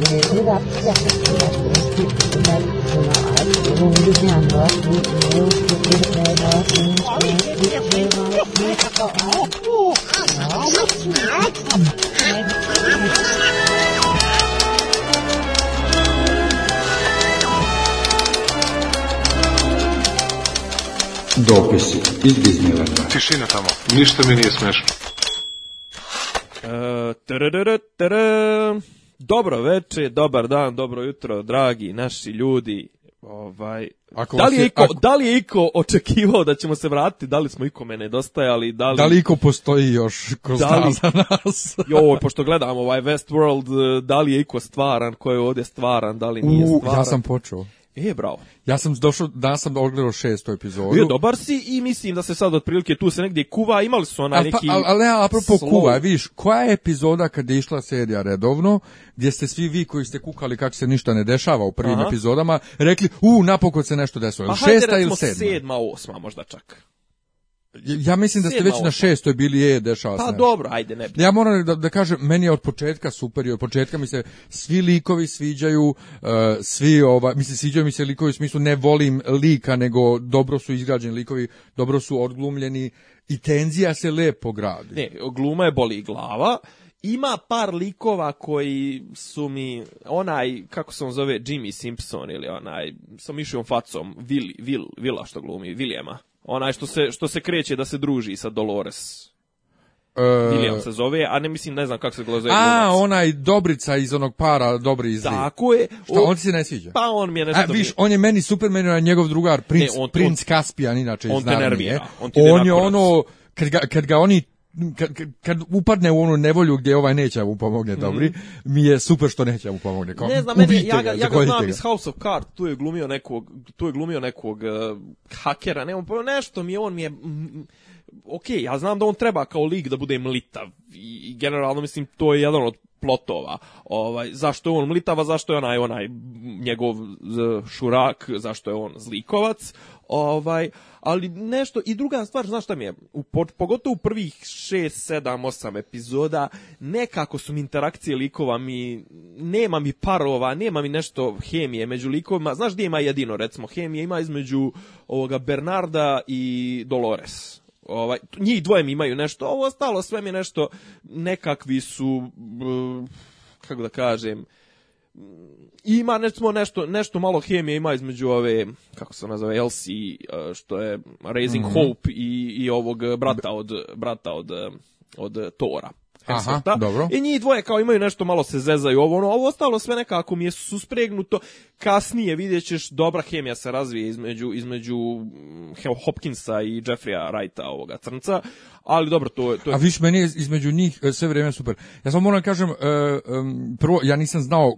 Дописи из Диснейленда. Тишина тому. Ніщо мені смешно. та да Dobro veče, dobar dan, dobro jutro, dragi naši ljudi. Ovaj, ako da, li je, iko, da li je iko očekivao da ćemo se vratiti, da li smo ikome nedostajali, da li... Da li iko postoji još kroz da li... za nas? jo, pošto gledamo ovaj Westworld, eh, da li je iko stvaran, ko je ovdje stvaran, da li nije stvaran. U, ja sam počeo. E, bravo. Ja sam došao, danas sam ogledao šestu epizodu. Bio dobar si i mislim da se sad otprilike tu se negdje kuva, imali su ona pa, neki... Pa, ali, ne apropo slow. kuva, viš, koja je epizoda kad je išla serija redovno, gdje ste svi vi koji ste kukali kako se ništa ne dešava u prvim epizodama, rekli, u, napokon se nešto desilo. šesta ili sedma? sedma, osma možda čak. Ja mislim da ste već na šestoj bili je dešava Pa dobro, ajde ne. Ja moram da, da kažem, meni je od početka super i od početka mi se svi likovi sviđaju, uh, svi ova, mislim sviđaju mi se likovi u smislu ne volim lika, nego dobro su izgrađeni likovi, dobro su odglumljeni i tenzija se lepo gradi. Ne, gluma je boli glava. Ima par likova koji su mi onaj kako se on zove Jimmy Simpson ili onaj sa mišijom facom Will Will Vila što glumi Viljema. Onaj što se, što se kreće da se druži sa Dolores. E... se zove, a ne mislim, ne znam kako se glazuje. A, glumac. onaj Dobrica iz onog para, Dobri iz Tako je. Šta, on ti se ne sviđa? Pa on mi je nešto... viš, on je meni super, meni je njegov drugar, princ, ne, on, princ on, Kaspijan, inače, on On On, je ono, kad ga, kad ga oni kad, kad upadne u onu nevolju gdje ovaj neće mu pomogne mhm. dobri, mi je super što neće mu pomogne. ne znam, ja ga, ja znam iz House of Cards, tu je glumio nekog, tu je glumio nekog eh, hakera, ne, pa nešto mi je, on mi je... ok, ja znam da on treba kao lik da bude mlitav i, generalno mislim to je jedan od plotova. Ovaj zašto je on mlitava, zašto je onaj onaj njegov šurak, zašto je on zlikovac. Ovaj, ali nešto, i druga stvar, znaš šta mi je, pogotovo u prvih 6, 7, 8 epizoda, nekako su mi interakcije likova, mi, nema mi parova, nema mi nešto hemije među likovima, znaš gdje ima jedino, recimo, hemije ima između ovoga Bernarda i Dolores ovaj njih dvoje mi imaju nešto ovo ostalo sve mi nešto nekakvi su kako da kažem ima nešto, nešto, nešto malo hemije ima između ove, kako se nazove, Elsie, što je Raising mhm. Hope i, i ovog brata od, brata od, od Tora. E, Aha, dobro. I njih dvoje kao imaju nešto malo se zezaju ovo ono, ovo ostalo sve nekako mi je suspregnuto. Kasnije vidjet ćeš dobra hemija se razvije između između mm, Hopkinsa i Jeffreya Wrighta ovoga crnca, ali dobro to je to A viš meni je između njih e, sve vrijeme super. Ja samo moram kažem e, prvo ja nisam znao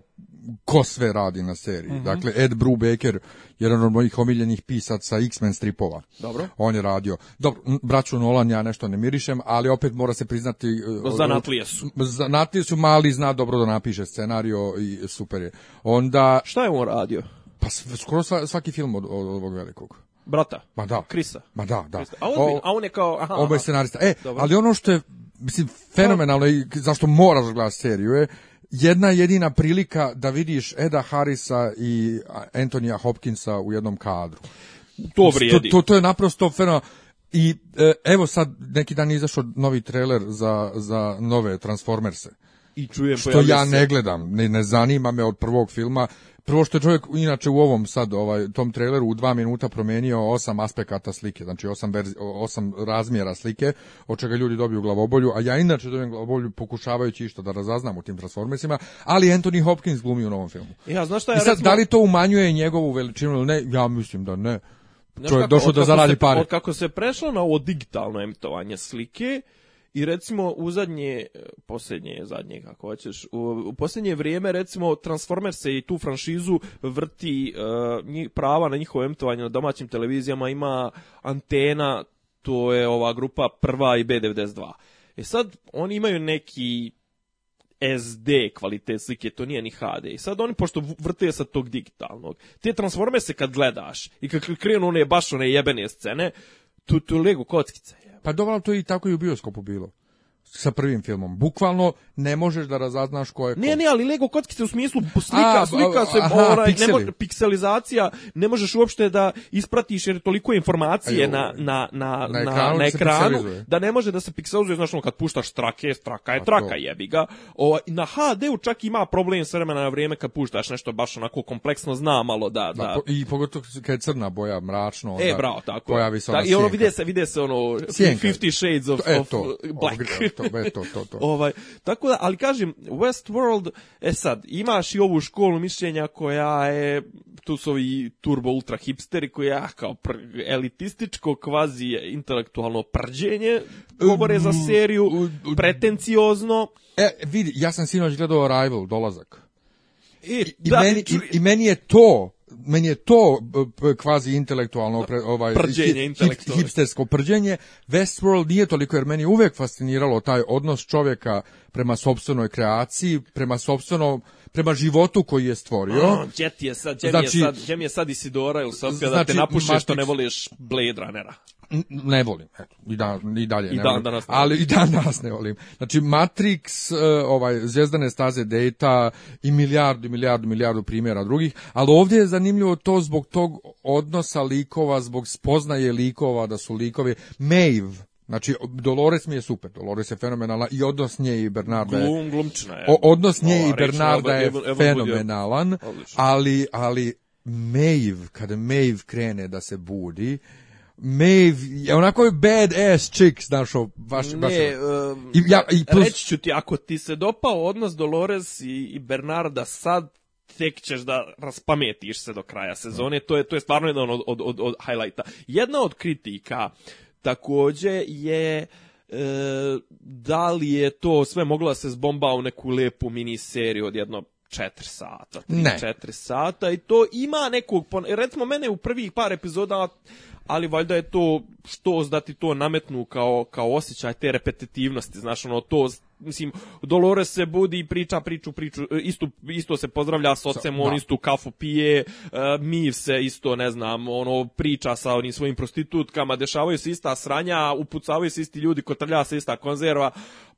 ko sve radi na seriji. Mhm. Dakle, Ed Brubaker, jedan od mojih omiljenih pisaca X-Men stripova. Dobro. On je radio. Dobro, braću Nolan ja nešto ne mirišem, ali opet mora se priznati... E, Zanatlije su. Zanatlije su, mali zna dobro da napiše scenario i super je. Onda... Šta je on radio? Pa skoro svaki film od, od ovog velikog. Brata? Ma da. Krisa? Ma da, da. A, on, o, a je kao... Aha, scenarista. E, ali ono što je, mislim, fenomenalno i zašto moraš gledati seriju je jedna jedina prilika da vidiš Eda Harisa i Antonija Hopkinsa u jednom kadru. To To, to, to je naprosto fenomenalno. I e, evo sad neki dan je izašao novi trailer za, za nove Transformerse. I čujem što ja ne gledam, ne, ne zanima me od prvog filma Prvo što je čovjek inače u ovom sad ovaj tom traileru u dva minuta promijenio osam aspekata slike, znači osam, osam razmjera slike, od čega ljudi dobiju glavobolju, a ja inače dobijem glavobolju pokušavajući išta da razaznam u tim transformacijama, ali Anthony Hopkins glumi u novom filmu. Ja, ja sad, da li to umanjuje njegovu veličinu ili ne? Ja mislim da ne. Čovjek došao da zaradi pare. Od kako se prešlo na ovo digitalno emitovanje slike, i recimo u zadnje, posljednje, zadnje kako hoćeš, u, posljednje vrijeme recimo Transformers se i tu franšizu vrti uh, prava na njihovo emtovanje na domaćim televizijama, ima antena, to je ova grupa prva i B92. E sad, oni imaju neki SD kvalitet slike, to nije ni HD. I sad oni, pošto vrte sa tog digitalnog, te transforme se kad gledaš i kad krenu one baš one jebene scene, tu, tu legu kockice. Pa dobro, to je i tako i u bioskopu bilo sa prvim filmom. Bukvalno ne možeš da razaznaš ko je ko. Ne, ne, ali Lego kockice u smislu slika, a, slika a, se, mora... Ovaj, ne može, pikselizacija, ne možeš uopšte da ispratiš jer toliko informacije na, na, na, na, ekranu, na ekranu da ne može da se pikselizuje. Znaš, ono, kad puštaš trake, traka je traka, to. jebi ga. O, na HD-u čak ima problem s vremena na vrijeme kad puštaš nešto baš onako kompleksno, zna malo da... da. I pogotovo kad je crna boja, mračno, e, onda e, bravo, tako. pojavi se ona I ono, vide se, vide se ono, sjenka. 50 shades of, to, to, eto, to, to. Ovaj, tako da, ali kažem, Westworld, e sad, imaš i ovu školu mišljenja koja je, tu su ovi turbo ultra hipsteri koji je, kao elitističko, kvazi intelektualno prđenje, govore za mm, seriju, pretenciozno. E, vidi, ja sam sinoć gledao Arrival, dolazak. E, I, meni, i meni je to meni je to kvazi intelektualno ovaj prđenje, intelektualno. hipstersko prđenje. Westworld nije toliko jer meni je uvek fasciniralo taj odnos čovjeka prema sopstvenoj kreaciji, prema sopstvenom prema životu koji je stvorio. Oh, je sad, znači, je sad, je sad Isidora ili znači, da te znači napuše što ne voliš Blade Runnera ne volim, eto, i, i dalje ne volim. Ali i dan danas ne volim. Znači, Matrix, e, ovaj, Zvezdane staze Data i milijardu, milijardu, milijardu primjera drugih, ali ovdje je zanimljivo to zbog tog odnosa likova, zbog spoznaje likova, da su likovi. Maeve, Znači, Dolores mi je super, Dolores je fenomenalna i odnos nje i Bernarda je... je. Odnos nje i Bernarda je fenomenalan, ali, ali Maeve, kada Maeve krene da se budi, Maeve, onako je bad ass chick, znaš, ne, ono. um, i, ja, plus... reći ću ti, ako ti se dopao odnos Dolores i, i Bernarda sad, tek ćeš da raspametiš se do kraja sezone, to je, to je stvarno jedan od, od, od, highlighta. Jedna od kritika također je... E, da li je to sve moglo da se zbomba u neku lepu miniseriju od jedno 4 sata, ne. 4 sata i to ima nekog, recimo mene u prvih par epizoda ali valjda je to što da ti to nametnu kao, kao osjećaj te repetitivnosti, znaš, ono, to, mislim, Dolores se budi i priča priču, priču, e, isto se pozdravlja s ocem, on istu kafu pije, uh, e, Miv se isto, ne znam, ono, priča sa onim svojim prostitutkama, dešavaju se ista sranja, upucavaju se isti ljudi, kotrlja se ista konzerva,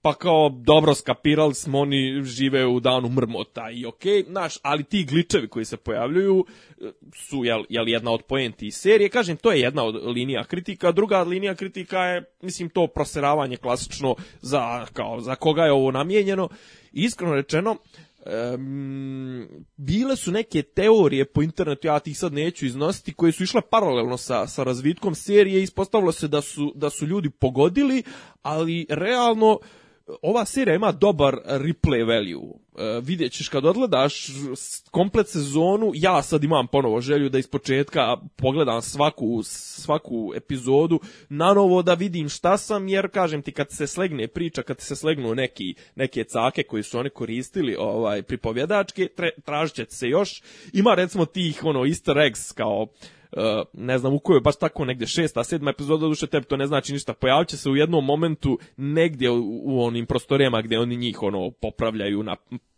pa kao dobro skapirali smo, oni žive u danu mrmota i okej, okay, znaš, ali ti gličevi koji se pojavljuju e, su, jel, jel jedna od poenti serije, kažem, to je jedna jedna od linija kritika. Druga linija kritika je, mislim, to proseravanje klasično za, kao, za koga je ovo namijenjeno. iskreno rečeno, bile su neke teorije po internetu, ja ih sad neću iznositi, koje su išle paralelno sa, sa razvitkom serije ispostavilo se da su, da su ljudi pogodili, ali realno ova serija ima dobar replay value. Uh, vidjet ćeš kad odgledaš komplet sezonu, ja sad imam ponovo želju da iz početka pogledam svaku, svaku epizodu na novo da vidim šta sam, jer kažem ti kad se slegne priča, kad se slegnu neki, neke cake koji su oni koristili ovaj pripovjedačke, tražit će se još. Ima recimo tih ono easter eggs kao Uh, ne znam u kojoj, baš tako negdje šesta, sedma epizoda, duše tebi to ne znači ništa, pojavit će se u jednom momentu negdje u, onim prostorijama gdje oni njih ono popravljaju, na,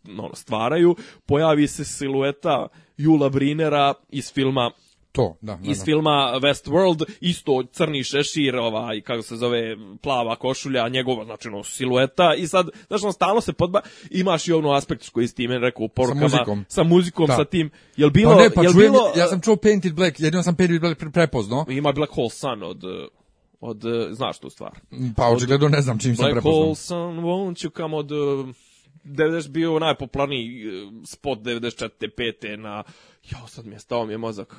ono, stvaraju, pojavi se silueta Jula Vrinera iz filma to, da, iz da, Iz filma Westworld, isto crni šešir, ovaj, kako se zove, plava košulja, njegova, znači, ono, silueta, i sad, znači, on stalno se podba, imaš i ono aspekt koji s time, rekao, u porukama, sa muzikom, sa, muzikom, da. sa tim, jel bilo, pa ne, pa jel čujem, bilo, ja sam čuo Painted Black, jedino sam Painted Black prepozno. Ima Black Hole Sun od, od, znaš tu stvar. Pa, očigledno ne znam čim Black sam prepoznao. Black Hole Sun, won't you come od, 90 bio najpopularniji eh, spot 94. 5. na... Jao, sad mi je stao mi je mozak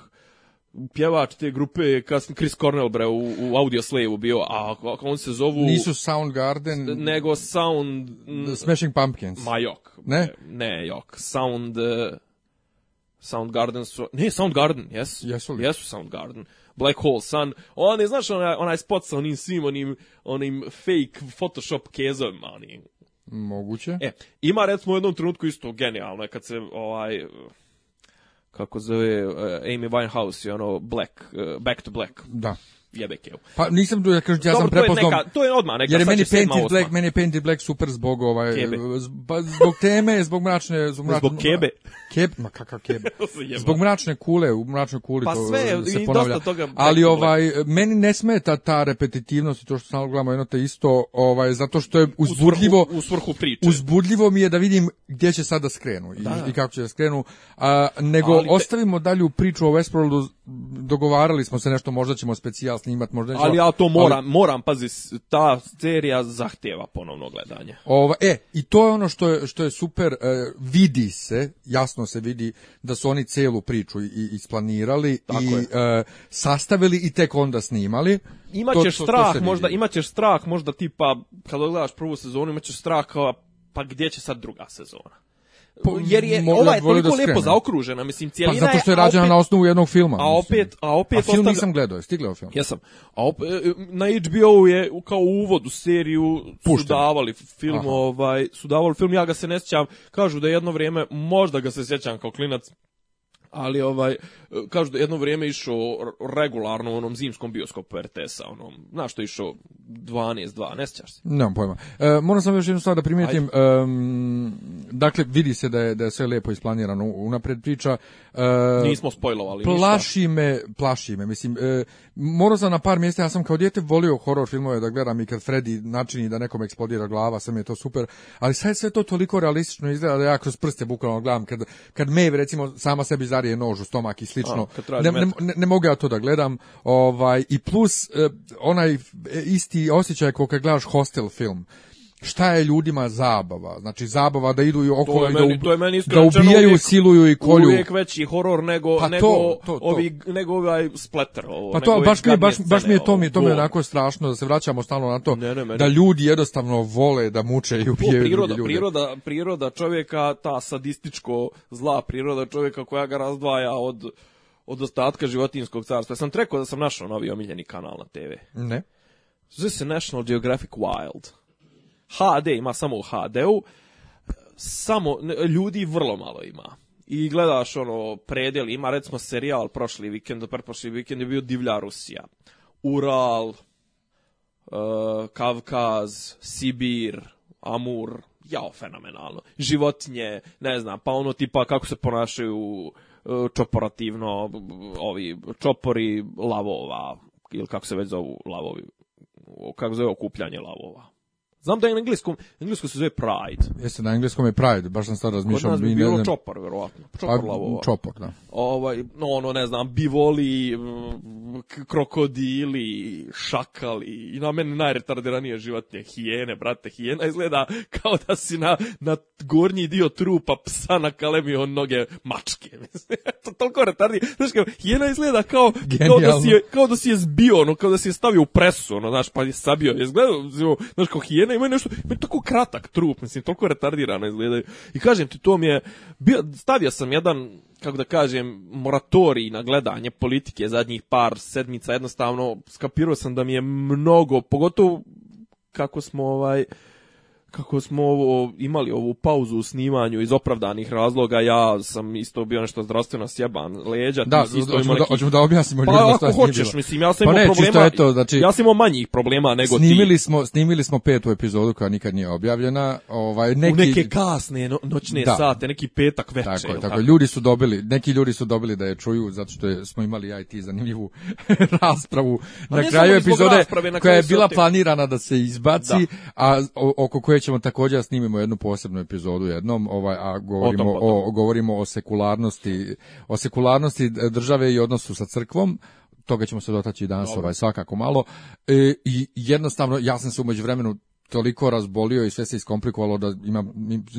pjevač te grupe kas kasni Chris Cornell bre u, u Audio slave bio, a kako on se zovu... Nisu Soundgarden... Nego Sound... Smashing Pumpkins. Ma Ne? Ne, jok. Sound... Eh, Soundgarden Ne, Soundgarden, jes? Jesu li? Jesu Soundgarden. Black Hole Sun. On je, znaš, onaj, onaj spot sa onim svim, onim, onim fake Photoshop kezovima, onim. Moguće. E, ima recimo u jednom trenutku isto genijalno, kad se ovaj kako zove, eh, Amy Winehouse i ono Black, eh, Back to Black. Da jebek Pa nisam ja kažem ja sam prepoznao. To je neka, to je odma neka. Jer je meni Painted Black, meni Black super zbog ovaj kebe. Pa zbog teme, zbog mračne, zbog mračne. Zbog kebe. Keb, ma kakav kebe. zbog mračne kule, u mračnoj kuli pa to se ponavlja. Dosta toga Ali ovaj meni ne smeta ta repetitivnost i to što stalno gledamo jedno te isto, ovaj zato što je uzbudljivo u svrhu, priče. Uzbudljivo mi je da vidim gdje će sada skrenu da. i, i kako će da skrenu, a, nego ostavimo dalju priču o Westworldu dogovarali smo se nešto, možda ćemo specijal snimat, možda Ali ja to moram, ali, moram, pazi, ta serija zahtjeva ponovno gledanje. Ova, e, i to je ono što je, što je super, e, vidi se, jasno se vidi da su oni celu priču i, isplanirali i e, sastavili i tek onda snimali. Imaćeš to, strah, to možda, imaćeš strah, možda tipa, kad gledaš prvu sezonu, imaćeš strah pa gdje će sad druga sezona? Mm, jer je ova je toliko lepo zaokružena, mislim pa cijelina pa zato što je rađena opet, na osnovu jednog filma. A opet, a opet a film nisam gledao, film? Jesam. A opet, e, na HBO je kao u uvodu seriju Pušten. su davali film, ovaj, su davali film, ja ga se ne sjećam. Kažu da jedno vrijeme možda ga se sjećam kao klinac, ali ovaj kažu da jedno vrijeme išao regularno u onom zimskom bioskopu RTS-a, onom, znaš što išao 12 2, ne sjećaš se? Nemam pojma. E, moram samo još jednu stvar da primijetim. dakle vidi se da je da je sve lepo isplanirano, unapred priča. E, Nismo spojlovali plaši ništa. Plaši me, plaši me, mislim e, morao sam na par mjesta, ja sam kao dijete volio horror filmove da gledam i kad Freddy načini da nekom eksplodira glava, sam mi je to super, ali sad sve to toliko realistično izgleda da ja kroz prste bukvalno gledam, kad, kad Maeve recimo sama sebi zarije nož u stomak i slično, ne, ne, ne, mogu ja to da gledam, ovaj, i plus eh, onaj eh, isti osjećaj kao kad gledaš hostel film, šta je ljudima zabava? Znači zabava da idu okolo i da, da ubijaju, siluju i kolju. Uvijek veći horor nego pa nego to, to, to. nego ovaj splatter ovo. Pa to baš mi baš, baš mi je to mi to mi je strašno da se vraćamo stalno na to da ljudi jednostavno vole da muče i ubijaju priroda, Priroda priroda čovjeka ta sadističko zla priroda čovjeka koja ga razdvaja od od ostatka životinskog carstva. Ja sam trekao da sam našao novi omiljeni kanal na TV. Ne. Zove se National Geographic Wild. HD ima samo u HD-u, samo ljudi vrlo malo ima. I gledaš ono predjel, ima recimo serijal prošli vikend, pretprošli vikend je bio Divlja Rusija. Ural, e, Kavkaz, Sibir, Amur, jao, fenomenalno. Životinje, ne znam, pa ono tipa kako se ponašaju e, čoporativno ovi čopori lavova, ili kako se već zovu lavovi, kako zove okupljanje lavova. Znam da je na engleskom, englesko se zove Pride. Jeste, na engleskom je Pride, baš sam sad razmišljao. Kod nas bi bilo ne... čopar, verovatno. Čopar pa, da. Ovaj, no, ono, ne znam, bivoli, krokodili, šakali, i na mene najretardiranije životinje, hijene, brate, hijena izgleda kao da si na, na gornji dio trupa psa na nakalemio noge mačke. to toliko retardije. Znaš, kao, hijena izgleda kao, Genijalno. kao, da si je, kao da si je zbio, ono, kao da si je stavio u presu, ono, znaš, pa je sabio. Izgleda, znaš, kao hijena žena imaju nešto, imaju tako kratak trup, mislim, toliko retardirano izgledaju. I kažem ti, to mi je, bio, stavio sam jedan, kako da kažem, moratorij na gledanje politike zadnjih par sedmica, jednostavno skapirao sam da mi je mnogo, pogotovo kako smo ovaj kako smo ovo, imali ovu pauzu u snimanju iz opravdanih razloga, ja sam isto bio nešto zdravstveno sjeban, leđa. Da, isto hoćemo, da, hoćemo da objasnimo pa, hoćeš, mislim, ja sam pa imao problema, znači, ja sam imao manjih problema nego snimili ti. Smo, snimili smo petu epizodu koja nikad nije objavljena. Ovaj, u neke kasne noćne da. sate, neki petak večer. Tako, tako, ljudi su dobili, neki ljudi su dobili da je čuju, zato što smo imali ja i ti zanimljivu raspravu. Na kraju epizode na koja je bila planirana da se izbaci, a oko koje ćemo također snimimo jednu posebnu epizodu jednom, ovaj a govorimo o, o, govorimo o sekularnosti, o sekularnosti države i odnosu sa crkvom toga ćemo se dotaći danas ovaj svakako malo e, i jednostavno ja sam se umeđu vremenu toliko razbolio i sve se iskomplikovalo da imam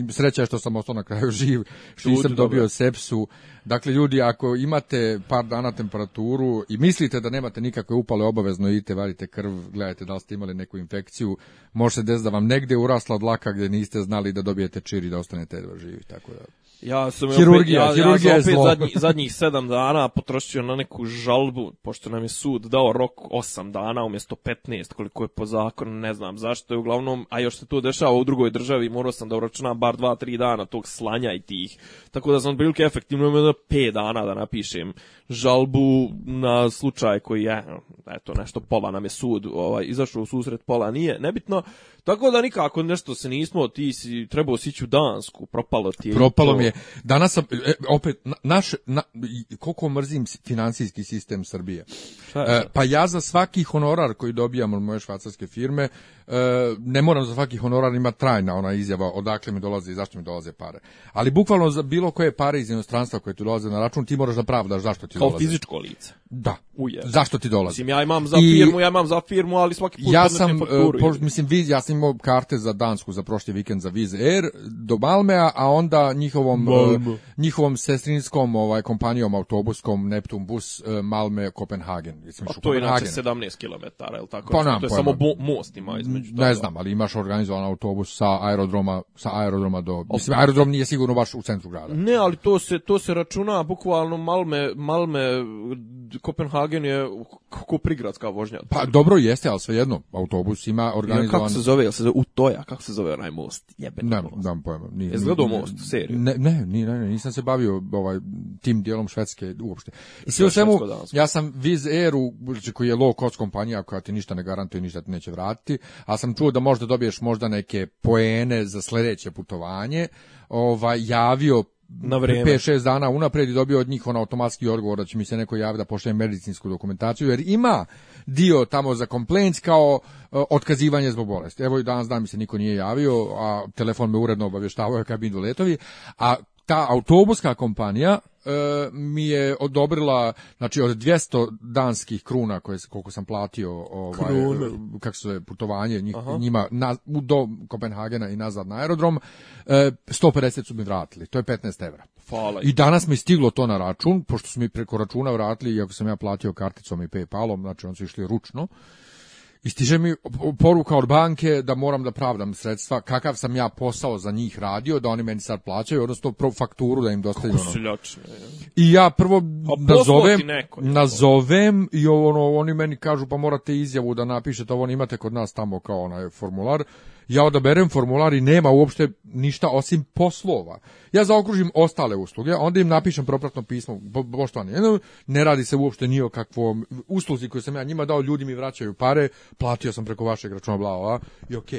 sreća što sam ostao na kraju živ, što nisam dobio sepsu, Dakle, ljudi, ako imate par dana temperaturu i mislite da nemate nikakve upale, obavezno idite, varite krv, gledajte da li ste imali neku infekciju, može se desiti da vam negdje urasla dlaka gdje niste znali da dobijete čir i da ostanete jedva živi, tako da... Ja sam hirurgija, opet, zadnjih sedam dana potrošio na neku žalbu, pošto nam je sud dao rok osam dana umjesto 15, koliko je po zakonu, ne znam zašto je uglavnom, a još se to dešava u drugoj državi, morao sam da uračunam bar dva, tri dana tog slanja i tih, tako da sam prilike efektivno imao 5 dana da napišem žalbu na slučaj koji je, eto, nešto, pola nam je sud ovaj, izašao u susret, pola nije, nebitno, tako da nikako nešto se nismo, ti si trebao sići u Dansku, propalo ti je. Propalo mi je. Danas sam, e, e, opet, naš, koliko mrzim financijski sistem Srbije. E, pa ja za svaki honorar koji dobijam od moje švacarske firme, ne moram za svaki honorar ima trajna ona izjava odakle mi dolaze i zašto mi dolaze pare. Ali bukvalno za bilo koje pare iz inostranstva koje ti dolaze na račun, ti moraš da pravdaš zašto ti dolaze. Kao fizičko lice. Da. Uje. Zašto ti dolazi? ja imam za firmu, ja imam za firmu, ali svaki put ja sam, e, mislim, ja sam imao karte za Dansku za prošli vikend za vize Air do Malmea, a onda njihovom, e, njihovom sestrinskom ovaj, kompanijom autobuskom Neptun Bus e, Malme Kopenhagen. Mislim, a to je inače 17 km, tako? Pa to je pa samo most ima između. Ne znam, ali imaš organizovan autobus sa aerodroma, sa aerodroma do... Okay. Mislim, aerodrom nije sigurno baš u centru grada. Ne, ali to se, to se računa bukvalno Malme, Malme Kopenhagen je prigradska vožnja. Pa dobro jeste, ali svejedno, autobus ima organizovan... kako se zove, jel se zove Utoja, kako se zove onaj most? Jebeni ne, most. Dam pojma. Nije, most, seriju? Ne, ne, ne, nisam se bavio ovaj, tim dijelom Švedske uopšte. I sve u svemu, ja sam Viz Airu, znači, koji je low cost kompanija koja ti ništa ne garantuje, ništa ti neće vratiti, a sam čuo da možda dobiješ možda neke poene za sljedeće putovanje, ovaj, javio na vrijeme 5 6 dana unaprijed i dobio od njih on automatski odgovor da će mi se neko javiti da pošaljem medicinsku dokumentaciju jer ima dio tamo za complaints kao e, otkazivanje zbog bolesti. Evo i danas dan mi se niko nije javio, a telefon me uredno obavještavao kad bi letovi, a ta autobuska kompanija E, mi je odobrila znači od 200 danskih kruna koje koliko sam platio ovaj kako se putovanje njima na, do Kopenhagena i nazad na aerodrom 150 e, su mi vratili to je 15 evra I danas mi stiglo to na račun, pošto su mi preko računa vratili, iako sam ja platio karticom i PayPalom, znači oni su išli ručno i stiže mi poruka od banke da moram da pravdam sredstva, kakav sam ja posao za njih radio, da oni meni sad plaćaju, odnosno pro fakturu da im dostavim. Ono. I ja prvo nazovem, nazovem i ono, oni meni kažu pa morate izjavu da napišete, ovo imate kod nas tamo kao onaj formular. Ja odaberem formular i nema uopšte ništa osim poslova. Ja zaokružim ostale usluge, onda im napišem propratno pismo, poštovani, ne radi se uopšte ni o kakvom usluzi koju sam ja njima dao, ljudi mi vraćaju pare, platio sam preko vašeg računa bla, i ok,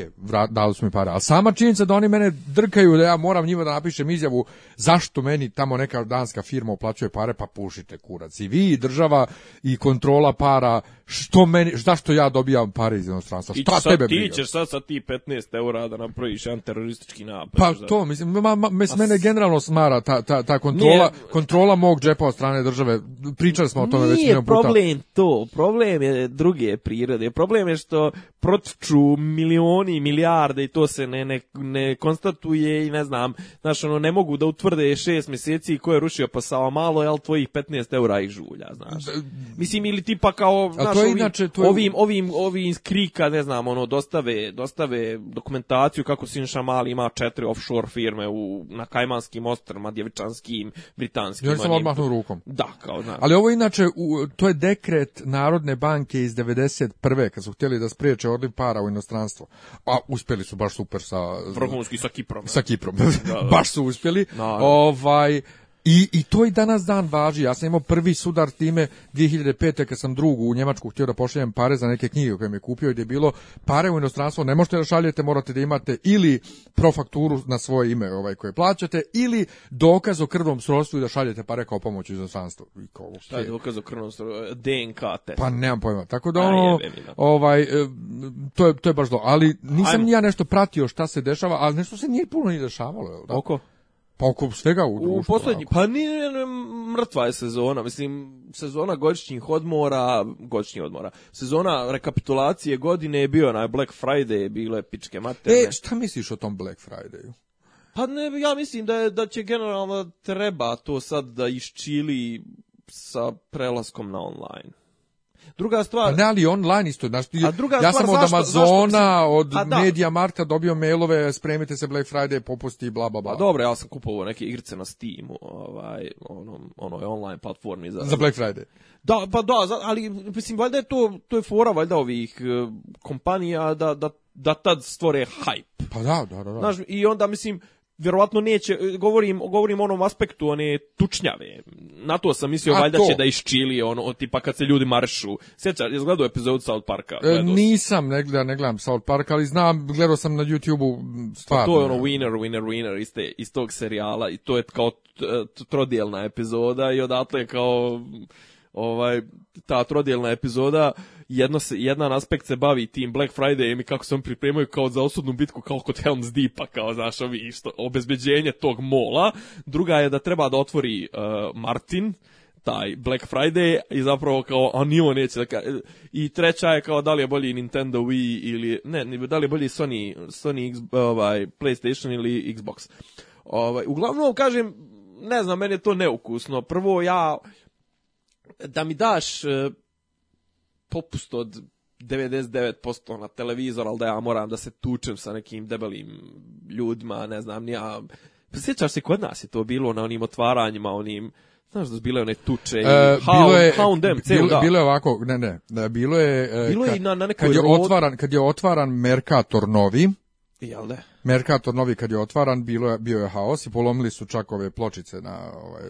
dali su mi pare. Ali sama činjenica da oni mene drkaju da ja moram njima da napišem izjavu zašto meni tamo neka danska firma uplaćuje pare, pa pušite kurac. I vi, i država, i kontrola para, što meni, zašto ja dobijam pare iz jednostranstva? Šta tebe Ti ćeš sad sa ti 15 eura da napraviš jedan teroristički napad. Pa to, mislim, ma, ma, pa generalno smara ta, ta, ta kontrola, nije, kontrola mog džepa od strane države. Pričali smo o tome već puta. Nije problem to, problem je druge prirode. Problem je što protiču milioni, milijarde i to se ne, ne, ne konstatuje i ne znam, znaš, ono, ne mogu da utvrde šest mjeseci ko je rušio posao malo, jel tvojih 15 eura ih žulja, znaš. Mislim, ili tipa kao, znaš, ovim, inače, ovim, ovim, ovim skrika, ne znam, ono, dostave, dostave dokumentaciju kako Sinša Mali ima četiri offshore firme u, na zemanskim ostrama, djevičanskim, britanskim. Ja sam odmahnu rukom. Da, kao znači. Ali ovo inače, u, to je dekret Narodne banke iz 91. kad su htjeli da spriječe odliv para u inostranstvo. A uspjeli su baš super sa... Vrhunski sa Kiprom. Sa Kiprom, da, da. baš su uspjeli. ovaj, i, I to i danas dan važi. Ja sam imao prvi sudar time 2005. kad sam drugu u Njemačku htio da pošaljem pare za neke knjige koje mi je kupio i gdje je bilo pare u inostranstvo ne možete da šaljete, morate da imate ili profakturu na svoje ime ovaj koje plaćate ili dokaz o krvnom srodstvu i da šaljete pare kao pomoć u inostranstvo. I Šta je dokaz o krvnom srodstvu? E, DNK test. Pa nemam pojma. Tako da ono, ovaj, e, to, je, to je baš do. Ali nisam ja nešto pratio šta se dešava, ali nešto se nije puno ni dešavalo. Da? Oko? Pa oko svega u društvu. U posljednji, pa nije mrtva je sezona, mislim, sezona godišnjih odmora, godišnjih odmora, sezona rekapitulacije godine je bio na Black Friday, je pičke materne. E, šta misliš o tom Black Fridayu? Pa ne, ja mislim da, je, da će generalno treba to sad da iščili sa prelaskom na online. Druga stvar... Ne, ali online isto. Znaš, druga ja stvar, sam od Amazona, od Media Marta dobio mailove, spremite se Black Friday, popusti bla, bla, bla. A dobro, ja sam kupovao neke igrice na Steamu, ovaj, onom, onoj online platformi za... Za Black Friday. Da, pa da, ali mislim, valjda je to, to je fora valjda ovih eh, kompanija da, da, da tad stvore hype. Pa da, da, da. da. Znaš, i onda, mislim, vjerovatno neće, e, govorim, govorim o onom aspektu one tučnjave. Na to sam mislio valjda će da iščili ono, tipa kad se ljudi maršu. Sjećaš, jes gledao epizod South Parka? E, nisam, ne, ne gledam South Parka, ali znam, gledao sam na YouTube-u pa To je ono winner, winner, winner iz, te, iz tog serijala i to je kao trodijelna epizoda i odatle kao ovaj ta trodijelna epizoda jedno se, jedan aspekt se bavi tim Black Friday i kako se on pripremaju kao za osudnu bitku kao kod Helm's Deepa, kao znaš, ovi, isto, obezbeđenje tog mola. Druga je da treba da otvori uh, Martin, taj Black Friday i zapravo kao, a ni on neće da I treća je kao, da li je bolji Nintendo Wii ili, ne, da li je bolji Sony, Sony X, ovaj, PlayStation ili Xbox. Ovaj, uglavnom, kažem, ne znam, meni je to neukusno. Prvo, ja, da mi daš eh, popust od 99% na televizor, ali da ja moram da se tučem sa nekim debelim ljudima, ne znam, nija... Sjećaš se, kod nas je to bilo na onim otvaranjima, onim... Znaš da su bile one tuče uh, e, how, bilo je, hound bilo, da. bilo je ovako, ne, ne, bilo je... E, bilo je ka, na, na kad je, otvaran, kad je otvaran Merkator novi, Jel da? Merkator novi kad je otvaran, bilo je, bio je haos i polomili su čak ove pločice na, ovaj,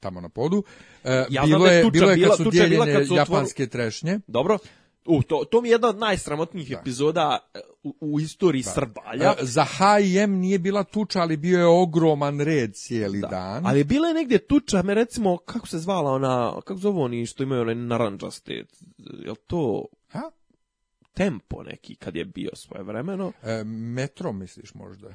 tamo na podu. E, ja bilo, je, bilo je kad su dijeljene japanske otvoru... trešnje. Dobro. U, to, to mi je jedna od najsramotnijih epizoda e, u, u istoriji da. Srbalja. E, za H&M nije bila tuča, ali bio je ogroman red cijeli da. dan. Ali bila je negdje tuča, me recimo, kako se zvala ona, kako zove oni što imaju one naranđaste, jel to tempo neki kad je bio svoje vremeno. E, metro misliš možda?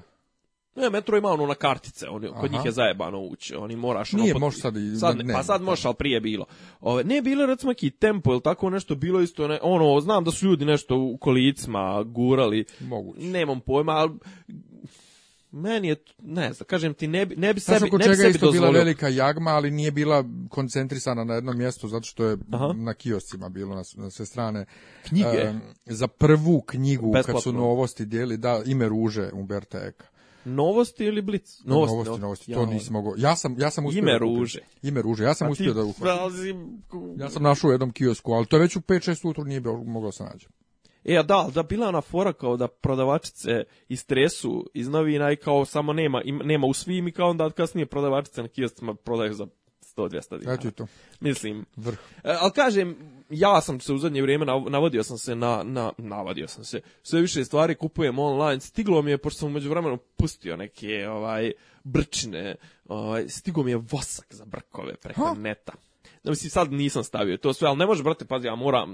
Ne, metro ima ono na kartice, kod njih je zajebano ući, oni moraš... Nije, ono sad, i... sad Pa sad možeš, ali prije bilo. Ove, ne, bilo recimo neki tempo ili tako nešto, bilo isto, ono, znam da su ljudi nešto u kolicima gurali. Nemam pojma, ali meni je, ne znam, kažem ti, ne bi, ne bi sebi, ne bi sebi isto bila velika jagma, ali nije bila koncentrisana na jednom mjestu, zato što je na kioscima bilo na, na sve strane. Knjige? za prvu knjigu, Besplatno. kad su novosti dijeli, da, ime Ruže Umberta Eka. Novosti ili Blic? Novosti, novosti, to nisam mogao. Ja sam, ja sam uspio... Ime ruže. ime ruže, ja sam uspio da uhvatim. Ja sam našao u jednom kiosku, ali to je već u 5-6 utru nije mogao se nađe. E, a da, da bila ona fora kao da prodavačice istresu iz novina i kao samo nema, nema u svim i kao onda kasnije prodavačice na kioscima prodaju za 100-200 dinara. Znači to. Mislim. Vrh. E, ali kažem, ja sam se u zadnje vrijeme, navodio sam se na, na, navodio sam se, sve više stvari kupujem online, stiglo mi je, pošto sam umeđu vremenu pustio neke ovaj, brčine, ovaj, stiglo mi je vosak za brkove preko ha? neta da mislim sad nisam stavio to sve, ali ne može brate, pazi, ja moram,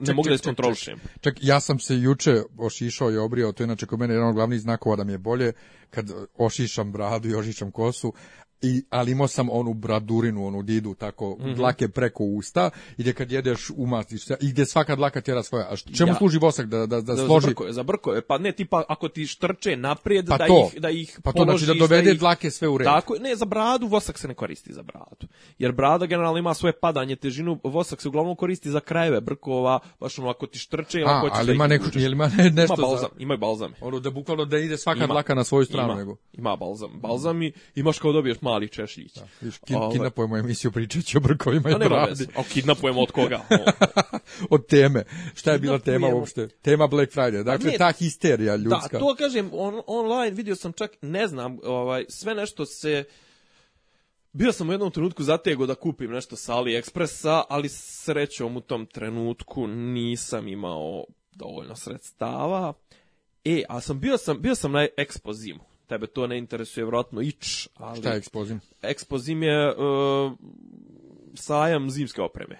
ne mogu da iskontrolišem. ček, ja sam se juče ošišao i obrio, to je inače kod mene jedan od glavnih znakova da mi je bolje, kad ošišam bradu i ošišam kosu, i, ali imao sam onu bradurinu, onu didu, tako, mm dlake preko usta, i gdje kad jedeš umastiš se, i gdje svaka dlaka tjera svoja. A čemu ja. služi vosak da, da, da, složi? Za brkove, za pa ne, tipa, ako ti štrče naprijed, pa da, ih, da ih Pa to znači da dovede dlake sve u red. Tako, ne, za bradu vosak se ne koristi za bradu. Jer brada generalno ima svoje padanje, težinu, vosak se uglavnom koristi za krajeve brkova, baš ono, ako ti štrče, ili ako ali ima neko, ima nešto balzam, za... ima balzam. Ono da bukvalno da ide svaka dlaka na svoju stranu. Ima, nego. ima balzam. Balzam i imaš kao dobiješ malo ali češljić. Da. Viš, kin, Ove... Ovaj. Kidnapujemo emisiju o brkovima i pa pravdi. A kidnapujemo od koga? od teme. Šta je bila tema uopšte? Tema Black Friday. Pa dakle, ne, histerija ljudska. Da, to kažem, on, online vidio sam čak, ne znam, ovaj, sve nešto se... Bio sam u jednom trenutku zatego da kupim nešto sa AliExpressa, ali srećom u tom trenutku nisam imao dovoljno sredstava. E, a sam bio sam, bio sam na ekspozimu tebe to ne interesuje vjerojatno ič, ali... Šta je ekspozim? Ekspozim je uh, sajam zimske opreme.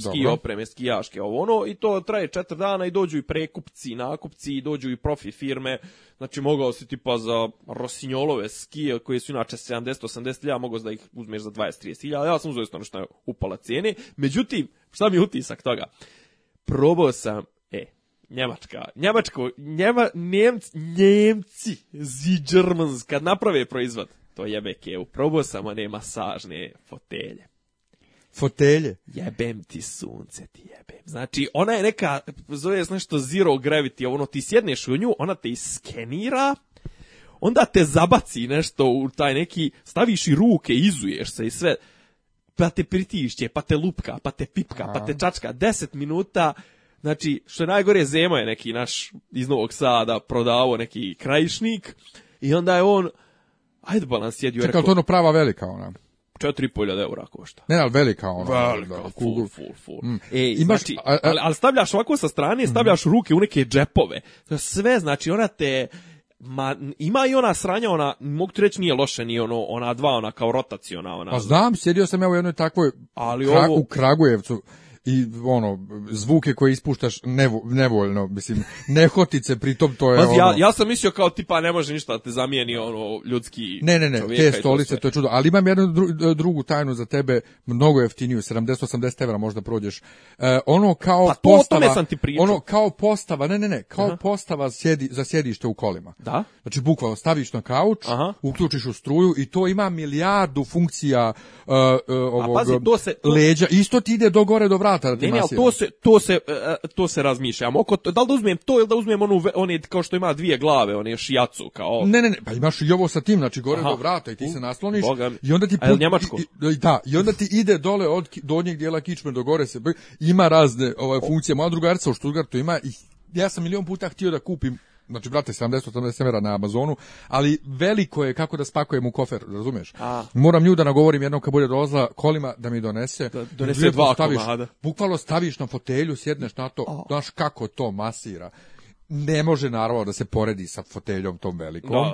Ski opreme, skijaške, ovo ono, i to traje četiri dana i dođu i prekupci, i nakupci, i dođu i profi firme, znači mogao si tipa za rosinjolove skije, koje su inače 70-80 ljada, mogao da ih uzmeš za 20-30 ljada, ja sam uzeo isto nešto ono upala cijene, međutim, šta mi je utisak toga? Probao sam, e, Njemačka, Njemačko, Njema, Njemci, Njemci, zi Germans, kad naprave proizvod, to je kevu. Probao sam one masažne fotelje. Fotelje? Jebem ti sunce, ti jebem. Znači, ona je neka, zove se nešto zero gravity, ono ti sjedneš u nju, ona te iskenira, onda te zabaci nešto u taj neki, staviš i ruke, izuješ se i sve, pa te pritišće, pa te lupka, pa te pipka, Aha. pa te čačka, deset minuta, Znači, što je najgore, Zema je neki naš iz Novog Sada prodavao neki krajišnik i onda je on, ajde balans sjedio Čekaj, to ono prava velika ona? 4.500 eura košta. Ne, ali velika ona. Velika, ono, da, full, mm. e, Imaš, znači, ali, ali stavljaš ovako sa strane, mhm. stavljaš ruke u neke džepove. Sve, znači, ona te... Ma, ima i ona sranja, ona, mogu ti reći, nije loše, ni ono, ona dva, ona kao rotaciona. Ona, pa znam, sjedio sam ja u jednoj takvoj, ali kra, ovo... u Kragujevcu, i ono zvuke koje ispuštaš nevoljno mislim nehotice tom to je ono... ja, ja sam mislio kao tipa ne može ništa da te zamijeni ono ljudski Ne ne ne te stolice to, je čudo ali imam jednu drugu tajnu za tebe mnogo jeftiniju 70 80 evra možda prođeš e, ono kao pa postava sam ti ono kao postava ne ne ne kao postava sjedi, za sjedište u kolima Da znači bukvalno staviš na kauč Aha. uključiš u struju i to ima milijardu funkcija uh, ovog se, leđa isto ti ide do gore do vrata smatra da to se, to se, e, e, to se Oko, da li da uzmem to ili da uzmem onu, one kao što ima dvije glave, one šijacu kao... Ne, ne, ne, pa imaš i ovo sa tim, znači gore Aha. do vrata i ti se nasloniš i onda ti... Put, I, da, i onda ti ide dole od donjeg dijela kičme do gore se, ima razne ovaj, funkcije. Moja drugarca u Stuttgartu ima i ja sam milion puta htio da kupim znači brate 70 80 na Amazonu, ali veliko je kako da spakujem u kofer, razumeš? Moram nju da nagovorim jednom kad bude dozla kolima da mi donese. Da, donese dva staviš, komada. Bukvalno staviš na fotelju, sjedneš na to, znaš kako to masira. Ne može naravno da se poredi sa foteljom tom velikom.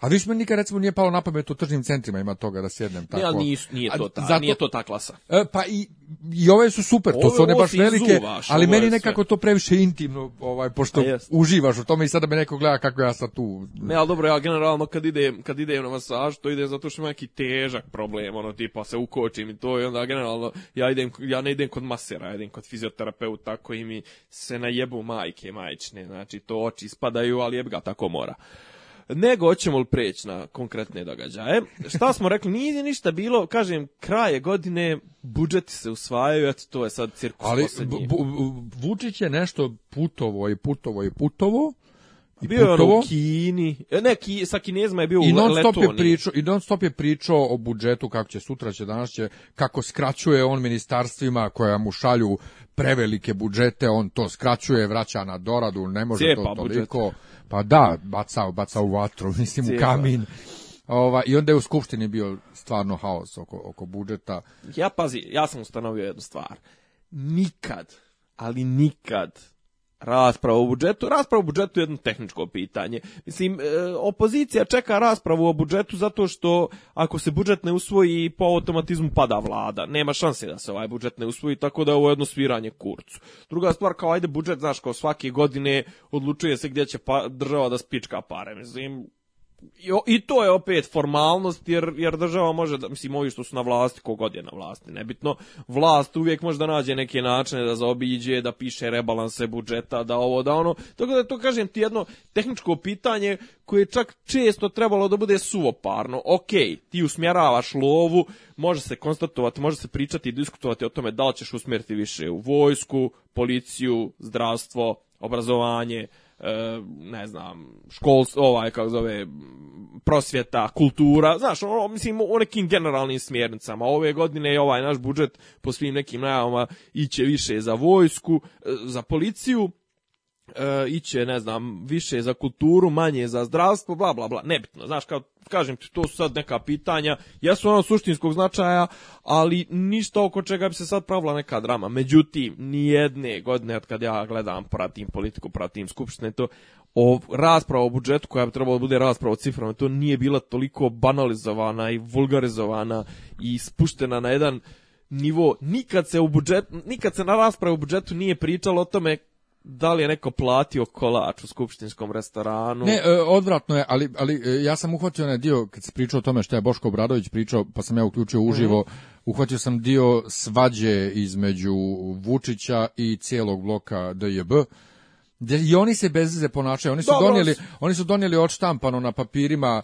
A više me nikad recimo nije palo na pamet u tržnim centrima ima toga da sjednem tako. Ne, nije, to ta, Zato, nije to ta klasa. E, pa i, i ove su super, to su one baš velike, ali meni nekako sve. to previše intimno, ovaj, pošto uživaš u tome i sada me neko gleda kako ja sad tu. Ne, ali dobro, ja generalno kad idem, kad idem na masaž, to idem zato što ima neki težak problem, ono tipa se ukočim i to i onda generalno ja idem, ja ne idem kod masera, idem kod fizioterapeuta koji mi se najebu majke majčne, znači to oči spadaju, ali jeb ga tako mora nego hoćemo li preći na konkretne događaje. Šta smo rekli, nije ništa bilo, kažem, kraje godine, budžeti se usvajaju, eto to je sad cirkus Ali Vučić je nešto putovo i putovo i putovo, i bio je ono u Kini, e, ne, ki, sa Kinezima je bio I non stop Je pričao, I non stop je pričao o budžetu, kako će sutra, će danas će, kako skraćuje on ministarstvima koja mu šalju prevelike budžete, on to skraćuje, vraća na doradu, ne može to toliko. Pa da, bacao, bacao u vatru, mislim u kamin. Ova, I onda je u skupštini bio stvarno haos oko, oko budžeta. Ja pazi, ja sam ustanovio jednu stvar. Nikad, ali nikad rasprava o budžetu. Rasprava o budžetu je jedno tehničko pitanje. Mislim, e, opozicija čeka raspravu o budžetu zato što ako se budžet ne usvoji, po automatizmu pada vlada. Nema šanse da se ovaj budžet ne usvoji, tako da je ovo jedno sviranje kurcu. Druga stvar, kao ajde budžet, znaš, kao svake godine odlučuje se gdje će pa, država da spička pare. Mislim, i to je opet formalnost jer, jer država može da mislim ovi što su na vlasti kogod je na vlasti nebitno vlast uvijek može da nađe neke načine da zaobiđe da piše rebalanse budžeta da ovo da ono tako da to kažem ti jedno tehničko pitanje koje čak često trebalo da bude suvoparno ok ti usmjeravaš lovu može se konstatovati može se pričati i diskutovati o tome da li ćeš usmjeriti više u vojsku policiju zdravstvo obrazovanje E, ne znam, školstvo, ovaj, kako zove, prosvjeta, kultura, znaš, ono, mislim, u nekim generalnim smjernicama. Ove godine i ovaj naš budžet po svim nekim najavama iće više za vojsku, e, za policiju, e, iće, ne znam, više za kulturu, manje za zdravstvo, bla, bla, bla, nebitno, znaš, kao, kažem ti, to su sad neka pitanja, jesu ono suštinskog značaja, ali ništa oko čega bi se sad pravila neka drama. Međutim, nijedne godine od kad ja gledam, pratim politiku, pratim skupštine, to o rasprava o budžetu koja bi trebala da bude rasprava o ciframa, to nije bila toliko banalizovana i vulgarizovana i spuštena na jedan nivo, nikad se u budžetu nikad se na raspravi u budžetu nije pričalo o tome da li je neko platio kolač u skupštinskom restoranu. Ne, e, odvratno je, ali, ali e, ja sam uhvatio na dio, kad se pričao o tome što je Boško Obradović pričao, pa sam ja uključio mhm. uživo, uhvatio sam dio svađe između Vučića i cijelog bloka DJB, i oni se veze ponašaju. Oni su donijeli, oni su donijeli odštampano na papirima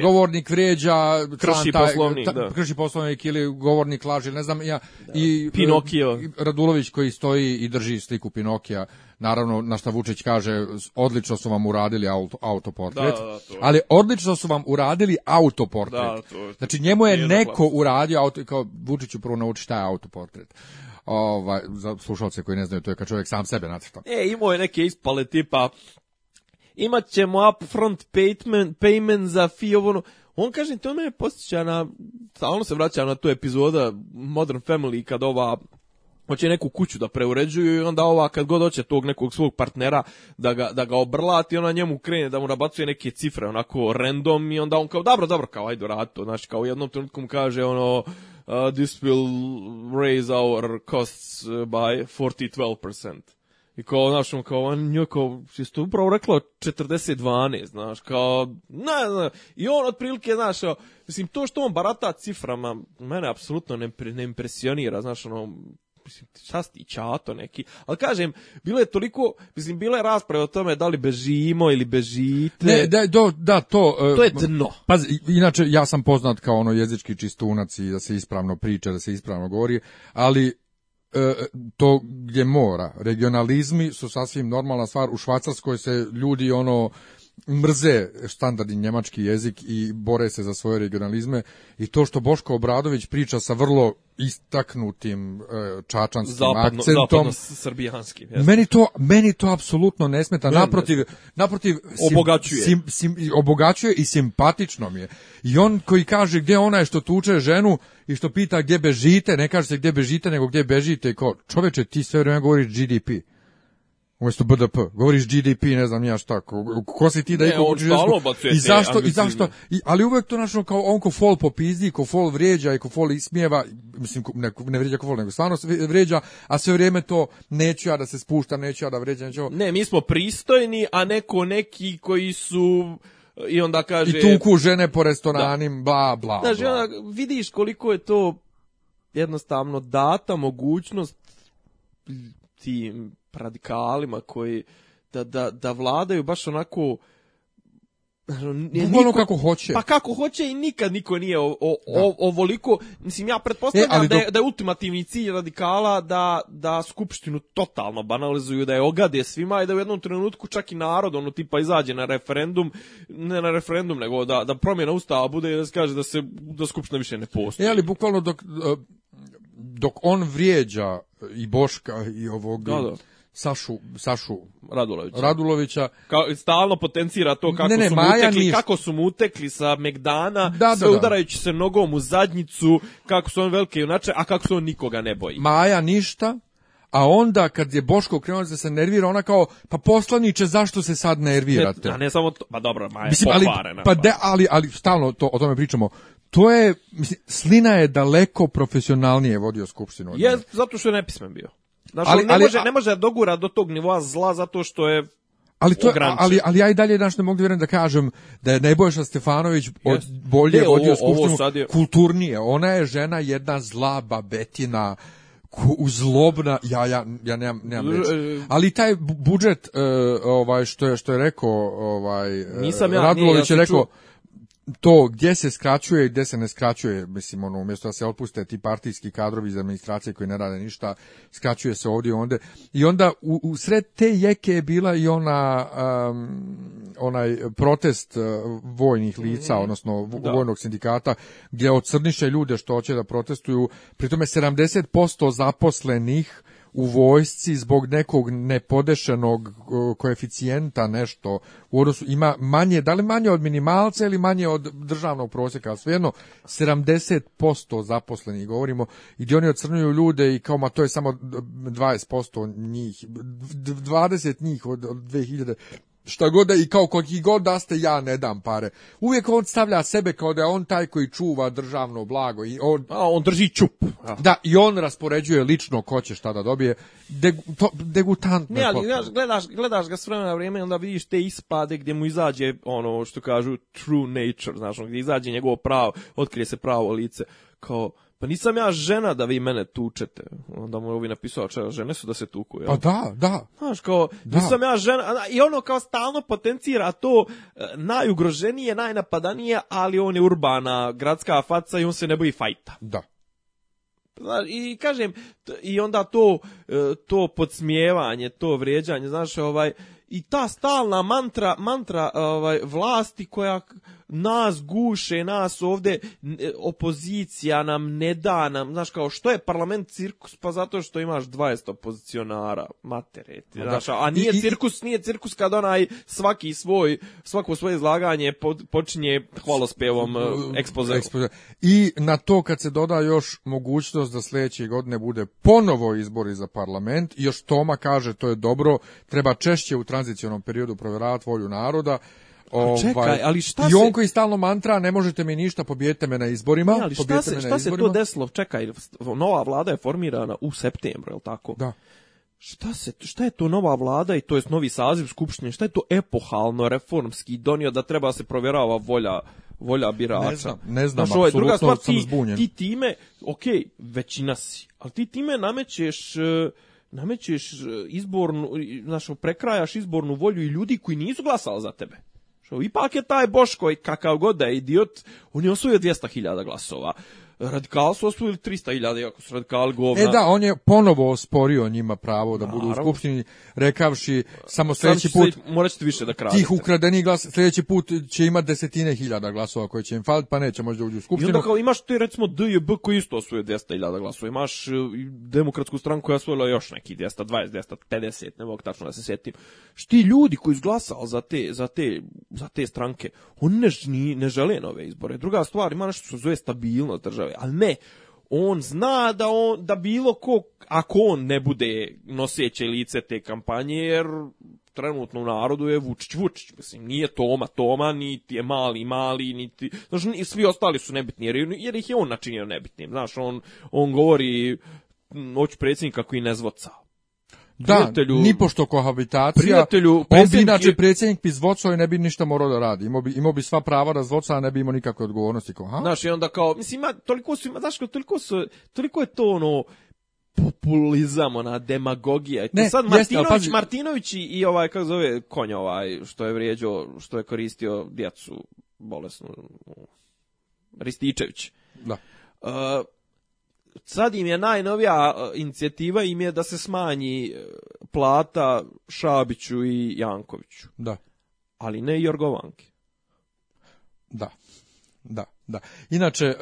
govornik vrijeđa, krši poslovnik, ta, da. krši poslovnik ili govornik laže, ne znam ja i Pinokio. E, Radulović koji stoji i drži sliku Pinokija. Naravno, na šta Vučić kaže, odlično su vam uradili auto, autoportret, ali odlično su vam uradili autoportret. Da, znači, njemu je neko uradio, auto, kao Vučiću prvo nauči šta je autoportret ovaj, za koji ne znaju, to je kad čovjek sam sebe nacrta. E, imao je neke ispale tipa, imat ćemo upfront payment, payment za fee, ono. on kaže, to me posjeća na, stalno se vraća na tu epizoda Modern Family kad ova hoće neku kuću da preuređuju i onda ova kad god hoće tog nekog svog partnera da ga, da ga obrlati, ona njemu krene da mu nabacuje neke cifre onako random i onda on kao dobro, dobro, kao ajde radi to, znači kao u jednom trenutku mu kaže ono uh, this will raise our costs by 40-12%. I kao, znaš, on kao, on njoj kao, to upravo rekla 40-12, znaš, kao, ne, ne, i on otprilike, znaš, mislim, to što on barata ciframa, mene apsolutno ne, ne impresionira, znaš, ono, mislim, časti i čato neki. Ali kažem, bilo je toliko, mislim, bila je rasprava o tome da li bežimo ili bežite. Ne, da, da to... E, to je dno. Pazi, inače, ja sam poznat kao ono jezički čistunac i da se ispravno priča, da se ispravno govori, ali e, to gdje mora. Regionalizmi su sasvim normalna stvar. U Švacarskoj se ljudi ono mrze standardni njemački jezik i bore se za svoje regionalizme i to što Boško Obradović priča sa vrlo istaknutim e, čačanskim zapadno, akcentom zapadno srbijanskim meni to meni to apsolutno ne smeta naprotiv ne naprotiv obogaćuje i simpatično mi je i on koji kaže gdje ona je što tuče ženu i što pita gdje bežite ne kaže se gdje bežite nego gdje bežite ko čoveče ti sve vrijeme govori GDP umjesto BDP, govoriš GDP, ne znam ja šta, ko, si ti da iko I zašto, i zašto, ali uvek to našo kao on ko fol popizdi, ko fol vrijeđa i ko fol ismijeva, mislim, ne, ne vrijeđa ko fol, nego stvarno vrijeđa, a sve vrijeme to neću ja da se spuštam, neću ja da vrijeđam, neću... Ne, mi smo pristojni, a neko neki koji su i onda kaže... I tuku žene po restoranim, da. bla, bla, Znaš, Znači, Onda vidiš koliko je to jednostavno data mogućnost tim radikalima koji da, da, da vladaju baš onako ono, Bukvalno kako hoće. Pa kako hoće i nikad niko nije o, o, ovoliko, mislim ja pretpostavljam e, da, je, da je ultimativni cilj radikala da, da skupštinu totalno banalizuju, da je ogade svima i da u jednom trenutku čak i narod ono tipa izađe na referendum, ne na referendum nego da, da promjena ustava bude i da se kaže da, se, da skupština više ne postoji. E, ali bukvalno dok, eh, dok on vrijeđa i Boška i ovog... Da, Sašu, Sašu Radulovića. Radulovića. Kao, stalno potencira to kako ne, ne, su mu utekli, kako su mu utekli sa Megdana, Da, sve da, udarajući se nogom u zadnjicu, kako su on velike junače, a kako su on nikoga ne boji. Maja ništa, a onda kad je Boško krenuo da se nervira, ona kao, pa poslaniče, zašto se sad nervirate? A ne samo to, pa dobro, Maja je ali, pa, pa de, ali, ali stalno to, o tome pričamo. To je, mislim, Slina je daleko profesionalnije vodio skupštinu. Je, zato što je nepismen bio ali, ne, može, a... ne može dogura do tog nivoa zla zato što je ali to ali ali ja i dalje danas ne mogu vjerujem da kažem da je Nebojša Stefanović od bolje vodio skupštinu je... kulturnije. Ona je žena jedna zla babetina uzlobna ja ja ja nemam nemam e- ali taj budžet uh, ovaj što je što je rekao ovaj Nisam ja, e, Radulović je rekao ču to gdje se skraćuje i gdje se ne skraćuje, mislim ono umjesto da se otpuste ti partijski kadrovi iz administracije koji ne rade ništa, skraćuje se ovdje i onda. I onda u, sred te jeke je bila i ona onaj protest e, vojnih lica, mhm. odnosno vojnog sindikata gdje ocrniše ljude što hoće da protestuju. Pritome 70% zaposlenih u vojsci zbog nekog nepodešenog koeficijenta nešto u odnosu ima manje, da li manje od minimalca ili manje od državnog prosjeka, svejedno 70% zaposlenih govorimo i gdje oni ocrnuju ljude i kao ma to je samo 20% njih, 20 njih od, od 2000 šta god da i kao koji god da ste ja ne dam pare. Uvijek on stavlja sebe kao da je on taj koji čuva državno blago i on a on drži čup. Da, i on raspoređuje lično ko će šta da dobije. Deg, to, degutantno. Ne, ali gledaš, gledaš ga s vremena na vrijeme i onda vidiš te ispade gdje mu izađe ono što kažu true nature, znaš, ono, gdje izađe njegovo pravo, otkrije se pravo lice kao pa nisam ja žena da vi mene tučete. Onda mu je ovi napisao, če, žene su da se tuku. Jel? Pa da, da. Znaš, kao, nisam ja žena. I ono kao stalno potencira to e, najugroženije, najnapadanije, ali on je urbana, gradska faca i on se ne boji fajta. Da. I kažem, i onda to, e, to podsmijevanje, to vrijeđanje, znaš, ovaj, i ta stalna mantra, mantra ovaj, vlasti koja nas guše, nas ovde e, opozicija nam ne da nam, znaš kao što je parlament cirkus, pa zato što imaš 20 opozicionara, matereti, znaš, a nije cirkus, nije cirkus kad onaj svaki svoj, svako svoje izlaganje počinje hvalospevom e, ekspoze. I na to kad se doda još mogućnost da sljedeće godine bude ponovo izbori za parlament, još Toma kaže to je dobro, treba češće u tranzicionom periodu provjeravati volju naroda, Ovaj, čekaj, ali šta I on koji stalno mantra, ne možete mi ništa, pobijete me na izborima. ali šta, se, šta se to desilo? Čekaj, nova vlada je formirana u septembru, je li tako? Da. Šta, se, šta je to nova vlada i to je novi saziv skupštine, šta je to epohalno reformski donio da treba se provjerava volja volja birača. Ne znam, ne znam, druga stvar, ti, time, ok, većina si, ali ti time namećeš e, namećeš e, izbornu, znaš, prekrajaš izbornu volju i ljudi koji nisu glasali za tebe. Ipak je taj Boško, kakav god da je idiot, on je osvojio 200.000 glasova radikal su osvojili 300.000, iako su radikali govna. E da, on je ponovo osporio njima pravo da budu u skupštini, rekavši samo sljedeći put... Morat ćete više da kradite. Tih ukradeni glas, sljedeći put će imati desetine hiljada glasova koje će im faliti, pa neće možda uđu u skupštinu. I onda kao imaš ti recimo DJB koji isto osvoje 200.000 glasova, imaš e, demokratsku stranku koja je osvojila još neki 220, 250, ne mogu tačno da se sjetim. Šti ljudi koji izglasali za te, za te, za te stranke, oni ne, žele nove izbore. Druga stvar, ima nešto što se zove stabilnost države je. Ali ne, on zna da, da bilo ko, ako on ne bude noseće lice te kampanje, jer trenutno u narodu je Vučić Vučić. Mislim, nije Toma Toma, niti je Mali Mali, niti... Znaš, svi ostali su nebitni, jer, jer ih je on načinio nebitnim. Znaš, on, on govori, hm, hoću predsjednika koji ne zvoca da, nipošto kohabitacija. Prijatelju, on bi inače predsjednik bi zvocao i ne bi ništa morao da radi. Imao bi, imao bi sva prava da zvoca, a ne bi imao nikakve odgovornosti. Ko, ha? Znaš, i onda kao, mislim, ima, toliko su, ima, znaš, toliko su, toliko je to ono, populizam, ona demagogija. Ne, sad Martinović, Martinović i ovaj, kako zove, konj ovaj, što je vrijeđao, što je koristio djecu bolesnu, Rističević. Da. Uh, sad im je najnovija inicijativa im je da se smanji e, plata Šabiću i Jankoviću. Da. Ali ne i Jorgovanki. Da. Da, da. Inače... E,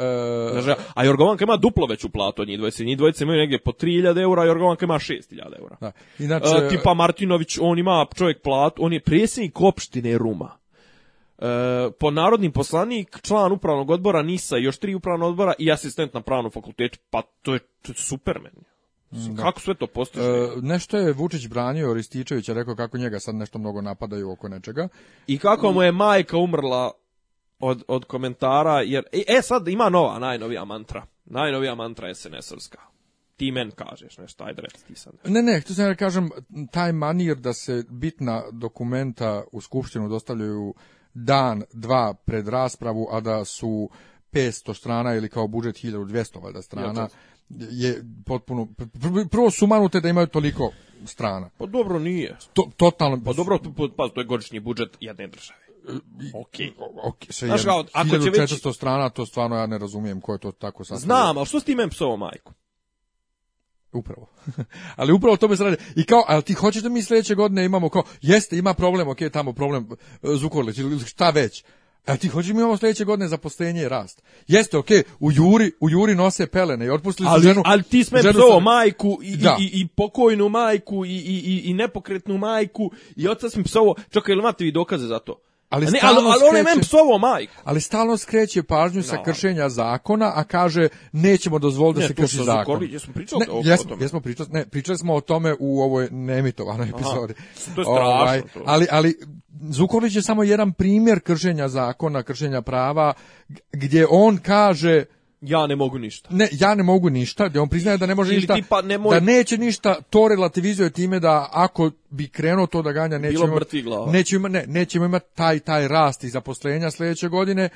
a Jorgovanka ima duplo veću platu od njih dvojice. Njih dvojice imaju negdje po 3000 eura, a Jorgovanka ima 6000 eura. Da. Inače... E, tipa Martinović, on ima čovjek platu, on je predsjednik opštine Ruma. E, po narodnim poslanik, član upravnog odbora NISA, još tri upravna odbora i asistent na pravnom fakultetu. Pa to je, to super meni. Kako sve to postiže? E, nešto je Vučić branio je rekao kako njega sad nešto mnogo napadaju oko nečega. I kako mu je majka umrla od, od komentara, jer... E, e sad ima nova, najnovija mantra. Najnovija mantra SNS-ovska ti men kažeš nešto, ajde reći ti Ne, ne, htio sam da kažem, taj manir da se bitna dokumenta u Skupštinu dostavljaju dan, dva pred raspravu, a da su 500 strana ili kao budžet 1200 valjda strana, je potpuno prvo su manute da imaju toliko strana. Pa dobro nije. To, totalno. Pa dobro, pa to je godišnji budžet jedne države. Okej. Okay. Znaš, ako će 1400 strana, to stvarno ja ne razumijem ko je to tako sastavio. Znam, ali što s tim MPS-ovom majku? Upravo. ali upravo to tome se radi. I kao, ali ti hoćeš da mi sljedeće godine imamo kao, jeste, ima problem, ok, tamo problem e, Zukorlić ili šta već. A ti hoćeš mi imamo sljedeće godine zaposlenje i rast. Jeste, ok, u Juri, u Juri nose pelene i otpustili ali, ženu. Ali ti sme ženu majku i, i, i, pokojnu majku i, i, i nepokretnu majku i oca smo psovo. Čekaj, ili imate vi dokaze za to? Ali, ne, ali, ali on je Ali stalno skreće pažnju sa kršenja zakona, a kaže nećemo dozvoliti da se krši zakon. jesmo pričali ne, o, jesmo, o tome. Jesmo pričali, ne, pričali smo o tome u ovoj nemitovanoj epizodi. to je strašno. Ovaj, ali, ali Zukorlić je samo jedan primjer kršenja zakona, kršenja prava, gdje on kaže ja ne mogu ništa. Ne, ja ne mogu ništa, gdje on priznaje da ne može ništa, da neće ništa, to relativizuje time da ako bi krenuo to da ganja, nećemo, ne, nećemo imati taj, taj rast i zaposlenja sljedeće godine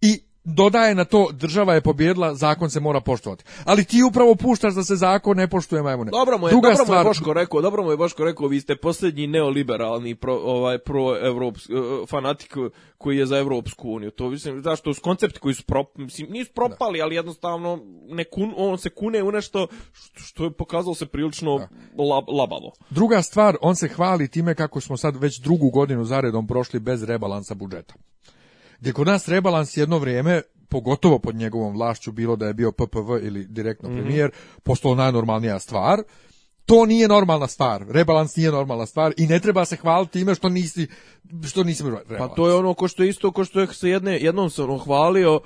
i dodaje na to država je pobjedila, zakon se mora poštovati. Ali ti upravo puštaš da se zakon ne poštuje majmune. Dobro mu je, Druga dobro stvar... mu je Boško rekao, dobro mu je Boško rekao, vi ste posljednji neoliberalni pro, ovaj pro evropski e, fanatik koji je za Evropsku uniju. To mislim zašto što koncept koji su mislim, nisu propali, ali jednostavno ne on se kune u nešto što je pokazalo se prilično lab, labavo. Druga stvar, on se hvali time kako smo sad već drugu godinu zaredom prošli bez rebalansa budžeta. Gdje kod nas rebalans jedno vrijeme pogotovo pod njegovom vlašću bilo da je bio PPV ili direktno mhm. premijer, mm postalo najnormalnija stvar. To nije normalna stvar. Rebalans nije normalna stvar i ne treba se hvaliti time što nisi što nisi rebalans. Pa to je ono ko što je isto ko što je se jedne jednom se ono hvalio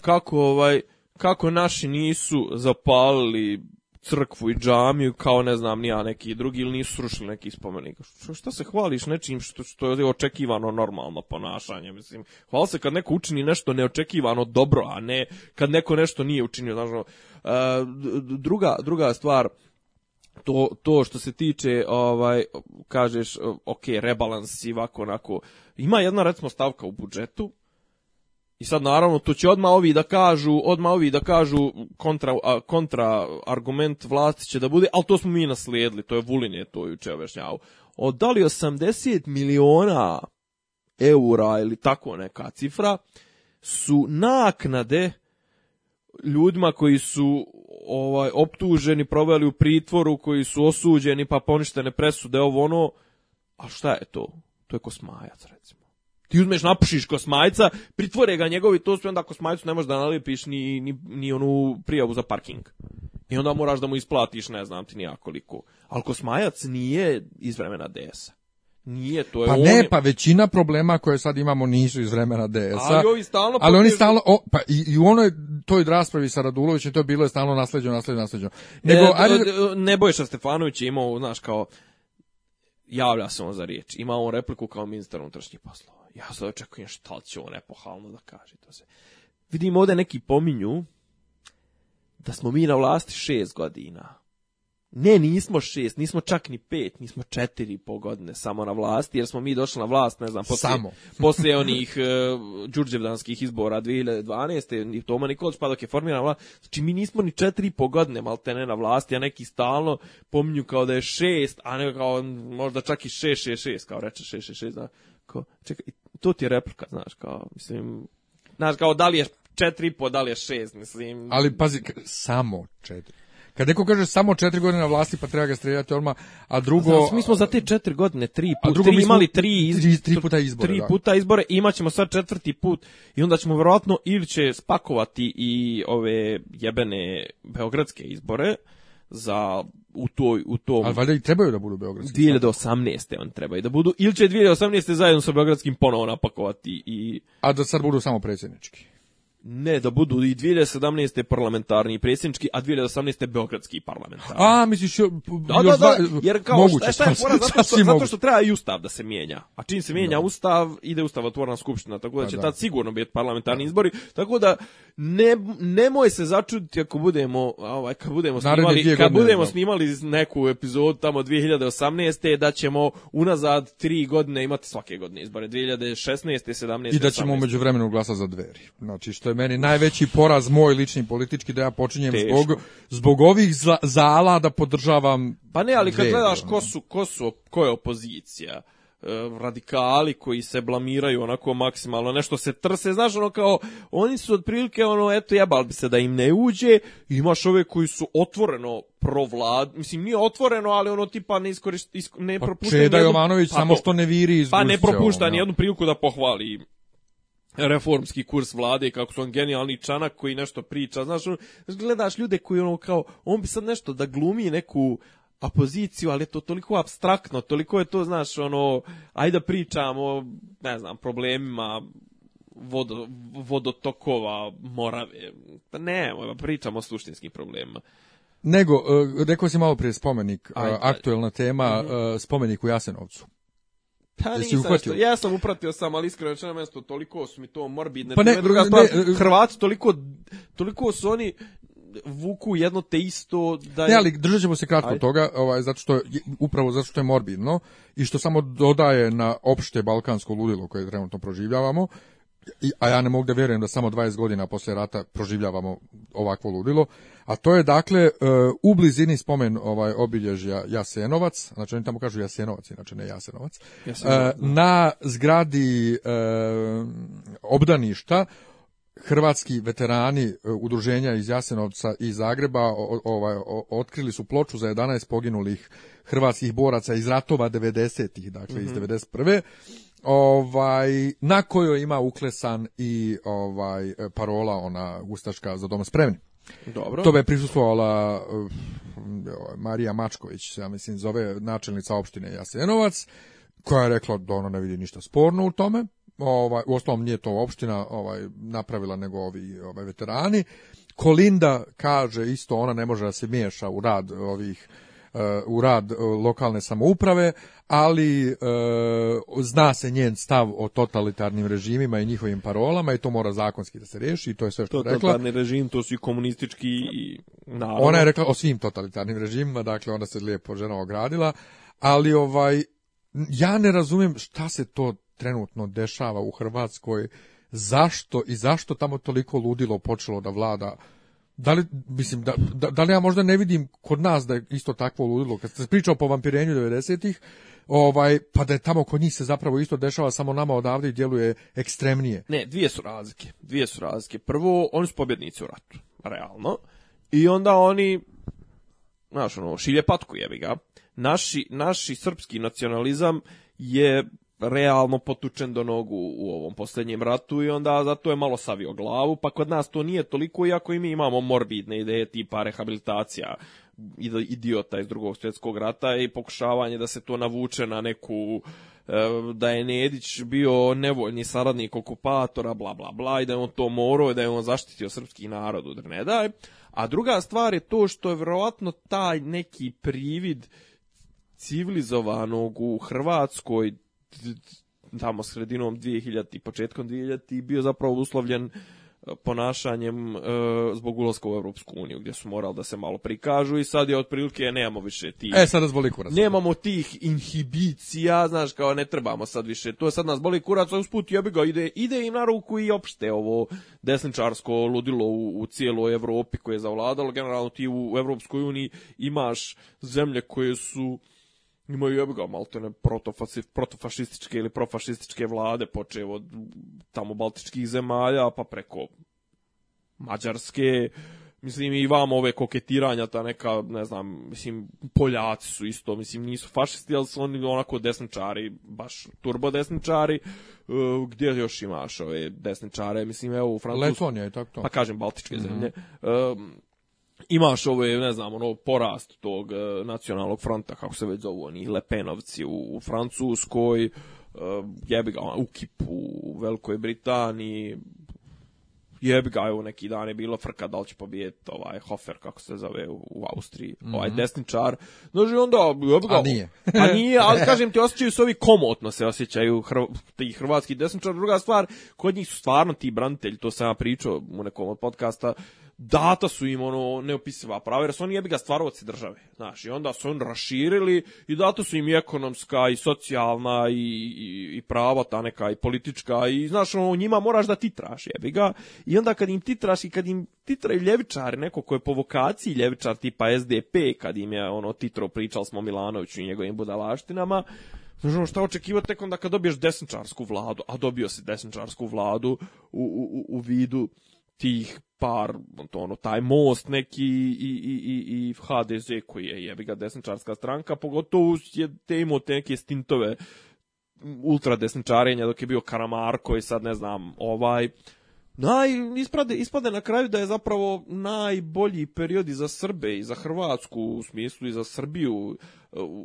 kako ovaj kako naši nisu zapalili crkvu i džamiju kao ne znam ni ja neki drugi ili nisu srušili neki spomenik. Što, šta se hvališ nečim što, što je očekivano normalno ponašanje, mislim. Hvala se kad neko učini nešto neočekivano dobro, a ne kad neko nešto nije učinio. Znači, druga, druga stvar, to, to što se tiče, ovaj, kažeš, ok, rebalans i ovako onako, ima jedna recimo stavka u budžetu i sad naravno tu će odmah ovi da kažu, odmah ovi da kažu kontra, a, kontra argument vlasti će da bude, ali to smo mi naslijedili, to je Vulin je to juče objašnjavao. Odali 80 miliona eura ili tako neka cifra su naknade ljudima koji su ovaj optuženi, proveli u pritvoru, koji su osuđeni pa poništene presude, ovo ono, a šta je to? To je kosmajac recimo. Ti uzmeš, napušiš kosmajca, pritvore ga njegovi sve onda kosmajcu ne možeš da nalipiš ni, ni, ni onu prijavu za parking. I onda moraš da mu isplatiš, ne znam ti nijakoliko. Ali kosmajac nije iz vremena DS-a. Nije, to je pa ne, pa većina problema koje sad imamo nisu iz vremena DS-a. Ali stalno... Ali oni stalno, pa i, i u onoj toj raspravi sa Radulovićem, to je bilo je stalno nasleđeno, nasleđeno, nasleđeno. Nego, ne, bojiš, Nebojša Stefanović je imao, znaš, kao, javlja se on za riječ. imao on repliku kao ministar unutrašnjih poslova. Ja sad očekujem šta će on epohalno da kaže. To se. Vidimo ovdje neki pominju da smo mi na vlasti šest godina. Ne, nismo šest, nismo čak ni pet, nismo četiri i godine samo na vlasti, jer smo mi došli na vlast, ne znam, poslije, samo. poslije onih uh, Đurđevdanskih izbora 2012. Toma Nikolić, pa dok je formirana vlast. Znači, mi nismo ni četiri i pol godine malte ne na vlasti, a neki stalno pominju kao da je šest, a ne kao možda čak i šest, šest, šest, kao reče šest, šest, šest, da, ko, čekaj, tu ti je replika, znaš, kao, mislim, znaš, kao, da li je četiri i da li je šest, mislim. Ali pazi, samo četiri. Kad neko kaže samo četiri godine na vlasti pa treba ga streljati odmah, a drugo... Znaš, mi smo za te četiri godine tri puta. drugo, tri, imali tri, tri, puta izbore. Tri puta izbore, imat ćemo sad četvrti put i onda ćemo vjerojatno ili će spakovati i ove jebene beogradske izbore za u toj u tom Ali valjda i trebaju da budu beogradski. 2018. on trebaju da budu ili će 2018. zajedno sa beogradskim ponovo napakovati i A da sad budu samo predsjednički. Ne, da budu i 2017. parlamentarni i predsjednički, a 2018. beogradski parlamentarni. A, misliš, jo, da, još da, da, jer kao, moguće, šta, šta je zato što, zato što treba i ustav da se mijenja. A čim se mijenja ustav, ide ustavotvorna skupština, tako da pa će tad sigurno biti parlamentarni izbori, tako da ne, nemoj se začuditi ako budemo, ovaj, kad budemo snimali, kad budemo snimali neku epizodu tamo 2018. da ćemo unazad tri godine imati svake godine izbore, 2016. 17. I da ćemo 18. među vremenu glasa za dveri. Znači, što je meni najveći poraz moj lični politički da ja počinjem zbog, zbog ovih zala da podržavam Pa ne, ali kad gledaš ko su, ko su, ko je opozicija e, radikali koji se blamiraju onako maksimalno, nešto se trse, znaš ono kao, oni su otprilike ono, eto jebal bi se da im ne uđe, imaš ove koji su otvoreno provlad, mislim nije otvoreno, ali ono tipa ne iskoristi, ne pa, Čeda Jovanović pa samo što ne viri iz Pa ne propušta ni ono. jednu priliku da pohvali reformski kurs vlade kako su on genijalni čanak koji nešto priča. Znaš, gledaš ljude koji ono kao, on bi sad nešto da glumi neku opoziciju, ali je to toliko abstraktno, toliko je to, znaš, ono, ajde da pričamo, ne znam, problemima vodo, vodotokova, morave. Pa ne, pričamo o suštinskim problemima. Nego, e, rekao si malo prije spomenik, e, aktuelna tema, mhm. e, spomenik u Jasenovcu. Pa nisam, ja sam upratio sam, ali iskreno rečeno mjesto, toliko su mi to morbidne. Pa ne, Hrvati toliko, toliko su oni vuku jedno te isto da je... Ne, ali držat ćemo se kratko toga, ovaj, zato što je, upravo zato što je morbidno i što samo dodaje na opšte balkansko ludilo koje trenutno proživljavamo a ja ne mogu da vjerujem da samo 20 godina poslije rata proživljavamo ovakvo ludilo, a to je dakle e, u blizini spomen ovaj obilježja Jasenovac, znači oni tamo kažu Jasenovac, inače ne Jasenovac, e, na zgradi e, obdaništa hrvatski veterani udruženja iz Jasenovca i Zagreba ovaj, otkrili su ploču za 11 poginulih hrvatskih boraca iz ratova 90-ih, dakle mm -hmm. iz 91 mhm ovaj na kojoj ima uklesan i ovaj parola ona ustaška za dom spremni. Dobro. To je prisustvovala eh, Marija Mačković, ja mislim zove načelnica opštine Jasenovac, koja je rekla da ona ne vidi ništa sporno u tome. Ovaj u osnovnom nije to opština ovaj napravila nego ovi ovaj veterani. Kolinda kaže isto ona ne može da se miješa u rad ovih u rad e, lokalne samouprave, ali e, zna se njen stav o totalitarnim režimima i njihovim parolama i to mora zakonski da se reši i to je sve što je rekla. Totalitarni režim, to su i komunistički i narod. Ona je rekla o svim totalitarnim režimima, dakle ona se lijepo žena ogradila, ali ovaj ja ne razumijem šta se to trenutno dešava u Hrvatskoj, zašto i zašto tamo toliko ludilo počelo da vlada da li, mislim, da, da, da, li ja možda ne vidim kod nas da je isto takvo ludilo, kad se pričao po vampirenju 90-ih, ovaj, pa da je tamo kod njih se zapravo isto dešava, samo nama odavde i djeluje ekstremnije. Ne, dvije su razlike, dvije su razlike. Prvo, oni su pobjednici u ratu, realno, i onda oni, znaš, ono, šilje patku jebi ga. Naši, naši srpski nacionalizam je realno potučen do nogu u ovom posljednjem ratu i onda zato je malo savio glavu, pa kod nas to nije toliko, iako i mi imamo morbidne ideje tipa rehabilitacija idiota iz drugog svjetskog rata i pokušavanje da se to navuče na neku e, da je Nedić bio nevoljni saradnik okupatora, bla bla bla, i da je on to morao i da je on zaštitio srpski narod u Drnedaj. A druga stvar je to što je vjerojatno taj neki privid civilizovanog u Hrvatskoj tamo sredinom 2000 i početkom 2000 bio zapravo uslovljen e, ponašanjem e, zbog ulaska u Europsku uniju, gdje su morali da se malo prikažu i sad je otprilike nemamo više tih. E, sad nas boli kurac. Nemamo tih inhibicija, znaš, kao ne trebamo sad više. To je sad nas boli kurac, a usput jebi ga, ide, ide im na ruku i opšte ovo desničarsko ludilo u, u cijeloj Europi koje je zavladalo. Generalno ti u Evropskoj uniji imaš zemlje koje su imaju jebi ga maltene protofašističke ili profašističke vlade, počeo od tamo baltičkih zemalja, pa preko Mađarske, mislim i vam ove koketiranja, ta neka, ne znam, mislim, Poljaci su isto, mislim, nisu fašisti, ali su oni onako desničari, baš turbo desničari, e, gdje još imaš ove desničare, mislim, evo u Francusku. to. Pa kažem, Baltičke mhm. zemlje. E, imaš ovo je, ne znam, ono, porast tog e, nacionalnog fronta, kako se već zovu oni Lepenovci u, Francuskoj, e, jebi ga, ono, UKIP u Velikoj Britaniji, jebi ga, evo neki dan je bilo frka da li će pobijeti ovaj Hofer, kako se zove u, Austriji, mm -hmm. ovaj desničar. Znači onda, jebi ga. A nije. a nije, ali kažem ti, osjećaju se ovi komotno se osjećaju ti hrvatski desničar. Druga stvar, kod njih su stvarno ti branitelji, to sam ja pričao u nekom od podcasta, data su im ono neopisiva prava, jer su oni jebi ga stvaroci države, znaš, i onda su on raširili i data su im i ekonomska i socijalna i, i, prava ta neka i politička i znaš, ono, njima moraš da titraš jebi ga i onda kad im titraš i kad im titraju ljevičari, neko ko je po vokaciji ljevičar tipa SDP, kad im je ono titro pričali smo Milanoviću i njegovim budalaštinama, Znaš, ono, šta očekivati tek onda kad dobiješ desničarsku vladu, a dobio si desničarsku vladu u, u, u vidu tih par, ono, taj most neki i, i, i, i HDZ koji je jebiga desničarska stranka, pogotovo je te imao te neke stintove ultradesničarenja dok je bio Karamarko i sad ne znam, ovaj naj isprade, ispade na kraju da je zapravo najbolji period i za Srbe i za Hrvatsku u smislu i za Srbiju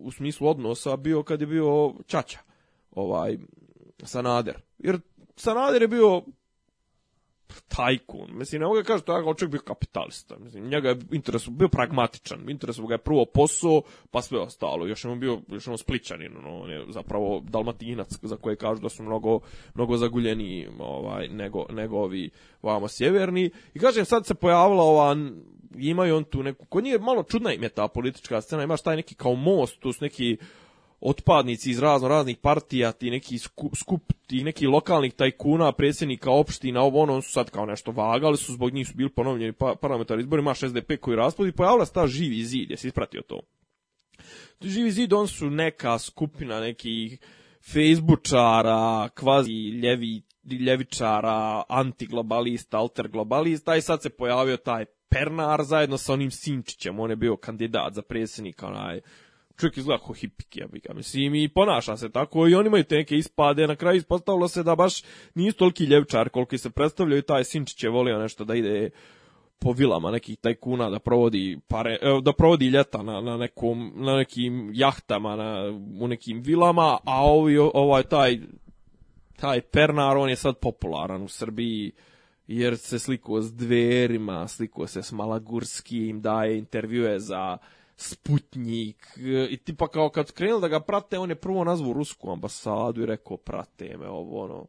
u smislu odnosa bio kad je bio Čača ovaj Sanader jer Sanader je bio tajkun. Mislim, ne mogu da kažem, taj čovjek bio kapitalista. Mislim, njega je interes, bio pragmatičan. Interesu ga je prvo posao, pa sve ostalo. Još je on bio, još on spličanin, no, on je zapravo dalmatinac, za koje kažu da su mnogo, mnogo zaguljeniji ovaj, nego, nego ovi vamo sjeverni. I kažem, sad se pojavila ova, imaju on tu neku, kod nje malo čudna im je ta politička scena, imaš taj neki kao most, tu su neki, otpadnici iz razno raznih partija, ti neki skup, skup tih nekih lokalnih tajkuna, predsjednika opština, ovo ono, su sad kao nešto vagali, su zbog njih su bili ponovljeni pa, parlamentarni izbori, imaš SDP koji raspodi, pojavila se ta živi zid, jesi ispratio to? Živi zid, on su neka skupina nekih Facebookčara, kvazi ljevi, ljevičara, antiglobalista, alterglobalista i sad se pojavio taj Pernar zajedno sa onim Sinčićem, on je bio kandidat za predsjednika, onaj čovjek izgleda ko hipik, ja ga. Mislim, i ponaša se tako i oni imaju te neke ispade. Na kraju ispostavilo se da baš nisu toliki ljevčar koliko se predstavljaju. Taj Sinčić je volio nešto da ide po vilama nekih tajkuna da provodi pare, e, da provodi ljeta na, na, nekom, na nekim jahtama, na, u nekim vilama, a ovi, ovaj taj taj Pernar, on je sad popularan u Srbiji jer se sliko s dverima, sliko se s Malagurskim, daje intervjue za Sputnik e, i tipa kao kad krenuli da ga prate, on je prvo nazvao rusku ambasadu i rekao prate me ovo ono.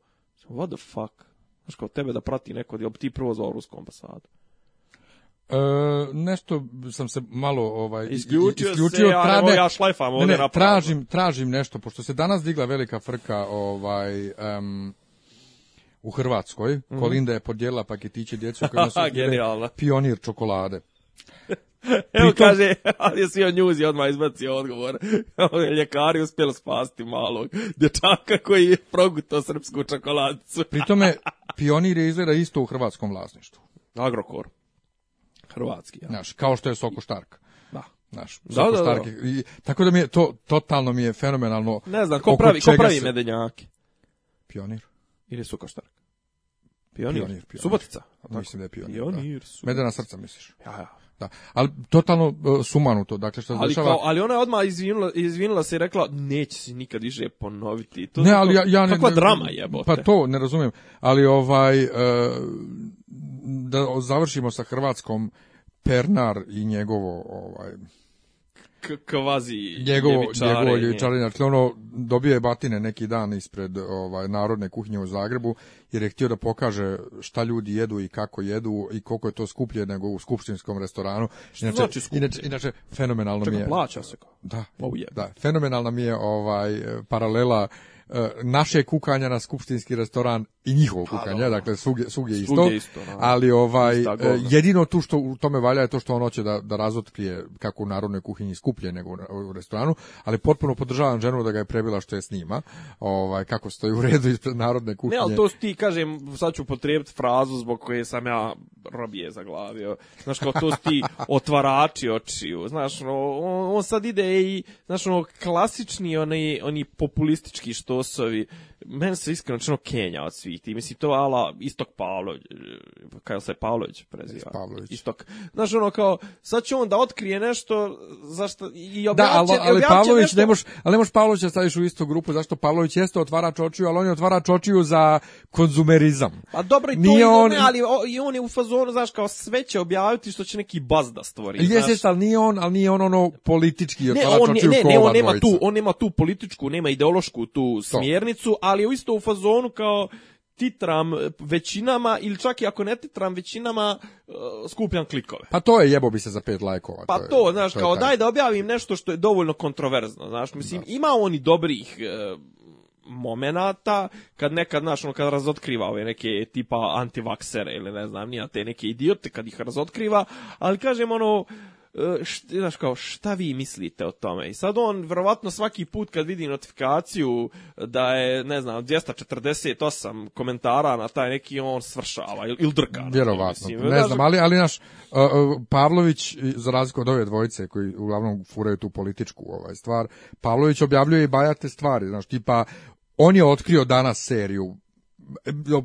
What the fuck? tebe da prati neko, jel ti prvo zvao rusku ambasadu? E, nešto sam se malo ovaj isključio, isključio se, ja tražim, tražim nešto pošto se danas digla velika frka ovaj u Hrvatskoj, mhm. Kolinda je podijelila paketiće djecu kojima su pionir čokolade. Evo kaže, ali je o njuzi odmah izbacio odgovor. Ljekari uspjelo spasti malog dječaka koji je proguto srpsku čokoladicu. Pri tome, pionir je izgleda isto u hrvatskom vlasništvu. Agrokor. Hrvatski, ja. Naš, kao što je Soko Štark. Da. naš da, I, tako da mi je to, totalno mi je fenomenalno. Ne znam, ko pravi, ko pravi se... medenjaki? Pionir. Ili Soko Štark? Pionir. pionir, pionir. Subotica. Mislim da je pionir. Pionir. Medena srca misliš? Ja, ja. Da. Ali totalno uh, sumanuto, dakle što ali dešava. ali ona je odmah izvinula, se i rekla neće se nikad više ponoviti. To ne, ali ja, ja ne, kakva drama je, Pa to ne razumijem, ali ovaj uh, da završimo sa hrvatskom Pernar i njegovo ovaj kvazi njegovo, ljevičarenje. Njegovo znači ono dobio je batine neki dan ispred ovaj, narodne kuhinje u Zagrebu, jer je htio da pokaže šta ljudi jedu i kako jedu i koliko je to skuplje nego u skupštinskom restoranu. inače, znači Inače, inače, fenomenalno mi je... plaća se Da, da, fenomenalna mi je ovaj paralela E, naše kukanja na skupštinski restoran i njihovo pa, kukanje, dakle svugdje, suge isto, ali ovaj, e, jedino tu što u tome valja je to što on hoće da, da razotkrije kako u narodnoj kuhinji skuplje nego u restoranu, ali potpuno podržavam ženu da ga je prebila što je snima ovaj, kako stoji u redu ispred narodne kuhinje. Ne, ali to ti kažem, sad ću potrebiti frazu zbog koje sam ja robije zaglavio, znaš kao to ti otvarači očiju, znaš, ono, on, sad ide i, znaš, ono, klasični, oni, oni populistički što Tosovi meni se iskreno čeno Kenja od svih ti. Mislim, to ala Istok Pavlović, e, kada se Pavlović preziva. Pavlović. Istok. Znaš, ono kao, sad će on da otkrije nešto zašto i objavče, Da, ali, ali Pavlović nešto... ne moš, ali ne moš Pavlovića staviš u istu grupu, zašto Pavlović jeste otvara čočiju, ali on je otvara čočiju za konzumerizam. Pa dobro, i to nije on... Ne, ali o, i on je u fazonu, znaš, kao sve će objaviti što će neki baz da stvori. Jes, jes, ali nije on, ali nije on ono politički otvara on, čočiju ne, ne, ne, on nema tu, on nema tu političku, nema ideološku tu smjernicu, ali je isto u fazonu kao titram eh, većinama ili čak i ako ne titram većinama eh, skupljam klikove. Pa to je jebo bi se za pet lajkova. Pa to, je, znaš, kao daj da objavim nešto što je dovoljno kontroverzno, znaš, mislim, da. ima oni dobrih e, momenata kad nekad, znaš, ono, kad razotkriva ove neke tipa antivaksere ili ne znam, nija te neke idiote kad ih razotkriva, ali kažem ono, E, šta, znaš kao, šta vi mislite o tome? I sad on, vjerovatno svaki put kad vidi notifikaciju da je, ne znam, 248 komentara na taj neki, on svršava ili, il drga. Vjerovatno, ne, znam, ali, ali naš, e, e, Pavlović, za razliku od ove dvojice koji uglavnom furaju tu političku ovaj stvar, Pavlović objavljuje i bajate stvari, znaš, tipa, on je otkrio danas seriju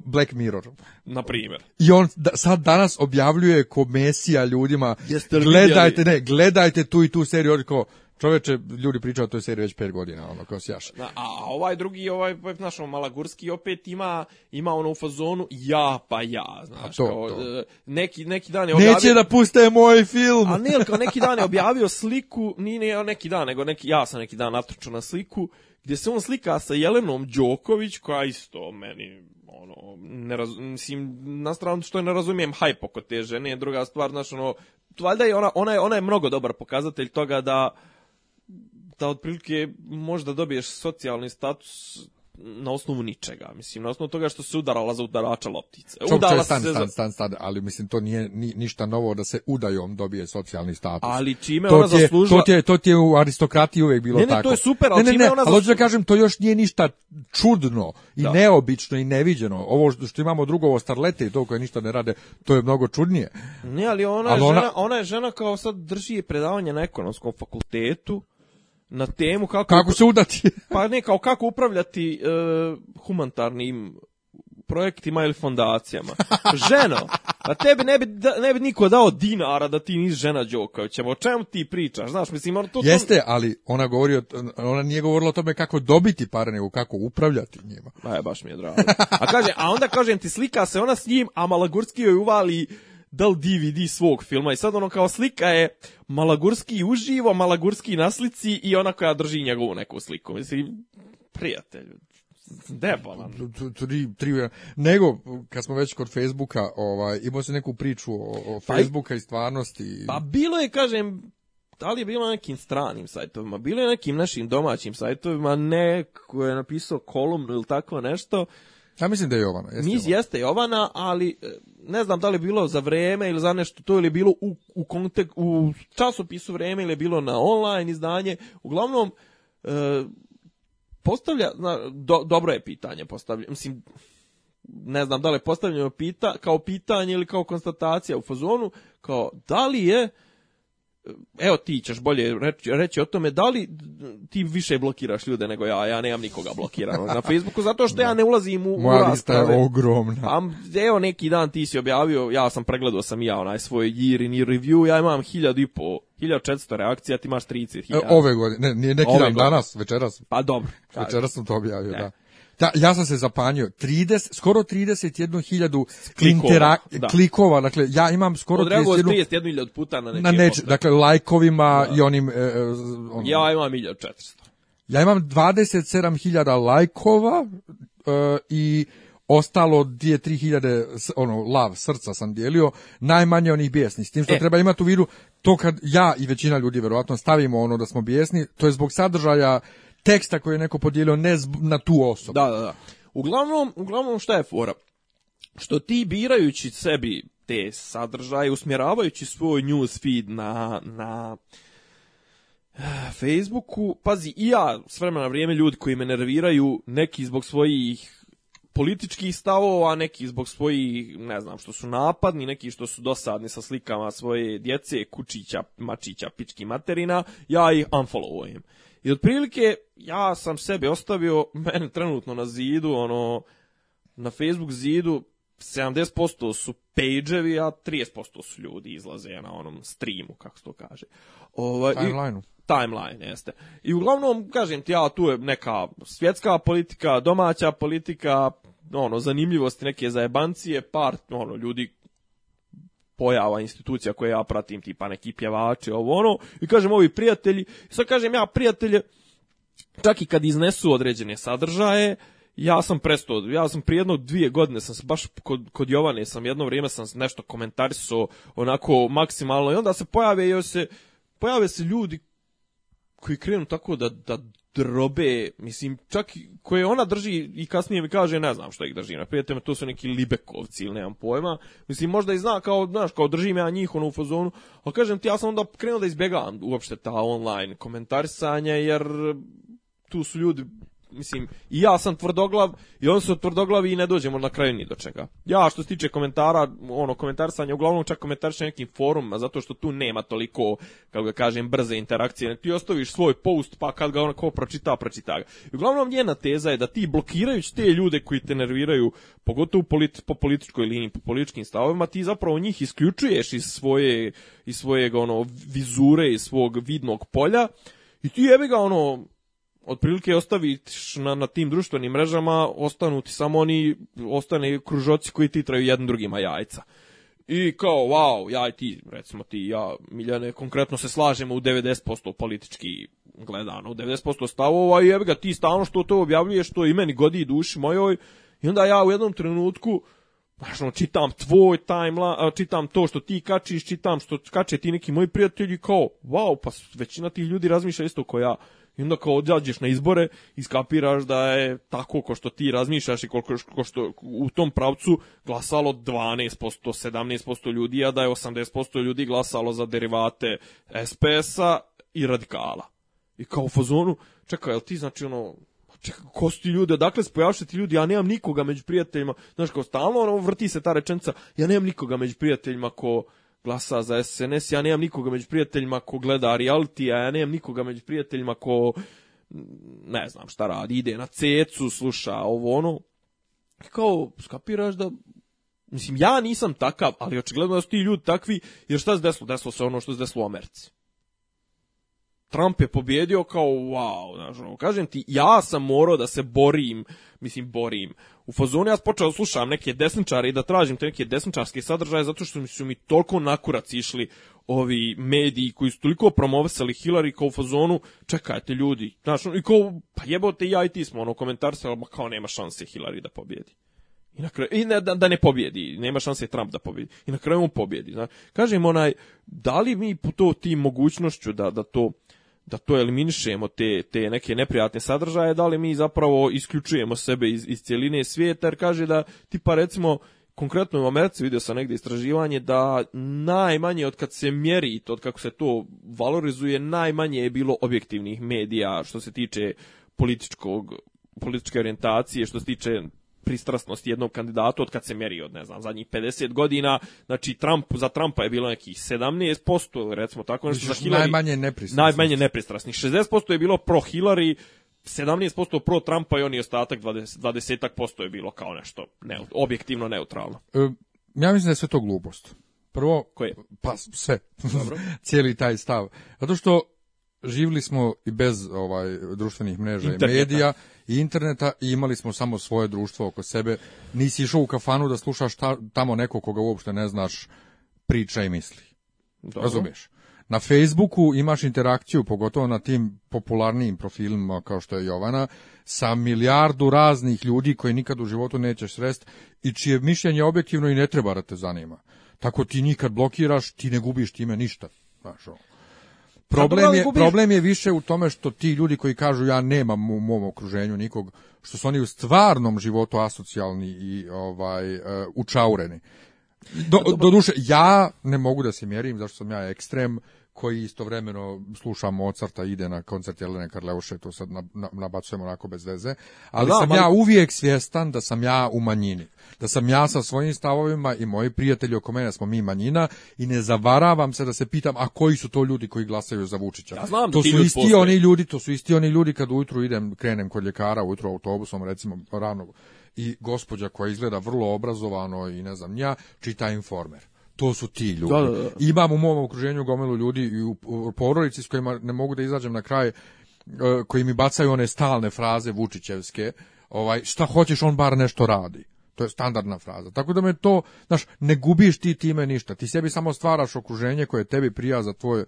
Black Mirror. Na primjer. I on sad danas objavljuje komesija ljudima, gledajte, ne, gledajte tu i tu seriju, kao, Čoveče, ljudi pričaju o toj seriji već pet godina, ono, kao sjaš. a ovaj drugi, ovaj, ovaj našao ono, Malagurski opet ima, ima ono u fazonu, ja pa ja, znaš, e, Neki, neki dan je objavio... Neće da puste moj film! A neki dan je objavio sliku, ni ne neki dan, nego neki, ja sam neki dan natrčao na sliku, gdje se on slika sa Jelenom Đoković, koja isto meni ono, ne raz, mislim, na stranu što ne razumijem hype oko te žene, druga stvar, znaš, ono, valjda je ona, ona je, ona je mnogo dobar pokazatelj toga da, da otprilike možda dobiješ socijalni status na osnovu ničega. Mislim, na osnovu toga što se udarala za udarača loptice. Čop, stan, se stan, stan, stan, ali mislim, to nije ništa novo da se udajom dobije socijalni status. Ali čime to ona To je, to je u aristokratiji uvijek bilo ne, ne, Ne, to je super, ali ne, ne, čime ne, ona Ali da kažem, to još nije ništa čudno i neobično i neviđeno. Ovo što imamo drugo, ovo starlete i to koje ništa ne rade, to je mnogo čudnije. Ne, ali ona, je, žena, ona je žena kao sad drži predavanje na ekonomskom fakultetu na temu kako... Kako se udati? pa ne, kao kako upravljati e, humanitarnim projektima ili fondacijama. Ženo, a tebi ne bi, ne bi niko dao dinara da ti nisi žena Đokovićem. O čemu ti pričaš? Znaš, mislim, ono to... Jeste, ali ona govori ona nije govorila o tome kako dobiti pare, nego kako upravljati njima. A je, baš mi je drago. A, kaže, a onda kažem ti, slika se ona s njim, a Malagurski joj uvali da DVD svog filma i sad ono kao slika je Malagurski uživo, Malagurski naslici i ona koja drži njegovu neku sliku. Mislim, prijatelju, debalan. Tri, tri, nego, kad smo već kod Facebooka, ovaj, imao se neku priču o, pa Facebooka i stvarnosti. Pa bilo je, kažem, ali je bilo na nekim stranim sajtovima, bilo je nekim našim domaćim sajtovima, neko je napisao kolumnu ili tako nešto, ja mislim da je Jovana. Jeste Mis, Jovana. jeste Jovana, ali e, ne znam da li je bilo za vreme ili za nešto to ili je bilo u, u, kontek, u časopisu vreme ili je bilo na online izdanje. Uglavnom, e, postavlja, dobro je pitanje postavlja, mislim, ne znam da li je postavljeno pita, kao pitanje ili kao konstatacija u fazonu, kao da li je evo ti ćeš bolje reći, reći o tome da li ti više blokiraš ljude nego ja, ja nemam nikoga blokirano na Facebooku zato što ja ne ulazim u, Moja lista je ogromna. evo neki dan ti si objavio, ja sam pregledao sam ja onaj svoj year in year review, ja imam hiljadu i po 1400 reakcija, ti imaš 30.000. E, ove godine, ne, neki Ove dan, godine. danas, večeras. Pa dobro. Večeras sam to objavio, e. da. Da, ja sam se zapanio, 30, skoro 31.000 klikova, da. klikova. Dakle, ja imam skoro 31.000 puta na, na neč, Dakle, lajkovima da. i onim... E, e on... Ja imam 1400. Ja imam 27.000 lajkova e, i ostalo 2 3000 hiljade ono, lav srca sam dijelio, najmanje onih bijesni. S tim što e. treba imati u vidu, to kad ja i većina ljudi verovatno stavimo ono da smo bijesni, to je zbog sadržaja teksta koji je neko podijelio ne na tu osobu. Da, da, da. Uglavnom, uglavnom šta je fora? Što ti birajući sebi te sadržaje, usmjeravajući svoj news feed na, na eh, Facebooku, pazi, i ja s vremena vrijeme ljudi koji me nerviraju, neki zbog svojih političkih stavova, neki zbog svojih, ne znam, što su napadni, neki što su dosadni sa slikama svoje djece, kučića, mačića, pički materina, ja ih unfollowujem. I otprilike, ja sam sebe ostavio, mene trenutno na zidu, ono, na Facebook zidu, 70% su pejđevi, a 30% su ljudi izlaze na onom streamu, kako se to kaže. Ovaj, timeline Timeline, jeste. I uglavnom, kažem ti ja, tu je neka svjetska politika, domaća politika, ono, zanimljivosti neke zajebancije, par ono, ljudi pojava institucija koje ja pratim, tipa neki pjevači, ovo ono, i kažem ovi prijatelji, sad kažem ja prijatelje, čak i kad iznesu određene sadržaje, ja sam presto, ja sam prije jedno dvije godine sam baš kod, kod Jovane sam jedno vrijeme sam nešto komentarisao onako maksimalno i onda se pojave se pojave se ljudi koji krenu tako da, da drobe, mislim, čak koje ona drži i kasnije mi kaže, ne znam što ih drži, na to su neki libekovci ili nemam pojma, mislim, možda i zna kao, znaš, kao držim ja njih ono u fazonu, a kažem ti, ja sam onda krenuo da izbjegavam uopšte ta online komentarisanja, jer tu su ljudi mislim, i ja sam tvrdoglav i on su tvrdoglavi i ne dođemo na kraju ni do čega. Ja što se tiče komentara, ono, komentarsanje, uglavnom čak na nekim forumima, zato što tu nema toliko, kako ga kažem, brze interakcije. Ti ostaviš svoj post, pa kad ga ono ko pročita, pročita ga. I uglavnom njena teza je da ti blokirajući te ljude koji te nerviraju, pogotovo po političkoj liniji, po političkim stavovima, ti zapravo njih isključuješ iz svoje, iz svojeg, ono, vizure, iz svog vidnog polja, i ti jebi ga ono, otprilike ostaviš na, na tim društvenim mrežama, ostanu ti samo oni, ostane kružoci koji ti traju jednim drugima jajca. I kao, wow, ja i ti, recimo ti, ja, Miljane, konkretno se slažemo u 90% politički gledano, u 90% stavova i evo ga, ti stalno što to objavljuješ, što i meni godi i duši mojoj, i onda ja u jednom trenutku, znaš, no, čitam tvoj timeline, čitam to što ti kačiš, čitam što kače ti neki moji prijatelji, kao, wow, pa većina tih ljudi razmišlja isto ko ja. I onda kao odjađeš na izbore iskapiraš da je tako ko što ti razmišljaš i koliko što u tom pravcu glasalo 12%, 17% ljudi, a da je 80% ljudi glasalo za derivate SPS-a i radikala. I kao u fazonu, čekaj, jel ti znači ono, čekaj, ko su ti ljudi, odakle spojaše ti ljudi, ja nemam nikoga među prijateljima, znaš kao stalno ono, vrti se ta rečenica, ja nemam nikoga među prijateljima ko, glasa za SNS, ja nemam nikoga među prijateljima ko gleda reality, a ja nemam nikoga među prijateljima ko ne znam šta radi, ide na cecu, sluša ovo ono. I kao, skapiraš da Mislim, ja nisam takav, ali očigledno da su ti ljudi takvi, jer šta se desilo? Desilo se ono što se desilo u Americi. Trump je pobjedio kao, wow, znaš, ono, kažem ti, ja sam morao da se borim mislim, borim. U fazonu ja počeo slušam neke desničare i da tražim te neke desničarske sadržaje zato što su mi toliko nakurac išli ovi mediji koji su toliko promovisali Hillary kao u fazonu, čekajte ljudi, znaš, ono, i kao, pa jebote ja i ti smo ono komentarsali, ma kao nema šanse Hillary da pobjedi. I, na kraju, i da, da ne pobjedi, nema šanse Trump da pobjedi. I na kraju mu pobjedi. Znači, kažem onaj, da li mi to tim mogućnošću da, da to da to eliminišemo te, te neke neprijatne sadržaje, da li mi zapravo isključujemo sebe iz, iz cjeline svijeta, jer kaže da tipa recimo konkretno u Americi vidio sam negdje istraživanje da najmanje od kad se mjeri, od kako se to valorizuje, najmanje je bilo objektivnih medija što se tiče političkog političke orijentacije, što se tiče pristrasnost jednog kandidata od kad se meri od, ne znam, zadnjih 50 godina. Znači, Trump, za Trumpa je bilo nekih 17%, recimo tako nešto. Za najmanje nepristrasnih. Najmanje nepristrasnih. 60% je bilo pro Hillary, 17% pro Trumpa i oni ostatak 20, 20 posto je bilo kao nešto objektivno neutralno. E, ja mislim da je sve to glupost. Prvo, Koje? pa sve. Dobro. Cijeli taj stav. Zato što živjeli smo i bez ovaj društvenih mreža i medija i interneta i imali smo samo svoje društvo oko sebe. Nisi išao u kafanu da slušaš ta, tamo neko koga uopšte ne znaš priča i misli. Razumiješ? Na Facebooku imaš interakciju, pogotovo na tim popularnijim profilima kao što je Jovana, sa milijardu raznih ljudi koji nikad u životu nećeš srest i čije mišljenje objektivno i ne treba da te zanima. Tako ti nikad blokiraš, ti ne gubiš time ništa. Znaš, ono problem je, problem je više u tome što ti ljudi koji kažu ja nemam u mom okruženju nikog, što su oni u stvarnom životu asocijalni i ovaj e, učaureni. Do, doduše, ja ne mogu da se mjerim, zašto sam ja ekstrem, koji istovremeno slušamo Mozarta ide na koncert Jelene Karleuše, to sad nabacujemo onako bez veze, ali sam ja uvijek svjestan da sam ja u manjini, da sam ja sa svojim stavovima i moji prijatelji oko mene smo mi manjina i ne zavaravam se da se pitam a koji su to ljudi koji glasaju za Vučića. to su isti oni ljudi, to su isti oni ljudi kad ujutru idem, krenem kod ljekara ujutro autobusom recimo rano i gospođa koja izgleda vrlo obrazovano i ne znam ja, čita informer to su ti ljudi. Imam u mom okruženju gomilu ljudi i u porodici s kojima ne mogu da izađem na kraj e, koji mi bacaju one stalne fraze Vučićevske, ovaj šta hoćeš on bar nešto radi. To je standardna fraza. Tako da me to, znaš, ne gubiš ti time ništa. Ti sebi samo stvaraš okruženje koje tebi prija za tvoj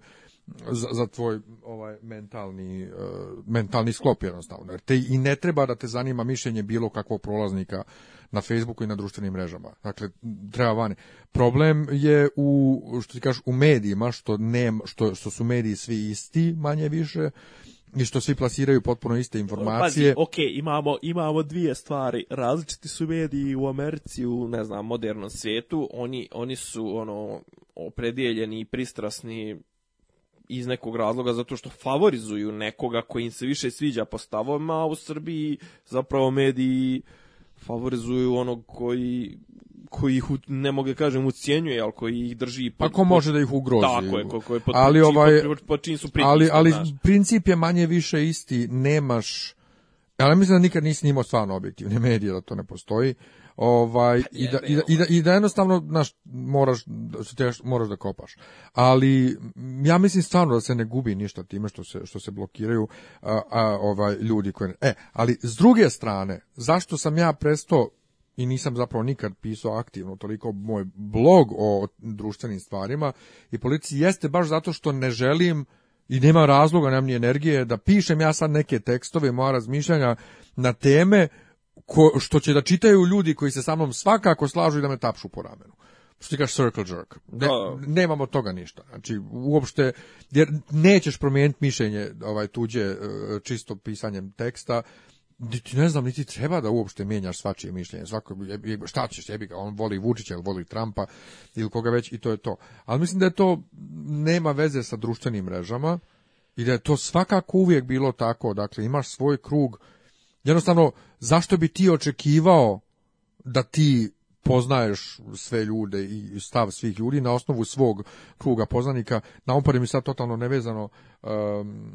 za, za tvoj ovaj mentalni e, mentalni sklop jednostavno jer te i ne treba da te zanima mišljenje bilo kakvog prolaznika na Facebooku i na društvenim mrežama. Dakle, treba vani. Problem je u, što ti kažeš, u medijima, što, ne, što, što su mediji svi isti, manje više, i što svi plasiraju potpuno iste informacije. ok, imamo, imamo dvije stvari. Različiti su mediji u Americi, u, ne znam, modernom svijetu. Oni, oni su, ono, opredijeljeni i pristrasni iz nekog razloga zato što favorizuju nekoga koji im se više sviđa po stavovima, a u Srbiji zapravo mediji favorizuju onog koji koji ih ne mogu da kažem ucijenjuje, ali koji ih drži pa ko može da ih ugrozi. Tako je, ko, ko je pod, ali ovaj pod, su pritisni, Ali ali princip je manje više isti, nemaš Ali mislim da nikad nisi imao stvarno objektivne medije, da to ne postoji ovaj pa i da, i da, i da, i jednostavno naš, moraš, teš, moraš da kopaš. Ali ja mislim stvarno da se ne gubi ništa time što se, što se blokiraju a, ovaj, ljudi koji... E, ali s druge strane, zašto sam ja prestao i nisam zapravo nikad pisao aktivno toliko moj blog o društvenim stvarima i policiji jeste baš zato što ne želim i nema razloga, nemam ni energije da pišem ja sad neke tekstove, moja razmišljanja na teme ko, što će da čitaju ljudi koji se sa mnom svakako slažu i da me tapšu po ramenu. Što ti kaže circle jerk. Ne, nemamo toga ništa. Znači, uopšte, jer nećeš promijeniti mišljenje ovaj, tuđe e, čisto pisanjem teksta, ne znam, niti treba da uopšte mijenjaš svačije mišljenje. Svako, šta ćeš, jebi ga, on voli Vučića ili voli Trumpa ili koga već i to je to. Ali mislim da to, nema veze sa društvenim mrežama i da je to svakako uvijek bilo tako. Dakle, imaš svoj krug Jednostavno, zašto bi ti očekivao da ti poznaješ sve ljude i stav svih ljudi na osnovu svog kruga poznanika, na umpare mi sad totalno nevezano Um,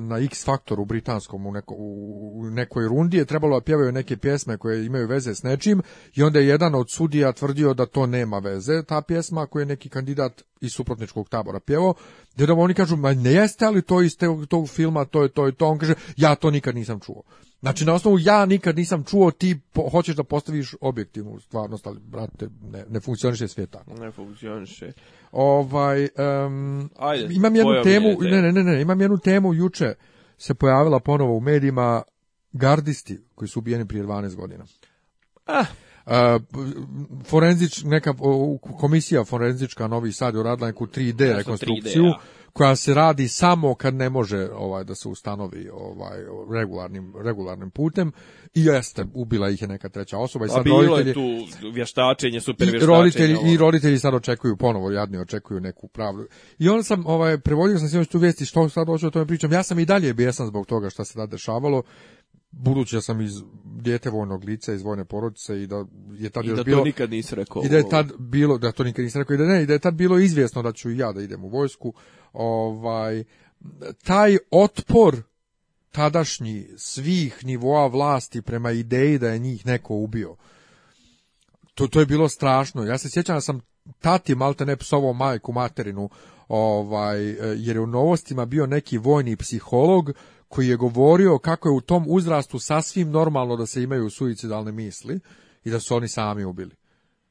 na X faktoru britanskom u, neko, u nekoj rundi je trebalo da pjevaju neke pjesme koje imaju veze s nečim i onda je jedan od sudija tvrdio da to nema veze, ta pjesma koju je neki kandidat iz suprotničkog tabora pjevao, gdje da oni kažu, ma ne jeste, ali to iz tog, tog filma, to je to i to, on kaže, ja to nikad nisam čuo. Znači, na osnovu ja nikad nisam čuo, ti hoćeš da postaviš objektivnu stvarnost, ali, brate, ne, ne funkcioniše svijet tako. Ne funkcioniše. Ovaj um, Ajde, imam jednu temu, ne, ne, ne, ne, imam jednu temu juče se pojavila ponovo u medijima gardisti koji su ubijeni prije 12 godina. Ah. Eh, forenzič, neka komisija forenzička Novi Sad je uradila neku 3D rekonstrukciju koja se radi samo kad ne može ovaj da se ustanovi ovaj regularnim regularnim putem i jeste ubila ih je neka treća osoba i sad bilo je tu vještačenje super vještačenje i roditelji i roditelji sad očekuju ponovo jadni očekuju neku pravdu i on sam ovaj prevodio sam sinoć tu vesti što sad hoću o tome pričam ja sam i dalje bijesan zbog toga što se da dešavalo budući da sam iz dijete vojnog lica iz vojne porodice i da je tad da bilo nikad rekao. I da je tad bilo da to nikad nisi rekao i da ne, i da je tad bilo izvjesno da ću i ja da idem u vojsku. Ovaj taj otpor tadašnji svih nivoa vlasti prema ideji da je njih neko ubio. To, to je bilo strašno. Ja se sjećam da sam tati malte ne psovao majku materinu ovaj, e, jer je u novostima bio neki vojni psiholog koji je govorio kako je u tom uzrastu sasvim normalno da se imaju suicidalne misli i da su oni sami ubili.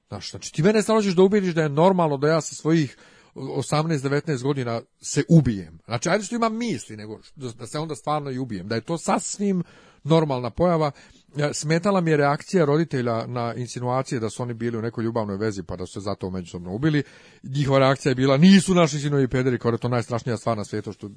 znači ti mene stalođeš da ubiriš da je normalno da ja sa svojih 18-19 godina se ubijem. Znači, ajde što imam misli, nego da se onda stvarno i ubijem. Da je to sasvim normalna pojava. E, smetala mi je reakcija roditelja na insinuacije da su oni bili u nekoj ljubavnoj vezi pa da su se zato međusobno ubili. Njihova reakcija je bila nisu naši sinovi pederi, kao da je to najstrašnija stvar na svijetu što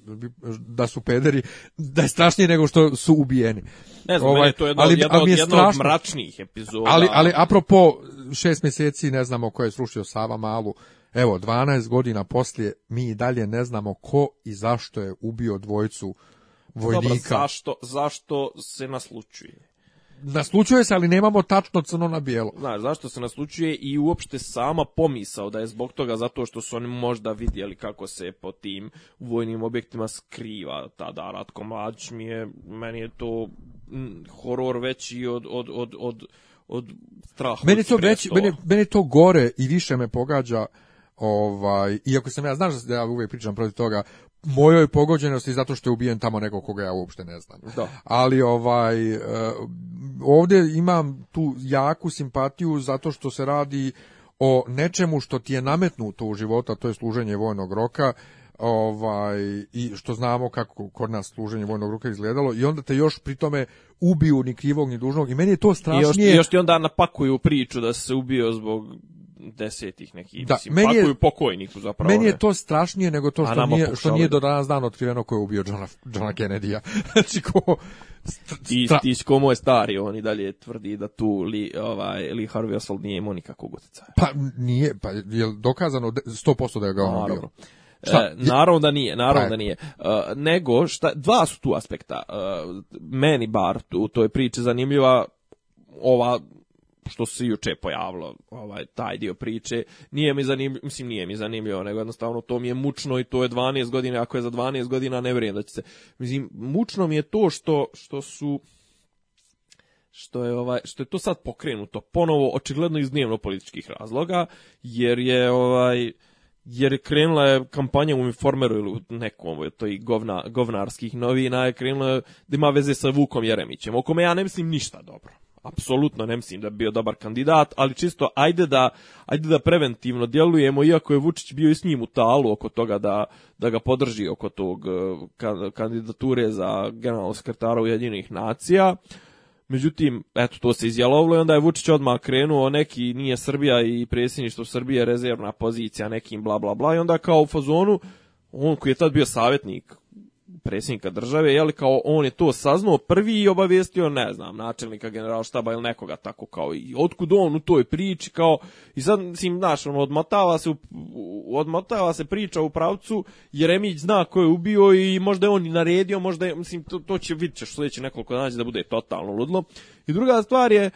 da su pederi, da je strašnije nego što su ubijeni. Ne znam, ovaj, je to jedna, ali, jedna, ali jedna od mračnijih epizoda. Ali, ali apropo šest mjeseci ne znamo ko je srušio Sava Malu Evo, 12 godina poslije mi i dalje ne znamo ko i zašto je ubio dvojcu vojnika. Dobro, zašto, zašto se naslučuje? Naslučuje se, ali nemamo tačno crno na bijelo. Znaš, zašto se naslučuje i uopšte sama pomisao da je zbog toga zato što su oni možda vidjeli kako se po tim vojnim objektima skriva tada Ratko Mladić mi je, meni je to mm, horor veći od, od, od, od od straha. Meni to, meni, meni to gore i više me pogađa Ovaj, iako sam ja, znaš da ja uvijek pričam protiv toga, mojoj pogođenosti zato što je ubijen tamo nekog koga ja uopšte ne znam. Ali ovaj e, ovdje imam tu jaku simpatiju zato što se radi o nečemu što ti je nametnuto u životu, to je služenje vojnog roka ovaj i što znamo kako kod nas služenje vojnog roka izgledalo i onda te još pri tome ubiju ni krivog ni dužnog i meni je to strašnije. I još, još ti onda napakuju priču da se ubio zbog desetih neki. Da, mislim, meni pa je, pokojniku zapravo. Meni je to strašnije nego to što nije, što nije do danas dan otkriveno ko je ubio Johna, Johna Kennedy-a. znači, ko... Stra... s komu je stari, on i dalje tvrdi da tu li, ovaj, li Harvey Oswald nije imao nikakvog utjecaja. Pa nije, pa je dokazano 100% da je ga on ubio? E, naravno da nije, naravno da pa nije. E, nego, šta, dva su tu aspekta. E, meni bar u toj priči zanimljiva ova što se juče pojavilo ovaj taj dio priče nije mi zanimljivo mislim nije mi zanimljivo nego jednostavno to mi je mučno i to je 12 godina ako je za 12 godina ne vjerujem da će se mislim mučno mi je to što što su što je ovaj što je to sad pokrenuto ponovo očigledno iz dnevno političkih razloga jer je ovaj jer je krenula je kampanja u Informeru ili u nekom to i govna, govnarskih novina je krenula ima veze sa Vukom Jeremićem, o kome ja ne mislim ništa dobro apsolutno ne mislim da bi bio dobar kandidat, ali čisto ajde da, ajde da preventivno djelujemo, iako je Vučić bio i s njim u talu oko toga da, da ga podrži oko tog eh, kandidature za generalnog sekretara Ujedinjenih nacija. Međutim, eto, to se izjelovilo i onda je Vučić odmah krenuo, neki nije Srbija i predsjedništvo Srbije rezervna pozicija, nekim bla bla bla i onda kao u fazonu, on koji je tad bio savjetnik predsjednika države, je li kao on je to saznao prvi i obavijestio, ne znam, načelnika generalštaba ili nekoga tako kao i otkud on u toj priči kao i sad mislim znaš, on odmatava se odmatava se priča u pravcu Jeremić zna ko je ubio i možda je on i naredio, možda je, mislim to, to će vidjet ćeš sljedeće nekoliko dana da bude totalno ludlo. I druga stvar je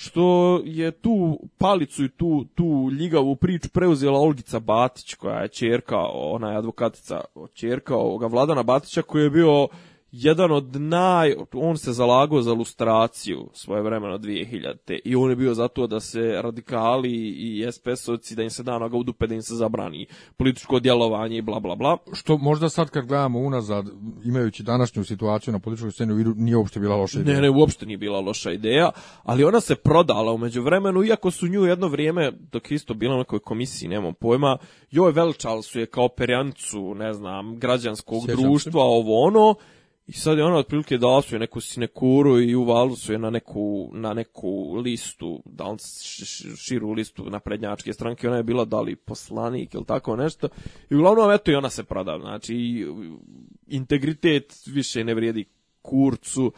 što je tu palicu i tu, tu ljigavu priču preuzela Olgica Batić, koja je čerka, ona je advokatica čerka ovoga Vladana Batića, koji je bio jedan od naj... On se zalagao za lustraciju svoje vremena 2000. I on je bio za to da se radikali i SPS-ovci, da im se danoga udupe, da im se zabrani političko djelovanje i bla, bla, bla. Što možda sad kad gledamo unazad, imajući današnju situaciju na političkoj sceni, nije uopšte bila loša ideja. Ne, ne, uopšte nije bila loša ideja, ali ona se prodala umeđu vremenu, iako su nju jedno vrijeme, dok isto bila na nekoj komisiji, nemam pojma, joj velčal su je kao perjanicu, ne znam, građanskog Sjećam društva, ovo ono, i sad je ona otprilike dala su je neku sinekuru i uvalu su je na neku, na neku listu, da širu listu na prednjačke stranke, ona je bila da li poslanik ili tako nešto. I uglavnom, eto i ona se proda. Znači, integritet više ne vrijedi kurcu.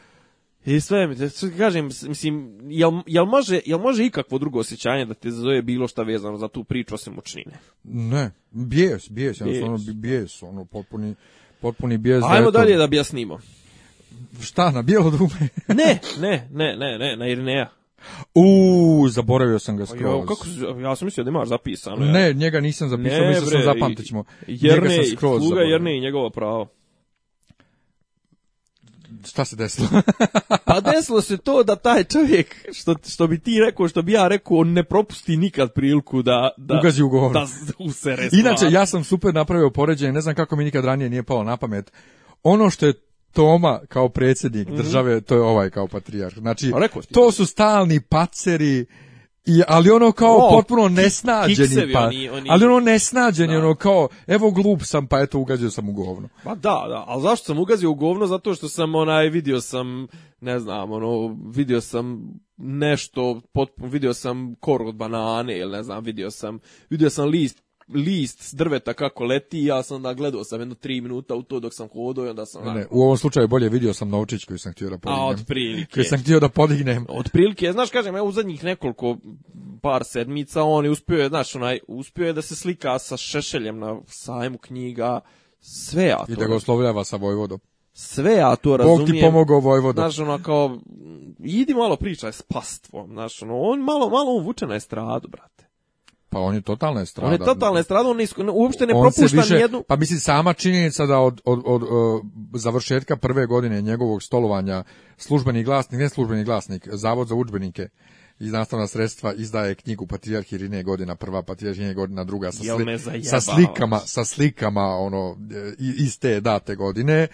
I sve, kažem, mislim, jel, može, jel može ikakvo drugo osjećanje da te zove bilo šta vezano za tu priču osim učnine? Ne, bijes, bijes, jednostavno bijes, ono, potpuni Potpuni bijez. Ajmo dalje da objasnimo. Šta, na bijelo dume? ne, ne, ne, ne, ne, na Irineja. U, zaboravio sam ga pa skroz. Jo, kako, ja sam mislio da imaš zapisano. Ne, njega nisam zapisao, mislio sam zapamtit ćemo. Njega sam skroz sluga i njegovo pravo šta se desilo? pa desilo se to da taj čovjek, što, što bi ti rekao, što bi ja rekao, on ne propusti nikad priliku da... da Ugazi ugovor. Inače, ja sam super napravio poređenje, ne znam kako mi nikad ranije nije palo na pamet. Ono što je Toma kao predsjednik mhm. države, to je ovaj kao patrijarh. Znači, pa to su stalni paceri, i, ali ono kao oh, potpuno nesnađeni pa, oni, oni... ali ono nesnađeni da. ono kao evo glup sam pa eto ugađao sam u govno pa da da ali zašto sam ugazio u govno zato što sam onaj vidio sam ne znam ono vidio sam nešto potpuno vidio sam kor od banane ili ne znam vidio sam vidio sam list list s drveta kako leti ja sam onda gledao sam jedno tri minuta u to dok sam hodao i onda sam... Ne, u ovom slučaju bolje vidio sam novčić koji sam htio da podignem. A, otprilike. Koji sam htio da podignem. Otprilike, znaš, kažem, ja u zadnjih nekoliko par sedmica on je uspio znaš, onaj, uspio je da se slika sa šešeljem na sajmu knjiga, sve ja to... I da ga oslovljava sa Vojvodom sve ja to razumijem. Bog ti pomogao Vojvodo. Znaš, ono, kao, idi malo pričaj s pastvom, znaš, ono, on malo, malo uvuče na estradu, brate. Pa on je totalna strada. On je totalna on, isko, uopšte ne propušta više, nijednu... Pa mislim, sama činjenica da od, od, od, e, završetka prve godine njegovog stolovanja službeni glasnik, ne službeni glasnik, Zavod za udžbenike i nastavna sredstva izdaje knjigu patriarh Irine godina prva, Patrijarh Irine godina druga sa, sa slikama, sa slikama ono, e, iz te date godine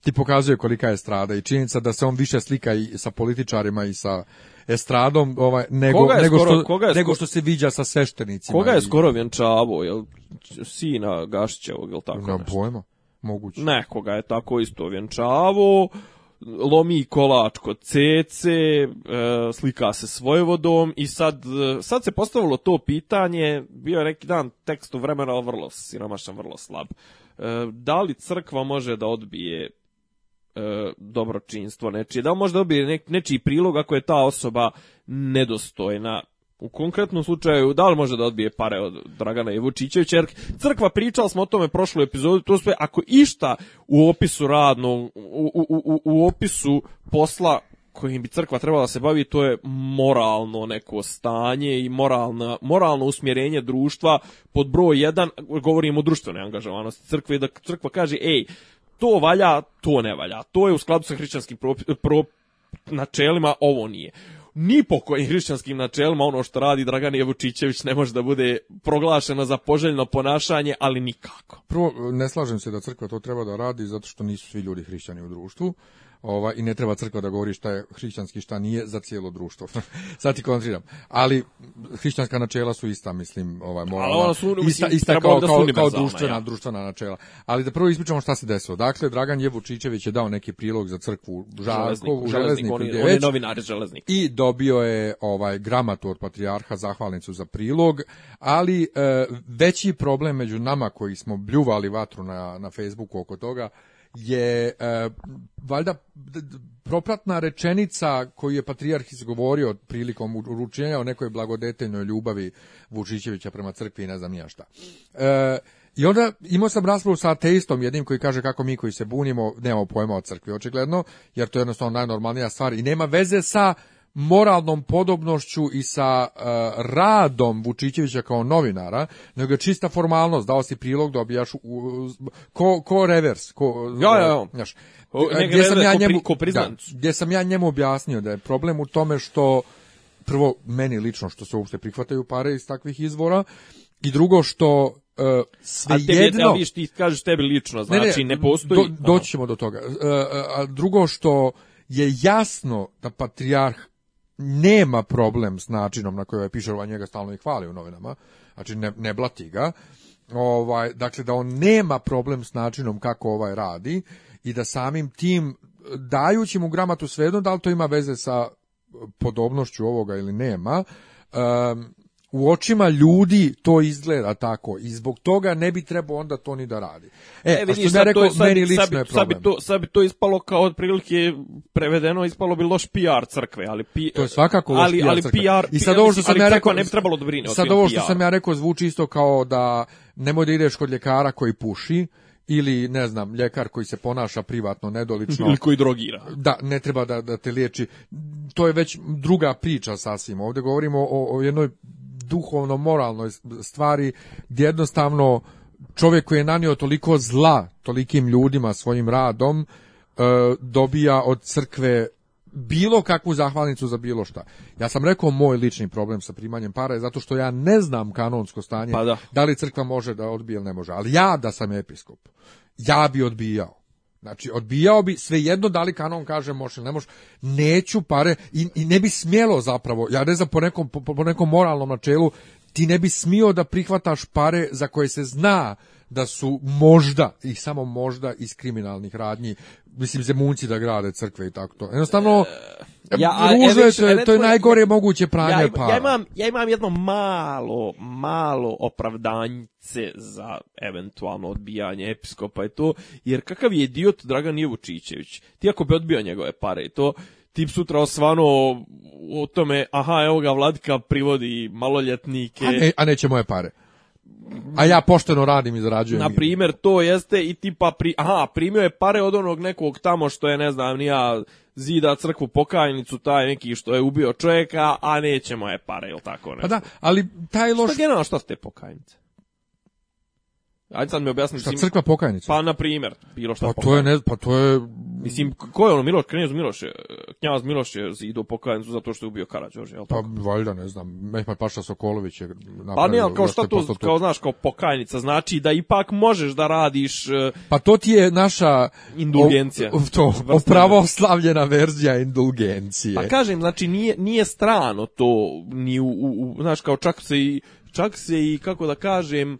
ti pokazuje kolika je strada i činjenica da se on više slika i sa političarima i sa estradom, ovaj nego koga nego skoro, što koga nego što se viđa sa sveštenicima. Koga je skoro vjenčavao, jel sina Gašićevog, jel tako Nemam nešto. pojma. Moguće. Nekoga je tako isto vjenčavao lomi kolač kod cece, e, slika se svojevodom i sad, e, sad se postavilo to pitanje, bio je neki dan tekst u vremenu, ali vrlo siromašan, vrlo slab. E, da li crkva može da odbije E, dobročinstvo nečije. Da li možda dobije ne, nečiji prilog ako je ta osoba nedostojna. U konkretnom slučaju, da li može da odbije pare od Dragana i Vučićevića? Jer crkva pričala smo o tome prošlu epizodu, to sve ako išta u opisu radnom u, u, u, u opisu posla kojim bi crkva trebala se baviti, to je moralno neko stanje i moralno usmjerenje društva pod broj jedan, govorimo o društvenoj angažovanosti crkve, da crkva kaže, ej, to valja, to ne valja. To je u skladu sa hrišćanskim pro, načelima, ovo nije. Ni po kojim hrišćanskim načelima ono što radi Dragan Jevučićević ne može da bude proglašeno za poželjno ponašanje, ali nikako. Prvo, ne slažem se da crkva to treba da radi zato što nisu svi ljudi hrišćani u društvu ova, i ne treba crkva da govori šta je hrišćanski, šta nije za cijelo društvo. Sad ti kontriram. Ali hrišćanska načela su ista, mislim, ovaj, mora ali su, ista, kao, društvena, društvena načela. Ali da prvo ispričamo šta se desilo. Dakle, Dragan Jevučićević je dao neki prilog za crkvu Žarkovu, železniku, on, je, on je I dobio je ovaj gramatu od patrijarha, zahvalnicu za prilog, ali eh, veći problem među nama koji smo bljuvali vatru na, na Facebooku oko toga, je e, valjda propratna rečenica koju je patrijarh izgovorio prilikom uručenja o nekoj blagodeteljnoj ljubavi Vučićevića prema crkvi i ne znam ja šta. E, i onda imao sam raspravu sa ateistom jednim koji kaže kako mi koji se bunimo nemamo pojma o crkvi, očigledno, jer to je jednostavno najnormalnija stvar i nema veze sa moralnom podobnošću i sa e, radom Vučićevića kao novinara, nego je čista formalnost, dao si prilog, dobijaš u, ko, ko revers. Ko, ja, ja, ja. gdje, sam ja njemu, ko pri, da, gdje sam ja njemu objasnio da je problem u tome što prvo meni lično što se uopšte prihvataju pare iz takvih izvora i drugo što uh, e, svejedno... A tebi, ti kažeš tebi lično, znači ne, postoji... Do, doći ćemo do toga. E, a drugo što je jasno da patrijarh nema problem s načinom na koji ovaj piše, ovaj njega stalno i hvali u novinama, znači ne, ne blati ga, ovaj, dakle da on nema problem s načinom kako ovaj radi i da samim tim dajući mu gramatu svejedno da li to ima veze sa podobnošću ovoga ili nema, u očima ljudi to izgleda tako i zbog toga ne bi trebao onda to ni da radi. E, e a što rekao, to, sad, meni Sad bi, to, to ispalo kao otprilike prevedeno, ispalo bi loš PR crkve, ali to je svakako loš ali, PR ali PR, I sad ovo što sam ja rekao, ne bi trebalo da brine Sad ovo što sam ja rekao zvuči isto kao da nemoj da ideš kod ljekara koji puši, ili ne znam ljekar koji se ponaša privatno nedolično ili koji drogira da ne treba da, da te liječi to je već druga priča sasvim ovdje govorimo o, o jednoj duhovno moralnoj stvari gdje jednostavno čovjek koji je nanio toliko zla tolikim ljudima svojim radom e, dobija od crkve bilo kakvu zahvalnicu za bilo šta. Ja sam rekao moj lični problem sa primanjem para je zato što ja ne znam kanonsko stanje pa da. da li crkva može da odbije ili ne može. Ali ja da sam episkop, ja bi odbijao. Znači, odbijao bi svejedno da li kanon kaže može ili ne može, neću pare i, i, ne bi smjelo zapravo, ja ne znam po nekom, po, nekom moralnom načelu, ti ne bi smio da prihvataš pare za koje se zna da su možda i samo možda iz kriminalnih radnji mislim zemunci da grade crkve i tako to. Jednostavno e, ja, a, to, je, najgore moguće pranje ja, Ja imam, ja imam jedno malo, malo opravdanjce za eventualno odbijanje episkopa i to, jer kakav je idiot Dragan Jevučićević. Ti ako bi odbio njegove pare i to, tip sutra osvano o tome, aha, evo ga Vladka privodi maloljetnike. A, ne, a neće moje pare a ja pošteno radim i zarađujem. Na primjer, to jeste i tipa, pri, aha, primio je pare od onog nekog tamo što je, ne znam, nija zida crkvu pokajnicu, taj neki što je ubio čovjeka, a nećemo je pare, ili tako nešto. Pa da, ali taj loš... Što generalno, šta ste pokajnice? Ajde sad mi objasni. Šta, crkva pokajnica? Pa, na primjer, bilo šta Pa to je, ne, pa to je... Mislim, ko je ono Miloš, knjez Miloš je, knjaz Miloš je zido pokajnicu zato što je ubio Karadžože, jel pa, tako? Pa, valjda, ne znam, Mehmet Paša Sokolović je Pa ne, kao šta to, kao znaš, kao pokajnica, znači da ipak možeš da radiš... E, pa to ti je naša... Indulgencija. O, to, opravoslavljena verzija indulgencije. Pa kažem, znači, nije, nije strano to, ni u, u, znaš, kao čak se i, čak se i, kako da kažem,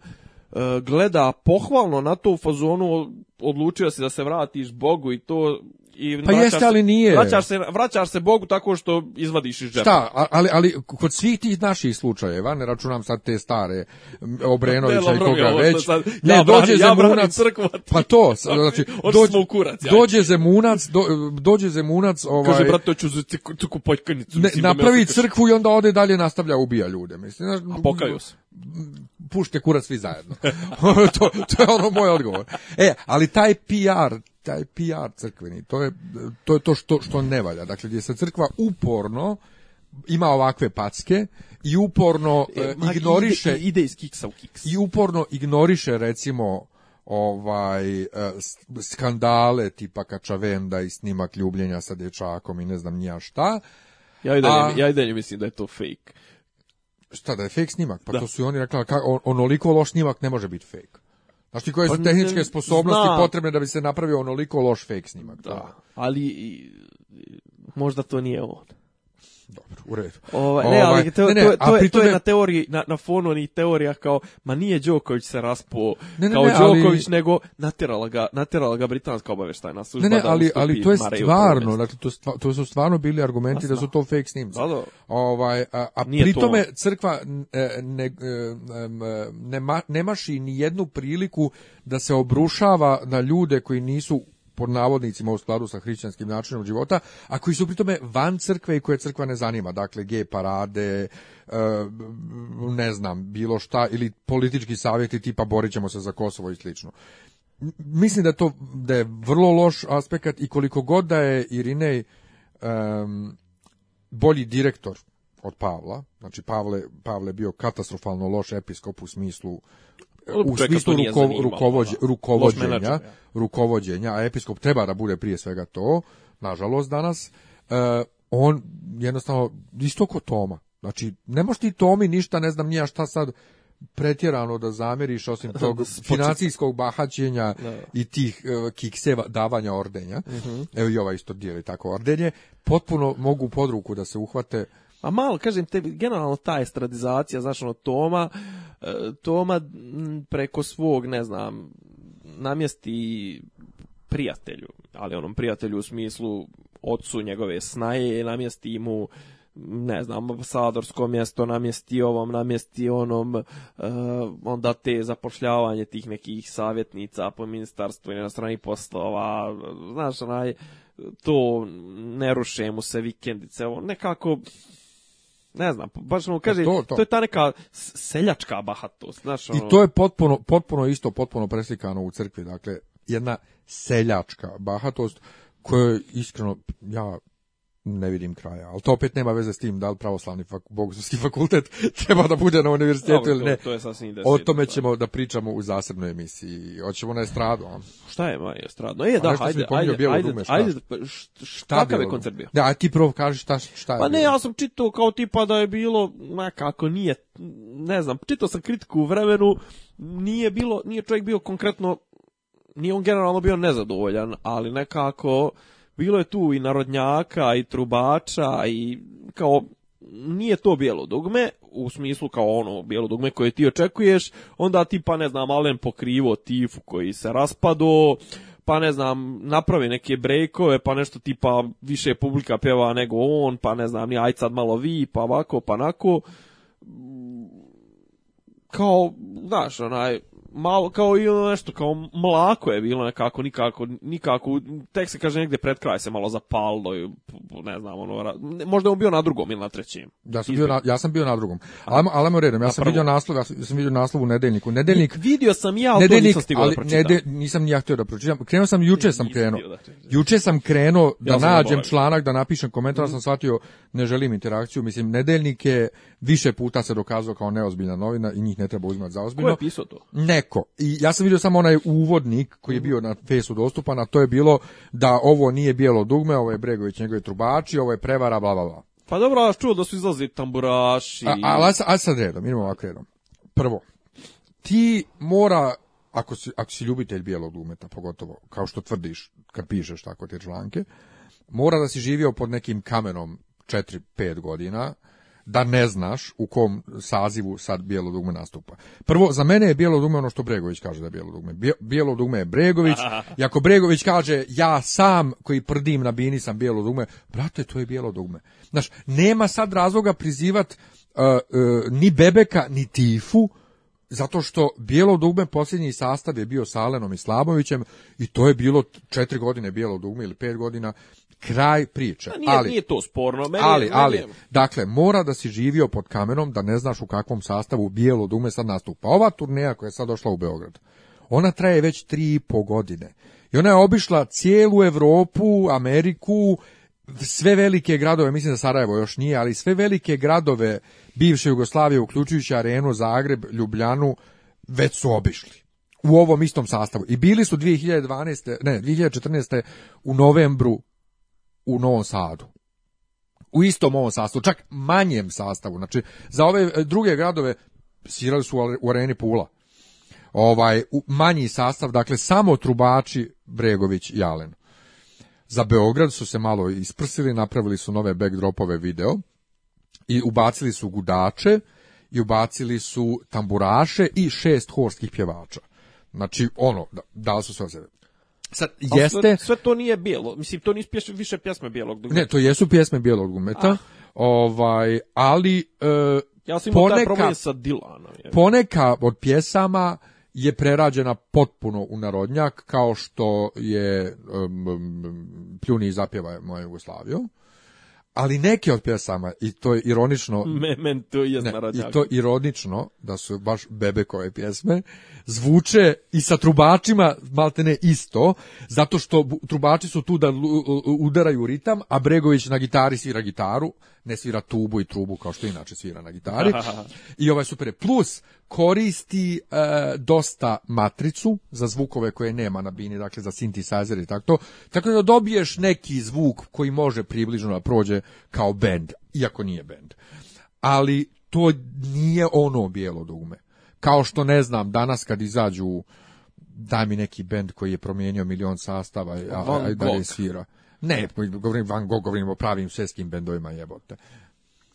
E, gleda pohvalno na to u fazonu odlučio si da se vratiš Bogu i to i pa jeste, ali nije. Vraćaš se, vraćaš se Bogu tako što izvadiš iz džepa. Šta, ali, ali kod svih tih naših slučajeva, ne računam sad te stare Obrenovića i koga ono već, sad, ne, dođe ja Zemunac, ja pa to, znači, dođe, dođe Zemunac, do, dođe Zemunac, ovaj, kaže, brate, ću napravi crkvu i onda ode dalje nastavlja ubija ljude, mislim. znači, A pokaju se pušte kurac svi zajedno. to, to je ono moj odgovor. E, ali taj PR, taj PR crkveni, to je to, je to što, što ne valja. Dakle, gdje se crkva uporno ima ovakve packe i uporno e, e, ignoriše ide, iz kiksa u kiks. I uporno ignoriše recimo ovaj e, skandale tipa Kačavenda i snimak ljubljenja sa dječakom i ne znam nija šta. Ja i ja i dalje mislim da je to fake. Šta da je fake snimak? Pa to su i oni rekli, on, onoliko loš snimak ne može biti fake. Znači koje su pa tehničke sposobnosti zna. potrebne da bi se napravio onoliko loš fake snimak? Da, ali možda to nije ovo. Dobro, u redu. Ovaj, ne, ovaj, ali to, je, na teoriji, na, na fonu onih teorija kao, ma nije Đoković se raspo ne, ne, kao Đoković, nego naterala ga, ga britanska obaveštajna služba. Ne, ne, ali, ali to je stvarno, dakle, to, to su stvarno bili argumenti da su to fake snimci. Da, Ovaj, a, a pri tome crkva e, ne, e, e, ne, ne, ni jednu priliku da se obrušava na ljude koji nisu pod navodnicima u skladu sa hrišćanskim načinom života, a koji su pritome van crkve i koje crkva ne zanima, dakle gej parade, e, ne znam, bilo šta, ili politički savjeti tipa borit ćemo se za Kosovo i slično. Mislim da je to da je vrlo loš aspekt i koliko god da je Irinej um, bolji direktor od Pavla, znači Pavle, Pavle bio katastrofalno loš episkop u smislu u smislu ruko, rukovođenja, rukovođenja, a episkop treba da bude prije svega to, nažalost danas, e, on jednostavno, isto ko Toma, znači ne možeš ti Tomi ništa, ne znam nija šta sad, pretjerano da zamjeriš osim tog financijskog bahaćenja i tih uh, kikseva davanja ordenja. Mhm. Evo i ova isto dijeli tako ordenje. Potpuno mogu pod da se uhvate a malo, kažem te, generalno ta estradizacija, znaš, ono, Toma, e, Toma preko svog, ne znam, namjesti prijatelju, ali onom prijatelju u smislu ocu njegove snaje, namjesti mu ne znam, ambasadorsko mjesto namjesti ovom, namjesti onom, e, onda te zapošljavanje tih nekih savjetnica po ministarstvu i na strani poslova, znaš, onaj, to ne ruše mu se vikendice, ovo nekako ne znam, baš mu ono, kaže, pa to, je ta neka seljačka bahatost. Znaš, I ono. to je potpuno, potpuno isto, potpuno preslikano u crkvi, dakle, jedna seljačka bahatost kojoj iskreno ja ne vidim kraja. Ali to opet nema veze s tim da li pravoslavni fak, bogoslovski fakultet treba da bude na univerzitetu ili ne. To, je sasvim O tome ćemo da pričamo u zasebnoj emisiji. Hoćemo na estradu. Ono. Šta je ma estradu? E, da, ajde, ajde, ajde, ajde, ajde, pa ajde, šta, kakav je koncert bio? Da, ti prvo kažeš šta, šta pa je Pa ne, ja sam čitao kao tipa da je bilo, ma kako nije, ne znam, čitao sam kritiku u vremenu, nije bilo, nije čovjek bio konkretno, nije on generalno bio nezadovoljan, ali nekako bilo je tu i narodnjaka i trubača i kao nije to bijelo dugme, u smislu kao ono bijelo dugme koje ti očekuješ, onda ti pa ne znam, Alen pokrivo tifu koji se raspado, pa ne znam, napravi neke brejkove, pa nešto tipa više publika pjeva nego on, pa ne znam, ni aj sad malo vi, pa ovako, pa nako. Kao, znaš, onaj, malo kao i ono nešto kao mlako je bilo nekako nikako nikako tek se kaže negdje pred kraj se malo zapalilo ne znam ono možda je on bio na drugom ili na trećem. Ja sam bio na, ja sam bio na drugom. Alamo alamo redom, ja sam vidio naslov, ja sam, vidio naslov u nedeljniku. Nedeljnik. vidio sam ja, ali nisam stigao da nisam ni ja htio da pročitam. Krenuo sam juče sam krenuo. Juče sam krenuo da ja nađem članak da napišem komentar, sam mhm. shvatio ne želim interakciju, mislim nedeljnik je više puta se dokazao kao neozbiljna novina i njih ne treba uzimati za ozbiljno. Ne, neko, i ja sam vidio samo onaj uvodnik koji je bio na fesu dostupan, a to je bilo da ovo nije bijelo dugme, ovo je Bregović njegove trubači, ovo je prevara, bla, bla, bla. Pa dobro, ali čuo da su izlazi tamburaši. A, a, sad, redom, idemo ovako redom. Prvo, ti mora, ako si, ako si ljubitelj bijelog dugmeta, pogotovo, kao što tvrdiš kad pišeš tako te članke, mora da si živio pod nekim kamenom 4-5 godina, da ne znaš u kom sazivu sad Bijelo dugme nastupa. Prvo, za mene je Bijelo dugme ono što Bregović kaže da je Bijelo dugme. Bijelo dugme je Bregović, i ako Bregović kaže ja sam koji prdim na bini sam Bijelo dugme, brate, to je Bijelo dugme. Znaš, nema sad razloga prizivat uh, uh, ni Bebeka, ni Tifu, zato što Bijelo dugme posljednji sastav je bio sa Alenom i Slabovićem i to je bilo četiri godine Bijelo dugme ili pet godina kraj priče. Pa nije, ali, nije to sporno. Meni, ali, ali, dakle, mora da si živio pod kamenom, da ne znaš u kakvom sastavu Bijelo dume sad nastupa. Pa ova turneja koja je sad došla u Beograd, ona traje već tri i po godine. I ona je obišla cijelu Europu, Ameriku, sve velike gradove, mislim da Sarajevo još nije, ali sve velike gradove bivše Jugoslavije, uključujući Arenu, Zagreb, Ljubljanu, već su obišli u ovom istom sastavu. I bili su 2012. ne, 2014. u novembru u Novom Sadu u istom ovom sastavu, čak manjem sastavu. Znači, za ove e, druge gradove svirali su u areni Pula. Ovaj, manji sastav, dakle, samo trubači Bregović i Jalen. Za Beograd su se malo isprsili, napravili su nove backdropove video i ubacili su gudače i ubacili su tamburaše i šest horskih pjevača. Znači, ono, da, dali su sve sebe. Sad, jeste... Sve, to nije bijelo, mislim, to nisu pješ, više pjesme bijelog dugmeta. Ne, to jesu pjesme bijelog dugmeta, ah. ovaj, ali... E, ja sam imao poneka, sa Dilana. Je. Poneka od pjesama je prerađena potpuno u narodnjak, kao što je um, Pljuni zapjeva moja Jugoslaviju. Ali neke od pjesama, i to je ironično... je I to ironično, da su baš bebekove pjesme, zvuče i sa trubačima maltene isto, zato što trubači su tu da udaraju ritam, a Bregović na gitari svira gitaru, ne svira tubu i trubu kao što inače svira na gitari. I ovaj super Plus, koristi e, dosta matricu za zvukove koje nema na bini, dakle za synthesizer i tako to. Tako da dobiješ neki zvuk koji može približno da prođe kao bend, iako nije bend. Ali to nije ono bijelo dugme. Kao što ne znam, danas kad izađu daj mi neki bend koji je promijenio milion sastava, a, a dalje svira. Ne, govorim Van Gogh, govorim o pravim svjetskim bendovima jebote.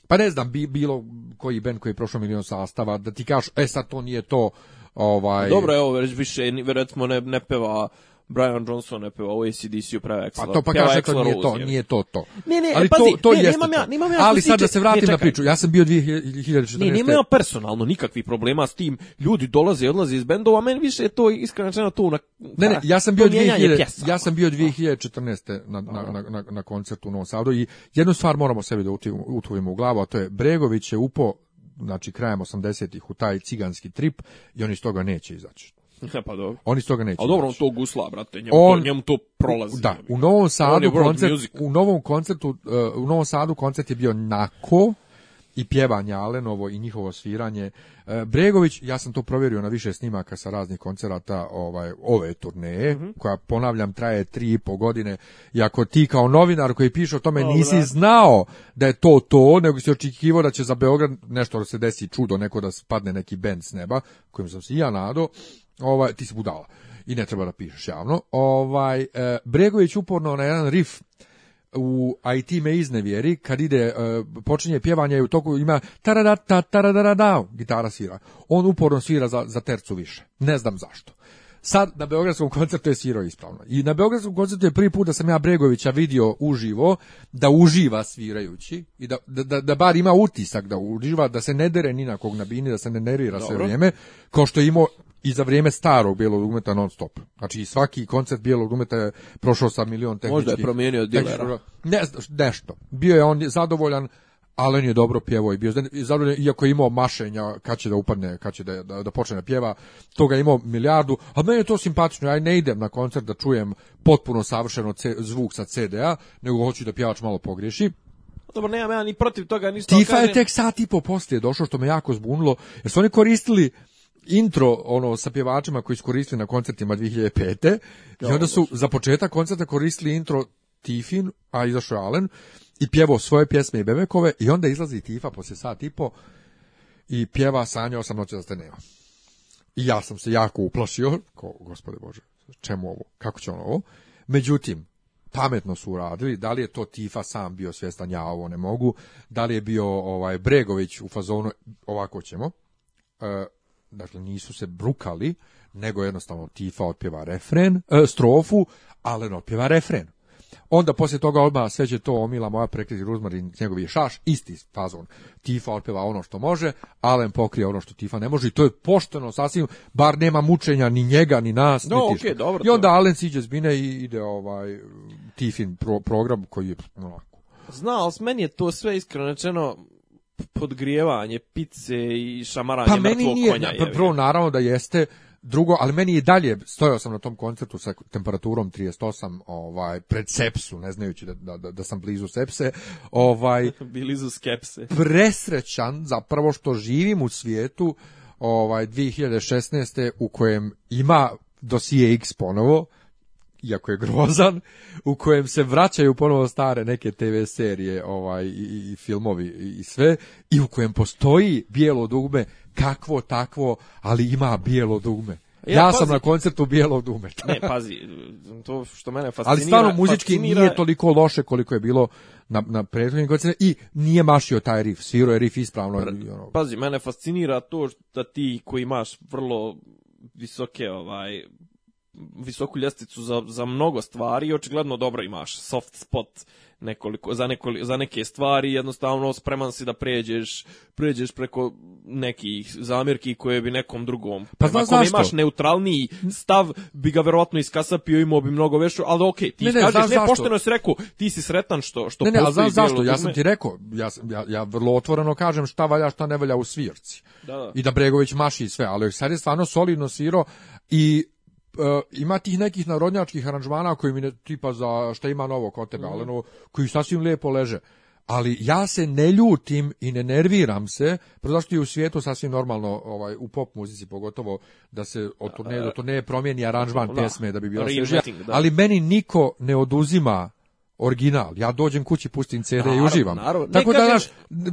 Pa ne znam, bi, bilo koji bend koji je prošao milion sastava, da ti kažu, e sad to nije to, Ovaj... Dobro, evo, već više, vjerojatno ne, ne peva Brian Johnson je peva, ovo je u prave Axl. Pa to pa kaže to nije to, nije to to. Ne, ne, ali pazi, to, to ne, nemam ja, nemam ja ali sad da se vratim ne, na priču, ja sam bio 2014. Ne, nemam ja personalno nikakvih problema s tim, ljudi dolaze i odlaze iz bendova, meni više je to iskreno to na... Ne, ne, ja sam bio 2000, ja sam bio 2014. Na, na, na, na, na koncertu u Novom Sadu i jednu stvar moramo sebi da utvojimo u glavu, a to je Bregović je upo znači krajem 80-ih u taj ciganski trip i oni iz toga neće izaći. pa dobro. Oni toga neće. A dobro, on to gusla, brate, njemu, on, to, njemu to prolazi. Da, u Novom Sadu koncert, u novom koncertu, eh, u Novom Sadu koncert je bio nako i pjevanje Alenovo i njihovo sviranje. Eh, Bregović, ja sam to provjerio na više snimaka sa raznih koncerata ovaj, ove turneje, mhm. koja ponavljam traje tri i po godine. I ako ti kao novinar koji piše o tome nisi znao da je to to, nego si očekivao da će za Beograd nešto se desi čudo, neko da spadne neki bend s neba, kojim sam se i ja nadao, ovaj, ti si budala i ne treba da pišeš javno. Ovaj, e, Bregović uporno na jedan rif u IT me iznevjeri kad ide e, počinje pjevanje i u toku ima taradata taradarada gitara sira. On uporno svira za, za tercu više. Ne znam zašto. Sad na Beogradskom koncertu je svirao ispravno. I na Beogradskom koncertu je prvi put da sam ja Bregovića vidio uživo, da uživa svirajući i da, da, da bar ima utisak da uživa, da se ne dere ni na kog na bini, da se ne nervira sve vrijeme, kao što je imao i za vrijeme starog bijelog umeta non stop. Znači svaki koncert bijelog umeta je prošao sa milion tehničkih... Možda je promijenio dilera. Ne, nešto. Bio je on zadovoljan, ali on je dobro pjevao i bio zadovoljan, iako je imao mašenja kad će da upadne, kad će da, da, počne da pjeva, toga je imao milijardu, a meni je to simpatično, ja ne idem na koncert da čujem potpuno savršeno zvuk sa CD-a, nego hoću da pjevač malo pogriješi, dobro, nemam ja ni protiv toga ništa. Tifa je tek sat i po poslije došao, što me jako zbunilo, jer su oni koristili intro ono sa pjevačima koji su koristili na koncertima 2005. I onda su za početak koncerta koristili intro Tifin, a izašao je Alen i pjevao svoje pjesme i Bebekove i onda izlazi Tifa poslije sat i po i pjeva Sanja osam noći da ste nema. I ja sam se jako uplašio, ko, gospode Bože, čemu ovo, kako će ono ovo? Međutim, pametno su uradili, da li je to Tifa sam bio svjestan, ja ovo ne mogu, da li je bio ovaj Bregović u fazonu, ovako ćemo, e, dakle nisu se brukali, nego jednostavno Tifa otpjeva refren, e, strofu, Alen otpjeva refren. Onda poslije toga odmah sve će to omila moja prekriti i njegov je šaš, isti fazon. Tifa otpjeva ono što može, Alen pokrije ono što Tifa ne može i to je pošteno sasvim, bar nema mučenja ni njega, ni nas, no, dobro, I onda Alen siđe zbine i ide ovaj Tifin program koji je onako. Zna, meni je to sve iskreno rečeno podgrijevanje pice i šamaranje pa meni nije, konja. Pa prvo naravno da jeste, drugo, ali meni i dalje stojao sam na tom koncertu sa temperaturom 38, ovaj pred sepsu, ne znajući da, da, da sam blizu sepse, ovaj blizu skepse. Presrećan zapravo što živim u svijetu ovaj 2016. u kojem ima dosije X ponovo, iako je grozan, u kojem se vraćaju ponovo stare neke TV serije ovaj, i, filmovi i, sve, i u kojem postoji bijelo dugme, kakvo takvo, ali ima bijelo dugme. Ja, ja sam na koncertu bijelo dugme. ne, pazi, to što mene fascinira... Ali stvarno muzički fascinira... nije toliko loše koliko je bilo na, na prethodnim i nije mašio taj riff, Sviro je riff ispravno. Ono... Pazi, mene fascinira to da ti koji imaš vrlo visoke ovaj visoku ljestvicu za, za mnogo stvari i očigledno dobro imaš soft spot nekoliko, za, nekoliko, za neke stvari jednostavno spreman si da pređeš, pređeš preko nekih zamjerki koje bi nekom drugom. Pa znaš Ako imaš neutralniji stav, bi ga verovatno iskasapio, imao bi mnogo vešu, ali ok, ti ne, ne, kažeš, ne, pošteno si rekao, ti si sretan što, što ne, ne, postoji. zašto, ja sam ti rekao, ja, ja, ja vrlo otvoreno kažem šta valja, šta ne valja u svirci. Da, da. I da Bregović maši sve, ali sad je stvarno solidno siro i E, ima tih nekih narodnjačkih aranžmana koji mi ne, tipa za šta ima novo kod tebe, mm. ali ono, koji sasvim lijepo leže. Ali ja se ne ljutim i ne nerviram se, zašto je u svijetu sasvim normalno ovaj, u pop muzici pogotovo da se od do promijeni aranžman pjesme da bi bila Ali meni niko ne oduzima original. Ja dođem kući, pustim CD i uživam. Tako da, znaš,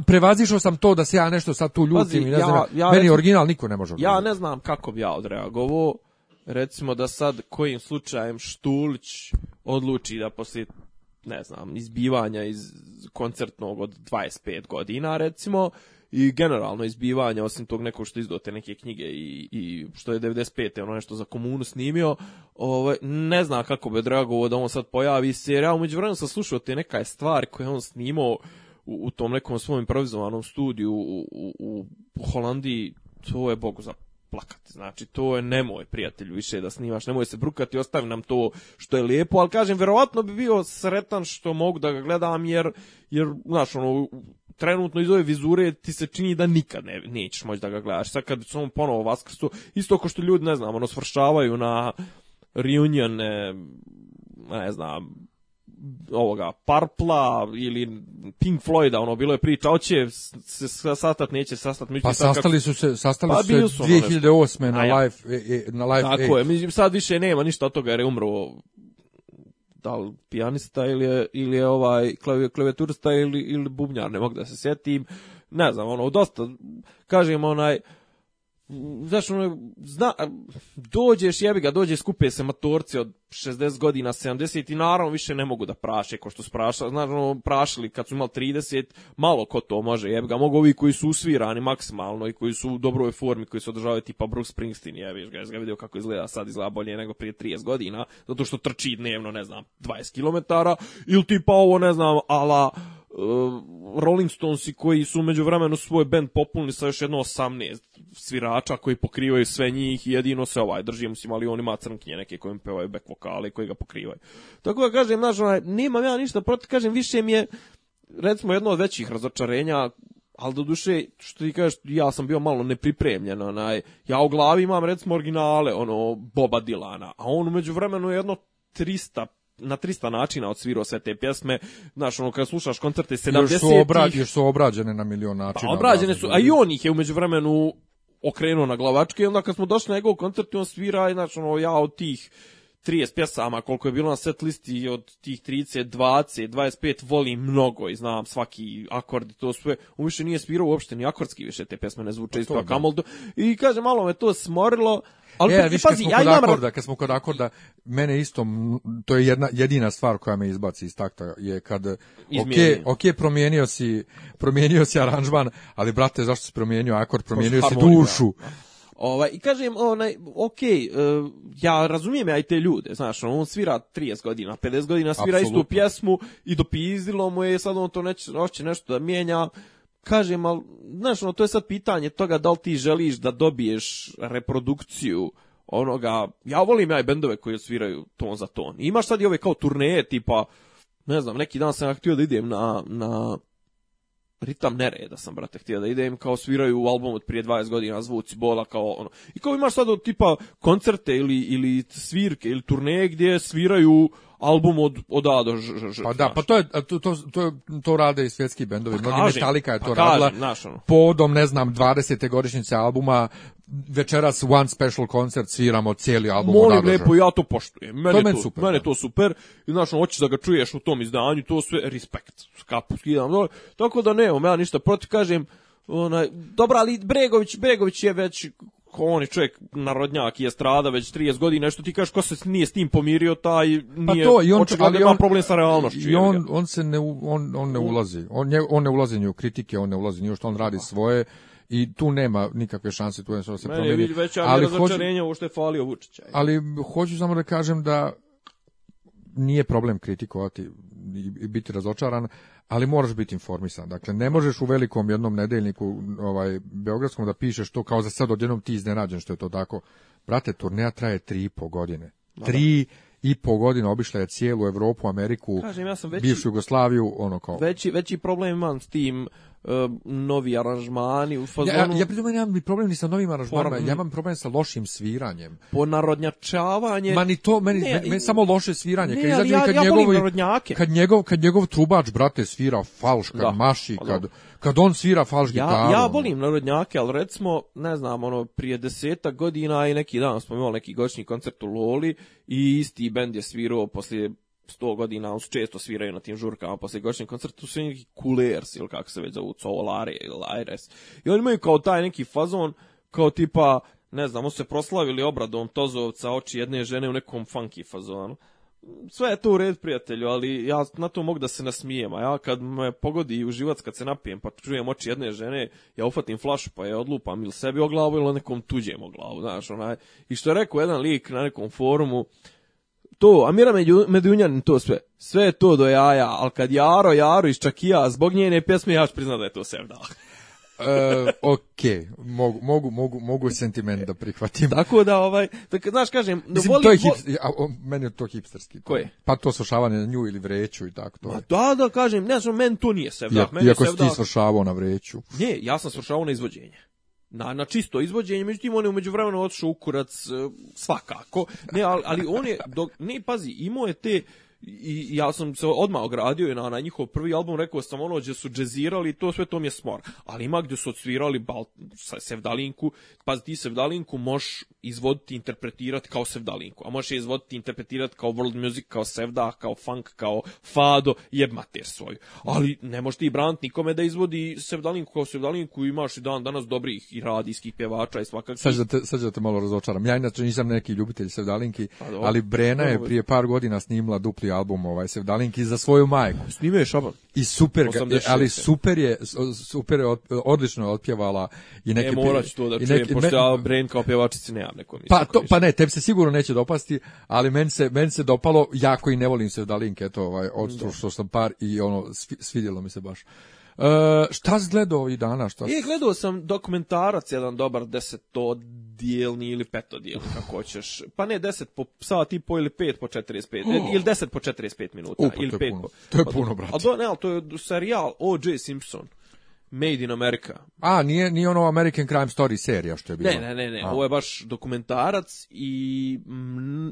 prevazišao sam to da se ja nešto sad tu ljutim i ne ja, znam, meni original niko ne može. Ja ne znam kako bi ja odreagovao recimo da sad kojim slučajem Štulić odluči da poslije ne znam, izbivanja iz koncertnog od 25 godina recimo i generalno izbivanja osim tog nekog što izdote neke knjige i, i što je 95. ono nešto za komunu snimio ovaj, ne zna kako bi drago da on sad pojavi se jer ja umeđu vremenu sam slušao te neka stvari koje on snimao u, tom nekom svom improvizovanom studiju u, u, u Holandiji to je bogu za plakati. Znači, to je nemoj, prijatelju, više da snimaš, nemoj se brukati, ostavi nam to što je lijepo, ali kažem, verovatno bi bio sretan što mogu da ga gledam, jer, jer znaš, ono, trenutno iz ove vizure ti se čini da nikad ne, nećeš moći da ga gledaš. Sad kad se on ponovo vaskrstu, isto ko što ljudi, ne znam, ono, svršavaju na reunione ne znam, ovoga Parpla ili Pink Floyda, ono bilo je priča hoće se sastat neće sastat mislim pa sastali su se sastali pa, su se 2008 ono, na live e, e, na live tako je mislim sad više nema ništa od toga jer je umro da li pijanista ili je, ili je ovaj klavijaturista ili ili bubnjar ne mogu da se sjetim ne znam ono dosta kažem onaj znaš, ono, zna, dođeš, jebi ga, dođe skupe se matorci od 60 godina, 70 i naravno više ne mogu da praše ko što su prašali, znaš, ono, prašili kad su imali 30, malo ko to može, jebi ga, mogu ovi koji su usvirani maksimalno i koji su u dobroj formi, koji su održavaju tipa Bruce Springsteen, jebi ga, jes ga vidio kako izgleda, sad izgleda bolje nego prije 30 godina, zato što trči dnevno, ne znam, 20 km, ili tipa ovo, ne znam, ala... Eh, Rolling Stonesi koji su umeđu vremenu svoj band popunili sa još jedno 18 svirača koji pokrivaju sve njih i jedino se ovaj drži, mislim, ali on ima crnkinje neke koje im pevaju back vokale i koji ga pokrivaju. Tako da kažem, znaš, onaj, nemam ja ništa protiv, kažem, više mi je recimo jedno od većih razočarenja ali do duše, što ti kažeš, ja sam bio malo nepripremljen, onaj, ja u glavi imam recimo originale, ono, Boba Dilana, a on umeđu vremenu jedno 300 na 300 načina odsvirao sve te pjesme. Znaš, ono, kad slušaš koncerte 70 još su, obra, još su obrađene na milion načina. Pa, obrađene su, a i on ih je umeđu vremenu okrenuo na glavačke i onda kad smo došli na njegov koncert on svira, znaš ono, ja od tih 30 pjesama koliko je bilo na set listi od tih 30, 20, 25 volim mnogo i znam svaki akord i to sve. On više nije svirao uopšte ni akordski više te pjesme ne zvuče pa isto Kamoldo. I kaže malo me to smorilo, ali e, viš, pazi, ja imam akorda, kad smo kod akorda, mene isto to je jedna jedina stvar koja me izbaci iz takta je kad ok, okay, ok, promijenio si promijenio si aranžman, ali brate zašto si promijenio akord, promijenio si dušu. Ovaj, I kažem, onaj, ok, e, ja razumijem ja i te ljude, znaš, on svira 30 godina, 50 godina svira Absolutno. istu pjesmu i dopizilo mu je, sad on to neće, hoće nešto da mijenja, kažem, ali, znaš, ono, to je sad pitanje toga da li ti želiš da dobiješ reprodukciju onoga, ja volim ja i bendove koji sviraju ton za ton. I imaš sad i ove kao turneje, tipa, ne znam, neki dan sam ja htio da idem na, na ritam da sam, brate, htio da idem, kao sviraju u album od prije 20 godina zvuci bola, kao ono. I kao imaš sad od tipa koncerte ili, ili svirke ili turneje gdje sviraju album od, od A do pa da, pa to, je, to, to, to, rade i svjetski bendovi. Pa Mnogi Metallica je to pa kažem, radila. ono. Podom, ne znam, 20. godišnjice albuma večeras One Special koncert sviramo cijeli album Molim lepo, ja to poštujem. Mene to, to super. Mene to super. I znaš, ono, hoćeš da ga čuješ u tom izdanju, to sve respekt. Kapu skidam Tako da ne ja ništa protiv, kažem, onaj, dobra, ali Bregović, Bregović je već on je čovjek narodnjak je strada već 30 godina, što ti kažeš ko se nije s tim pomirio, taj pa nije pa to, i on, ali on, problem sa realnošću. I on, on, se ne, on, on ne ulazi, on, on ne ulazi ni u kritike, on ne ulazi ni što, on radi svoje, i tu nema nikakve šanse tu jednostavno se promijeni. je već ali ovo što je falio Vučića. Ali hoću samo da kažem da nije problem kritikovati i biti razočaran, ali moraš biti informisan. Dakle, ne možeš u velikom jednom nedeljniku ovaj, Beogradskom da pišeš to kao za sad odjednom ti iznenađen što je to tako. Brate, turneja traje tri i po godine. Tri i po godine obišla je cijelu Europu, Ameriku, Kažem, ja sam bivšu Jugoslaviju, ono kao. Veći, veći problem imam s tim novi aranžmani u fazonu. Ja, ja, ja nemam problem ni sa novim aranžmanima, ja imam problem sa lošim sviranjem. narodnjačavanje... Ma ni to, meni, ne, meni, samo loše sviranje. Ne, kad ja, kad ja kad njegov, kad njegov trubač, brate, svira falš, kad da, maši, pa kad, kad on svira falš ja, gitaru. Ja volim narodnjake, ali recimo, ne znam, ono, prije desetak godina i neki dan smo imali neki godišnji koncert u Loli i isti bend je svirao poslije 100 godina, on često sviraju na tim žurkama poslije godišnjeg koncerta, su neki kulers ili kako se već zovu, solare ili Aires. I oni imaju kao taj neki fazon, kao tipa, ne znam, se proslavili obradom Tozovca, oči jedne žene u nekom funky fazonu. Sve je to u red, prijatelju, ali ja na to mogu da se nasmijem, a ja kad me pogodi u živac, kad se napijem, pa čujem oči jedne žene, ja ufatim flašu, pa je odlupam ili sebi o glavu ili nekom tuđem o glavu, znaš, onaj. I što je rekao jedan lik na nekom forumu, to, Amira Medunjan to sve. Sve je to do jaja, ali kad Jaro, Jaro iz Čakija, zbog njene pjesme ja ću priznat da je to sevda. e, ok, mogu, mogu, mogu, mogu sentiment da prihvatim. Tako da, ovaj, tak, znaš, kažem... Mislim, meni je to hipsterski. Koje? Pa to svršavanje na nju ili vreću i tako to. Ma da, da, kažem, ne znam, meni to nije sevdah. iako si ti svršavao na vreću. Ne, ja sam svršavao na izvođenje na, na čisto izvođenje, međutim on je umeđu vremena otišao u kurac e, svakako, ne, ali, ali on je, ne, pazi, imao je te i ja sam se odmah ogradio na, na njihov prvi album, rekao sam ono gdje su džezirali, to sve to mi je smor. Ali ima gdje su odsvirali bal, sevdalinku, pa ti sevdalinku možeš izvoditi i interpretirati kao sevdalinku, a možeš je izvoditi i interpretirati kao world music, kao sevda, kao funk, kao fado, jeb mater svoj. Ali ne možeš ti brant nikome da izvodi sevdalinku kao sevdalinku, imaš i dan danas dobrih i radijskih pjevača i svakak. Sad da te malo razočaram, ja inače nisam neki ljubitelj sevdalinki, pa ali Brena je prije par godina snimila dupli album ovaj dalinki za svoju majku. Snimio je šaban. I super ga, e, ali super je super je odlično je otpjevala i neke ne, morat ću to da i čujem, pošto ja Brain kao pjevačici nemam neko Pa, to, pa ne, tebi se sigurno neće dopasti, ali meni se, meni se dopalo, jako i ne volim Dalinke, eto ovaj, od što sam par i ono, svidjelo mi se baš. E, šta si gledao ovih dana? Šta je, gledao sam dokumentarac, jedan dobar desetodijelni ili petodijelni, kako hoćeš. Pa ne, deset po sat i po ili pet po 45, oh. ili deset po 45 minuta. Upa, ili to, je pet Po, to je puno, brate. A do, ne, ali to je serijal O.J. Simpson. Made in America. A, nije, nije ono American Crime Story serija što je bilo? Ne, ne, ne, ne. ovo je baš dokumentarac i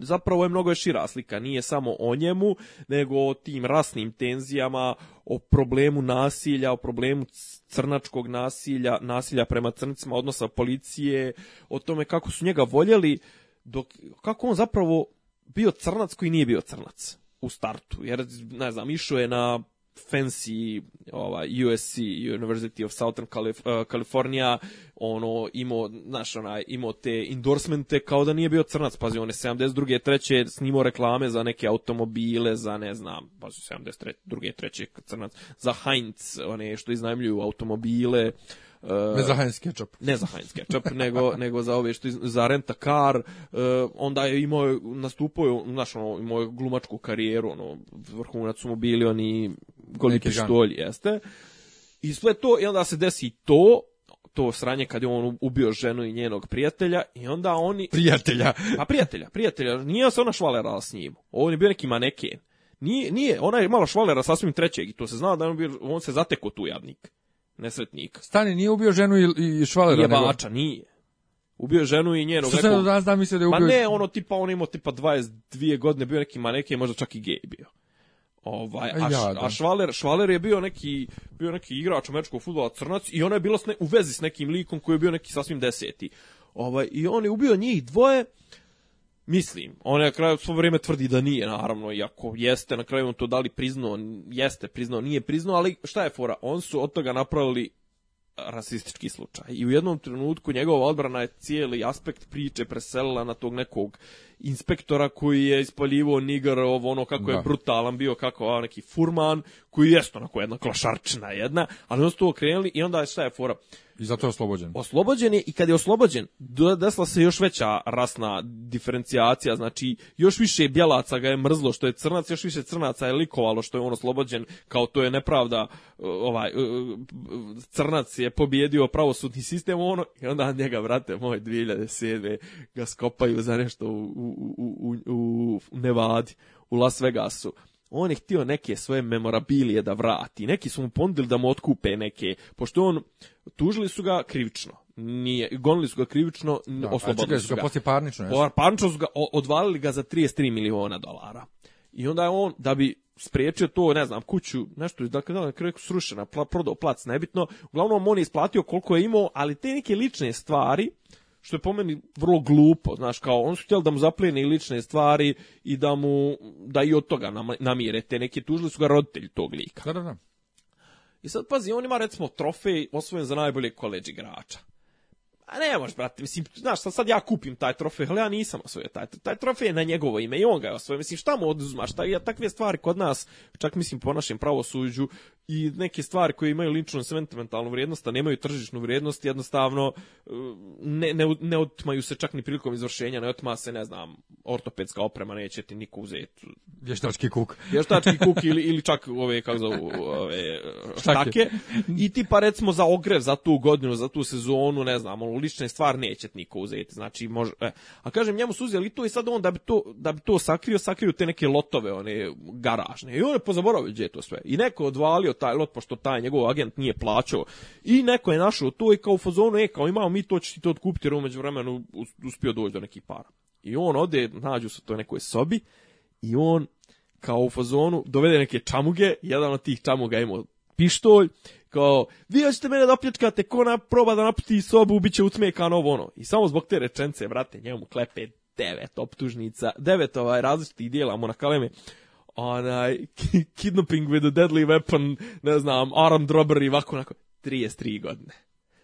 zapravo je mnogo šira slika. Nije samo o njemu, nego o tim rasnim tenzijama, o problemu nasilja, o problemu crnačkog nasilja, nasilja prema crncima, odnosa policije, o tome kako su njega voljeli, dok, kako on zapravo bio crnac koji nije bio crnac u startu. Jer, ne znam, išao je na fancy ova, USC, University of Southern uh, California, ono, imao, naš onaj, imao te endorsemente kao da nije bio crnac, pazi, one je 72. treće snimao reklame za neke automobile, za ne znam, pazi, 72. treće crnac, za Heinz, one što iznajmljuju automobile, ne za Heinz Ketchup. Ne za Heinz Ketchup, nego, nego za ove što iz, za Renta Car, e, onda je imao, nastupao, znaš, ono, imao glumačku karijeru, ono, vrhunac su mu bili oni koliki štolji, jeste. I sve to, i onda se desi to, to sranje kad je on ubio ženu i njenog prijatelja i onda oni... Prijatelja. a pa prijatelja, prijatelja. Nije se ona švalerala s njim. On je bio neki maneken. Nije, nije, ona je imala švalera sasvim trećeg i to se znao da on, bio, on se zateko tu jadnik nesretnika. Stani, nije ubio ženu i, i švalera? nego nego... nije. Ubio ženu i njenog Što se danas da da je ubio... Ma ne, ono tipa, on imao tipa 22 godine, bio neki maneke, možda čak i gej bio. Ovaj, a, a Švaler, Švaler je bio neki, bio neki igrač američkog futbola crnac i ona je bila u vezi s nekim likom koji je bio neki sasvim deseti. Ovaj, I on je ubio njih dvoje, Mislim, on je na kraju svo vrijeme tvrdi da nije, naravno, iako jeste, na kraju on to da li priznao, jeste priznao, nije priznao, ali šta je fora, on su od toga napravili rasistički slučaj. I u jednom trenutku njegova odbrana je cijeli aspekt priče preselila na tog nekog inspektora koji je ispaljivo Niger ovo ono kako je brutalan bio kako neki furman koji je onako jedna klošarčina jedna ali onda su to okrenuli i onda je šta je fora i zato je oslobođen. Oslobođen je i kad je oslobođen, desla se još veća rasna diferencijacija, znači još više bjelaca ga je mrzlo što je crnac, još više crnaca je likovalo što je on oslobođen, kao to je nepravda, e, ovaj, e, crnac je pobjedio pravosudni sistem, ono, i onda njega, vrate, moj 2007. ga skopaju za nešto u, u, u, u Nevadi, u Las Vegasu, on je htio neke svoje memorabilije da vrati. Neki su mu ponudili da mu otkupe neke, pošto on, tužili su ga krivično. Nije, gonili su ga krivično, da, oslobodili čekaj, su ga. Poslije parnično, pa, parnično su ga, odvalili ga za 33 miliona dolara. I onda je on, da bi spriječio to, ne znam, kuću, nešto, dakle, da, kreku srušena, pla, prodao plac, nebitno. Uglavnom, on je isplatio koliko je imao, ali te neke lične stvari, što je po meni vrlo glupo, znaš, kao on su htjeli da mu zaplijene i lične stvari i da mu, da i od toga namire te neke tužili su ga roditelji tog lika. Da, da, da. I sad pazi, on ima recimo trofej osvojen za najbolje koleđ igrača. A ne može, brate, mislim, znaš, sad, sad ja kupim taj trofej, ali ja nisam osvojio taj, taj trofej je na njegovo ime i on ga je osvojio. Mislim, šta mu oduzimaš, taj, takve stvari kod nas, čak mislim po našem pravosuđu, i neke stvari koje imaju ličnu sentimentalnu vrijednost, a nemaju tržišnu vrijednost, jednostavno e, ne, ne, ne otmaju se čak ni prilikom izvršenja, ne otma se, ne znam, ortopedska oprema, neće ti niko uzeti. Vještački kuk. Vještački kuk ili, ili čak ove, kako zovu, ove, štake. I ti pa recimo za ogrev, za tu godinu, za tu sezonu, ne znam, ono, lične stvari neće ti niko uzeti. Znači, može, A kažem, njemu su uzeli to i sad on da bi to, da bi to sakrio, sakrio te neke lotove, one garažne. I on je pozaboravio gdje je to sve. I neko odvalio taj lot, pošto taj njegov agent nije plaćao. I neko je našao to i kao u fazonu, e, kao imamo mi to, ćeš ti to odkupiti jer umeđu vremenu uspio doći do nekih para. I on ode, nađu se to toj nekoj sobi i on kao u fazonu dovede neke čamuge, jedan od tih čamuga imao pištolj, kao, vi hoćete mene da pljačkate, ko na, proba da napusti sobu, bit će ucmekan ovo ono. I samo zbog te rečence, brate, njemu klepe devet optužnica, devet ovaj različitih dijela mu na onaj, kidnapping with a deadly weapon, ne znam, armed robbery, ovako, onako, 33 godine.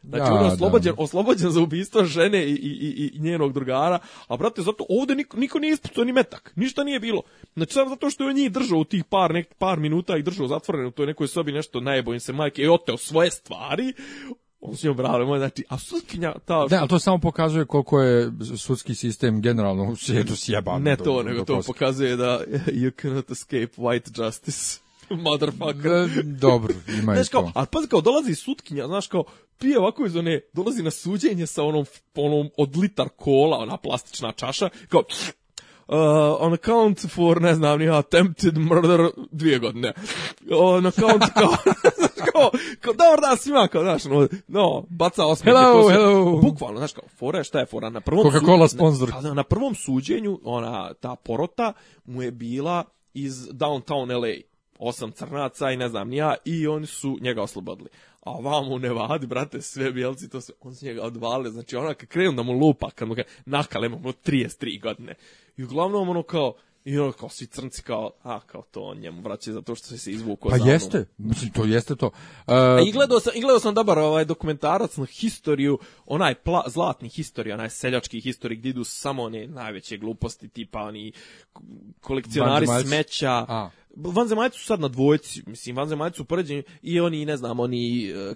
Znači, on je oslobođen, oslobođen za ubistvo žene i, i, i, njenog drugara, a brate, zato ovdje niko, niko nije ispustio ni metak, ništa nije bilo. Znači, samo zato što je on njih držao u tih par, nek, par minuta i držao zatvoreno u toj nekoj sobi nešto najbojim se majke i oteo svoje stvari, on se moj znači, a sutkinja ta... Ne, ali to samo pokazuje koliko je sudski sistem generalno u svijetu sjeban. Ne to, nego to pokazuje da you cannot escape white justice. Motherfucker. dobro, ima znaš, kao, to. A pa kao, dolazi sutkinja, znaš kao, pije ovako iz one, dolazi na suđenje sa onom, onom od litar kola, ona plastična čaša, kao, Uh, on account for, ne znam, nije, attempted murder dvije godine. On account kao, kao, kao, dobar dan svima, kao, znaš, no, no baca osmije. Hello, kao, hello. Bukvalno, znaš, kao, Fore, šta je fora? Na prvom Coca-Cola sponsor. Na, pa, na prvom suđenju, ona, ta porota mu je bila iz downtown LA osam crnaca i ne znam ja, i oni su njega oslobodili. A vam u Nevadi, brate, sve bijelci, to se, on su njega odvale, znači ona kad krenu da mu lupa, kad mu ga nakale, imamo 33 godine. I uglavnom ono kao, i ono kao svi crnci kao, a kao to on njemu vraća zato što se izvukao Pa ono. jeste, mislim to jeste to. Uh... E, I gledao sam, i gledao sam dobar ovaj dokumentarac na historiju, onaj pla, zlatni historija, onaj seljački historij gdje idu samo one najveće gluposti tipa oni kolekcionari smeća. A vanzemaljci su sad na dvojci, mislim, vanzemaljci su upoređeni i oni, ne znam, oni eh,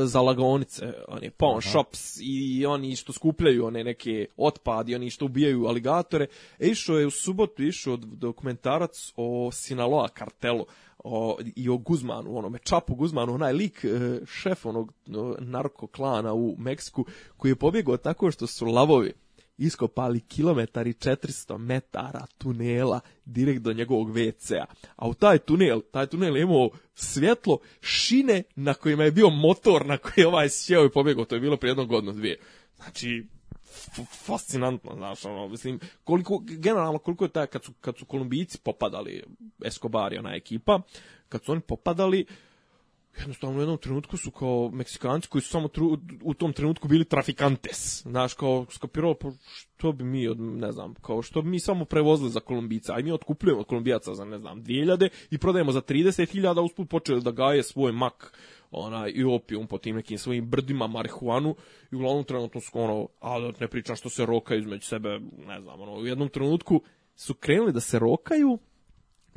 za lagonice, oni pawn shops i oni što skupljaju one neke otpad i oni što ubijaju aligatore. E, išao je u subotu, išao dokumentarac o Sinaloa kartelu i o Guzmanu, onome Čapu Guzmanu, onaj lik eh, šef onog eh, narkoklana u Meksiku koji je pobjegao tako što su lavovi iskopali kilometar i 400 metara tunela direkt do njegovog WC-a. A u taj tunel, taj tunel je imao svjetlo šine na kojima je bio motor na koji je ovaj sjeo i pobjegao. To je bilo prije jednog godina dvije. Znači, fascinantno, znaš, ono, mislim, koliko, generalno, koliko je taj, kad su, kad su Kolumbijici popadali, Escobar i ona ekipa, kad su oni popadali, jednostavno u jednom trenutku su kao Meksikanci koji su samo u tom trenutku bili trafikantes. Znaš, kao skopirovo, pa što bi mi, od, ne znam, kao što bi mi samo prevozili za Kolumbijica, a mi otkupljujemo od Kolumbijaca za, ne znam, 2000 i prodajemo za 30.000, usput počeli da gaje svoj mak onaj, i opijum po tim nekim svojim brdima, marihuanu i uglavnom trenutno su ono, ali ne pričam što se rokaju između sebe, ne znam, ono, u jednom trenutku su krenuli da se rokaju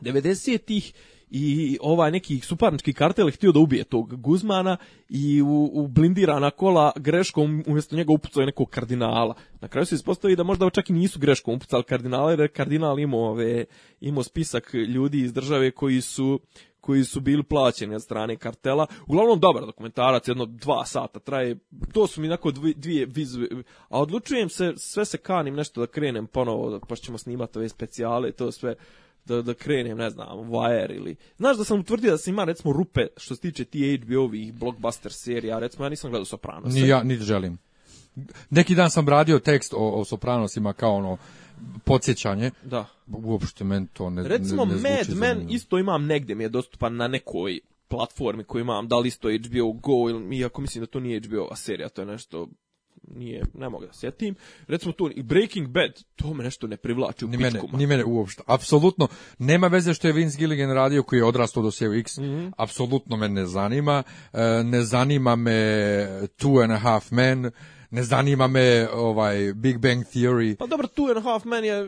90-ih i ovaj neki suparnički kartel je htio da ubije tog Guzmana i u, u blindirana kola greškom um, umjesto njega upucao je nekog kardinala. Na kraju se ispostavi da možda čak i nisu greškom upucali kardinala jer kardinal imao, ove, imao spisak ljudi iz države koji su koji su bili plaćeni od strane kartela. Uglavnom dobar dokumentarac, jedno dva sata traje. To su mi onako dvije vizu. A odlučujem se, sve se kanim nešto da krenem ponovo, pa ćemo snimati ove specijale, to sve da, da krenem, ne znam, Wire ili... Znaš da sam utvrdio da se ima, recimo, rupe što se tiče ti ovih blockbuster serija, recimo, ja nisam gledao Sopranos. Ni ja, niti želim. Neki dan sam radio tekst o, o Sopranosima kao ono, podsjećanje. Da. Uopšte men to ne Recimo, ne, ne Mad Men isto imam negdje, mi je dostupan na nekoj platformi koju imam, da li isto HBO Go, ili, iako mislim da to nije HBO-a serija, to je nešto nije, ne mogu da sjetim. Recimo tu i Breaking Bad, to me nešto ne privlači u ni mene, ni mene uopšte, apsolutno. Nema veze što je Vince Gilligan radio koji je odrastao do Seju X, mhm. apsolutno me ne zanima. E, ne zanima me Two and a Half Men, ne zanima me ovaj Big Bang Theory. Pa dobro, Two and a Half Men je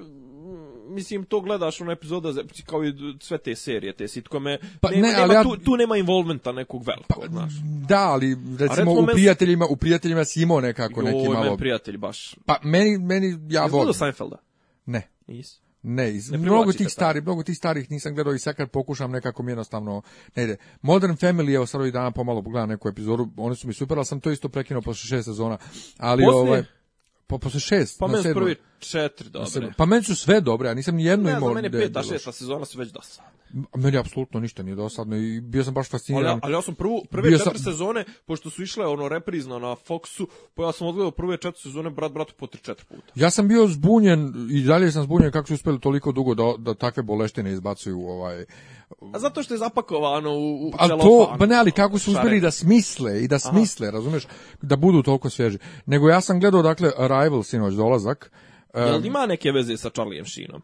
mislim, to gledaš ono epizoda, kao i sve te serije, te sitkome, pa, ne, tu, tu nema involvementa nekog velikog, pa, znaš. Da, ali recimo, u, prijateljima, u prijateljima si imao nekako neki malo... prijatelj baš. Pa meni, meni ja volim. Seinfelda? Ne. Nisi. Ne, mnogo tih stari, mnogo tih starih nisam gledao i sad kad pokušam nekako mi jednostavno ne ide. Modern Family evo sad ovih dana pomalo pogledam neku epizodu, oni su mi super, ali sam to isto prekinuo posle šest sezona. Ali ovaj pa posle šest. Pa meni prvi četiri dobre. Pa meni su sve dobre, ja nisam ni jednu imao. Ne, za mene peta, šesta sezona su već dosadne. Meni apsolutno ništa nije dosadno i bio sam baš fasciniran. Ali, ja sam prvu, prve bio četiri sezone, pošto su išle ono reprizno na Foxu, pa ja sam odgledao prve četiri sezone brat bratu po tri četiri puta. Ja sam bio zbunjen i dalje sam zbunjen kako su uspeli toliko dugo da, da takve boleštine izbacuju ovaj, a zato što je zapakovano u, u ali to, pa ne, ali kako su uspjeli da smisle i da smisle, Aha. razumeš, da budu toliko svježi. Nego ja sam gledao, dakle, Arrival sinoć dolazak. Jel ima neke veze sa Charlie Sheenom?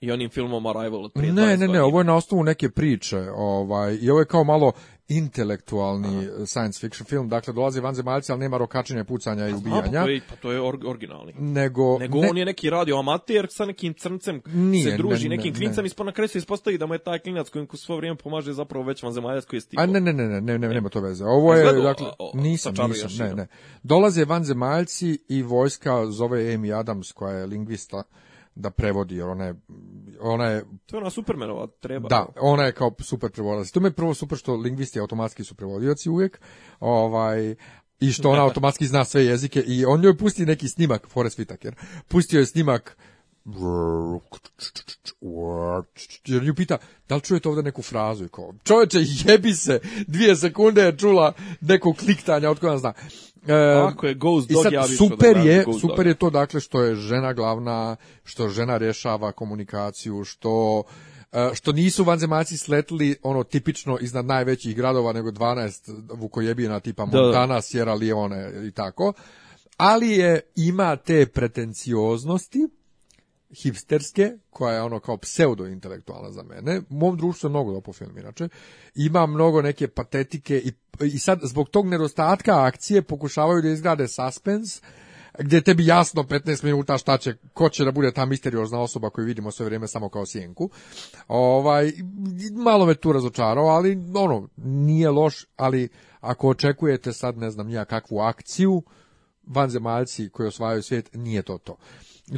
i onim filmom Arrival od prije Ne, ne, ne, ovo je na osnovu neke priče, ovaj, i ovo je kao malo intelektualni Aha. E, science fiction film, dakle dolazi vanzemaljci, ali nema rokačenja, pucanja i ubijanja. Pa to je pa originalni. Nego, Nego ne... on je neki radio amatir sa nekim crncem, Nije, se druži ne, nekim ne, klincem, ispod na kresu ispostavi da mu je taj klinac kojim svo vrijeme pomaže zapravo već vanzemaljac koji je A ne, ne, ne, ne, ne, ne, nema to veze. Ovo je, dakle, o, o, nisam, nisam, ne, ne. Dolaze vanzemaljci i vojska zove Amy Adams koja je lingvista da prevodi, jer ona je... Ona je to je ona supermenova, treba. Da, ona je kao super prevodilac. To mi je prvo super što lingvisti automatski su prevodioci uvijek, ovaj, i što ona automatski zna sve jezike i on joj pusti neki snimak, Forrest Whitaker, pustio je snimak jer nju pita, da li čujete ovdje neku frazu? I kao, čovječe, jebi se, dvije sekunde je čula neko kliktanja, od koja zna. E, Ako je Ghost Dog, sad, super je, super je to dakle što je žena glavna, što žena rješava komunikaciju, što e, što nisu vanzemaci sletli ono tipično iznad najvećih gradova nego 12 vukojebina tipa Montana, Sierra Leone i tako. Ali je ima te pretencioznosti hipsterske, koja je ono kao pseudo-intelektualna za mene, u mom društvu je mnogo dopo inače, ima mnogo neke patetike i, i sad zbog tog nedostatka akcije pokušavaju da izgrade suspense gdje tebi jasno 15 minuta šta će, ko će da bude ta misteriozna osoba koju vidimo sve vrijeme samo kao sjenku. Ovaj, malo me tu razočarao, ali ono, nije loš, ali ako očekujete sad, ne znam, ja kakvu akciju, vanzemaljci koji osvajaju svijet, nije to to.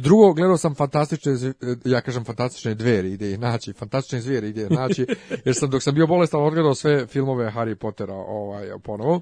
Drugo, gledao sam fantastične, e, ja kažem fantastične dveri, ide i naći, fantastične zvijeri ide je naći, jer sam dok sam bio bolestan odgledao sve filmove Harry Pottera ovaj, ponovo.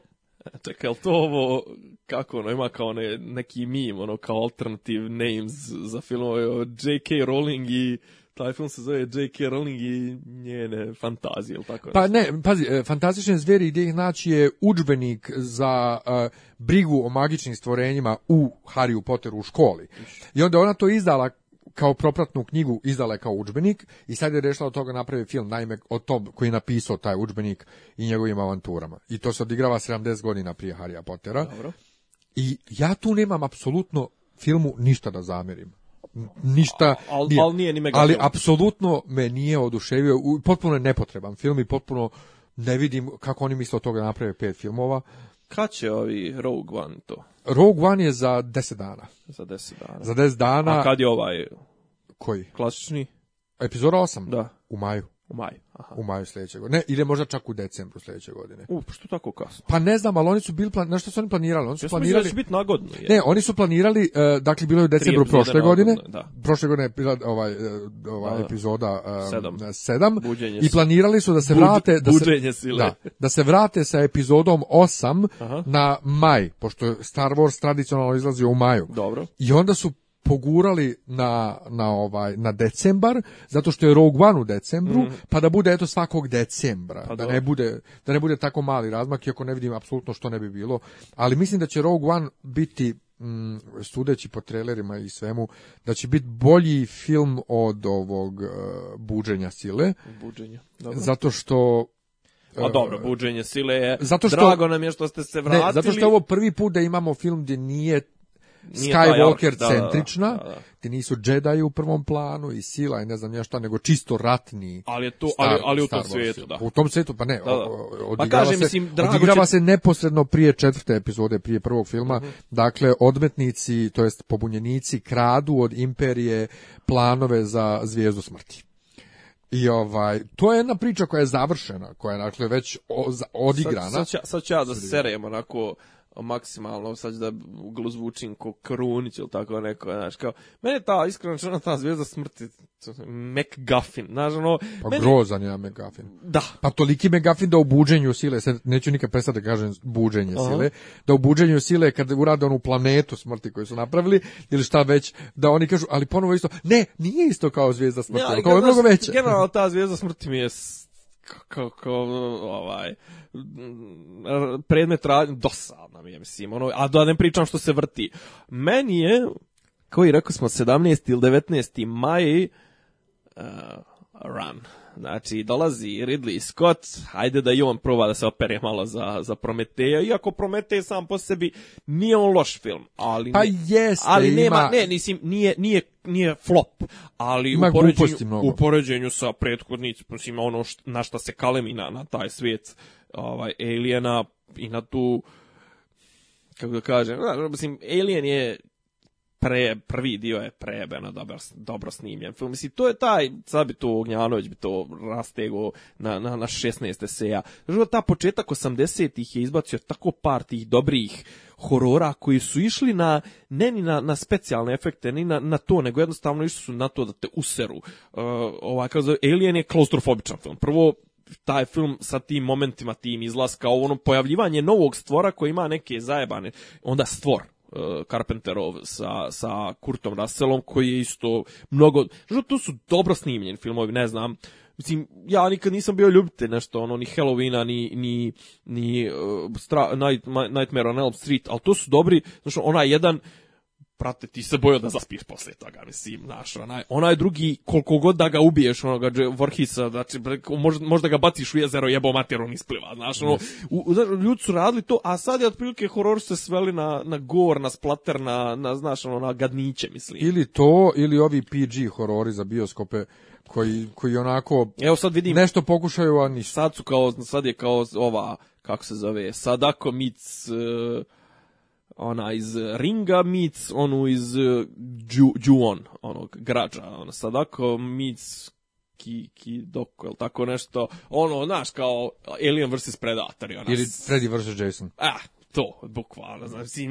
Čekaj, ali to ovo, kako ono, ima kao ne, neki meme, ono, kao alternative names za filmove, J.K. Rowling i taj film se zove J.K. Rowling i njene fantazije, ili tako? Pa ne, pazi, e, fantastične zveri gdje ih naći je udžbenik za e, brigu o magičnim stvorenjima u Harry Potteru u školi. I onda ona to izdala kao propratnu knjigu izdala kao udžbenik i sad je rešila od toga napravi film naime o tom koji je napisao taj udžbenik i njegovim avanturama. I to se odigrava 70 godina prije Harrya Pottera. Dobro. I ja tu nemam apsolutno filmu ništa da zamjerim ništa ni ali apsolutno me nije oduševio potpuno je nepotreban film i potpuno ne vidim kako oni misle od toga naprave pet filmova kad će ovi Rogue One to? Rogue One je za 10 dana. Za 10 dana. Za 10 dana. A kad je ovaj? Koji? Klasični? Epizoda 8? Da. U maju. U maju. Aha. U maju sljedeće godine. Ne, ili možda čak u decembru sljedeće godine. U, što tako kasno? Pa ne znam, ali oni su bili plan, što su oni planirali? Oni su ja planirali da će biti nagodno. Je. Ne, oni su planirali, e, dakle bilo je u decembru prošle godine. Da. Prošle godine je bila ovaj e, ova epizoda 7 e, sile. i planirali su da se vrate da se sile. Da, da se vrate sa epizodom osam Aha. na maj, pošto Star Wars tradicionalno izlazi u maju. Dobro. I onda su pogurali na, na, ovaj, na decembar, zato što je Rogue One u decembru, mhm. pa da bude eto svakog decembra, pa da, ne bude, da ne bude tako mali razmak, iako ne vidim apsolutno što ne bi bilo, ali mislim da će Rogue One biti mm, sudeći po trelerima i svemu, da će biti bolji film od ovog uh, buđenja sile. Buđenja, dobro. Zato što a e, dobro, buđenje sile je... Zato što, drago nam je što ste se vratili. zato što je ovo prvi put da imamo film gdje nije Skywalker centrična, ti nisu Jedi u prvom planu i sila i ne znam ja šta, nego čisto ratni. Ali je to ali ali u tom svijetu, da. U tom svijetu pa ne, pa odigrava, pa se, odigrava se neposredno prije četvrte epizode, prije prvog filma. Mhm. Dakle, odmetnici, to jest pobunjenici kradu od imperije planove za zvijezdu smrti. I ovaj, to je jedna priča koja je završena, koja je dakle već odigrana. Sad, sad, ću, ja da serem onako maksimalno, sad da uglo zvučim ko Krunić ili tako neko, znaš, kao, meni ta, iskreno čuna, ta zvijezda smrti, McGuffin, znaš, ono... Pa meni... grozan je McGuffin. Da. Pa toliki McGuffin da u buđenju sile, se neću nikad prestati da kažem buđenje Aha. sile, da u buđenju sile kad urade onu planetu smrti koju su napravili, ili šta već, da oni kažu, ali ponovo isto, ne, nije isto kao zvijezda smrti, ali kao je mnogo veće. Generalno ta zvijezda smrti mi je kao, ovaj, predmet radnje, dosadno mi je, mislim, ono, a da ne pričam što se vrti. Meni je, koji rekao smo, 17. ili 19. maj, uh, run. Znači, dolazi Ridley Scott, hajde da i on proba da se opere malo za, za Prometeja, iako Prometej sam po sebi nije on loš film, ali... Pa jeste, ali nema, ima... ne, nisim, nije, nije, nije flop, ali u poređenju, u poređenju sa prethodnicima, ono št, na šta se kalemina na, taj svijet ovaj, Aliena i na tu kako da kažem, mislim, Alien je pre, prvi dio je prejebeno dobro snimljen film. Mislim, to je taj, sad bi to Ognjanović bi to rastego na, na, na 16 seja. Znači, ta početak 80-ih je izbacio tako par tih dobrih horora koji su išli na, ne ni na, na specijalne efekte, ni na, na to, nego jednostavno išli su na to da te useru. Uh, ovaj, kao zove, Alien je klaustrofobičan film. Prvo, taj film sa tim momentima, tim izlaska, ovo ono pojavljivanje novog stvora koji ima neke zajebane, onda stvor, E, Carpenterov sa, sa Kurtom Russellom koji je isto mnogo, znači tu su dobro snimljeni filmovi, ne znam, Mislim, ja nikad nisam bio ljubitelj nešto, ono, ni Halloweena, ni, ni, ni e, Nightmare on Elm Street, ali to su dobri, znači, onaj jedan, prate, ti se bojo da zaspiš poslije toga, mislim, znaš, onaj, onaj drugi, koliko god da ga ubiješ, onoga Vorhisa, znači, možda, možda ga baciš u jezero, jebo mater, on ispliva, znaš, ono, u, ljudi su radili to, a sad je otprilike horor se sveli na, na gor, na splater, na, na, znaš, ono, na gadniće, mislim. Ili to, ili ovi PG horori za bioskope, koji, koji onako Evo sad vidim, nešto pokušaju, a ništa. Sad su kao, sad je kao ova, kako se zove, Sadako Mic, ona iz Ringa meets onu iz e, Ju, Juon, onog građa, ona Sadako Mic Ki, Ki Doko, ili tako nešto, ono, znaš, kao Alien vs. Predator. Ona, Ili Freddy vs. Jason. Ah, to, bukvalno, znači,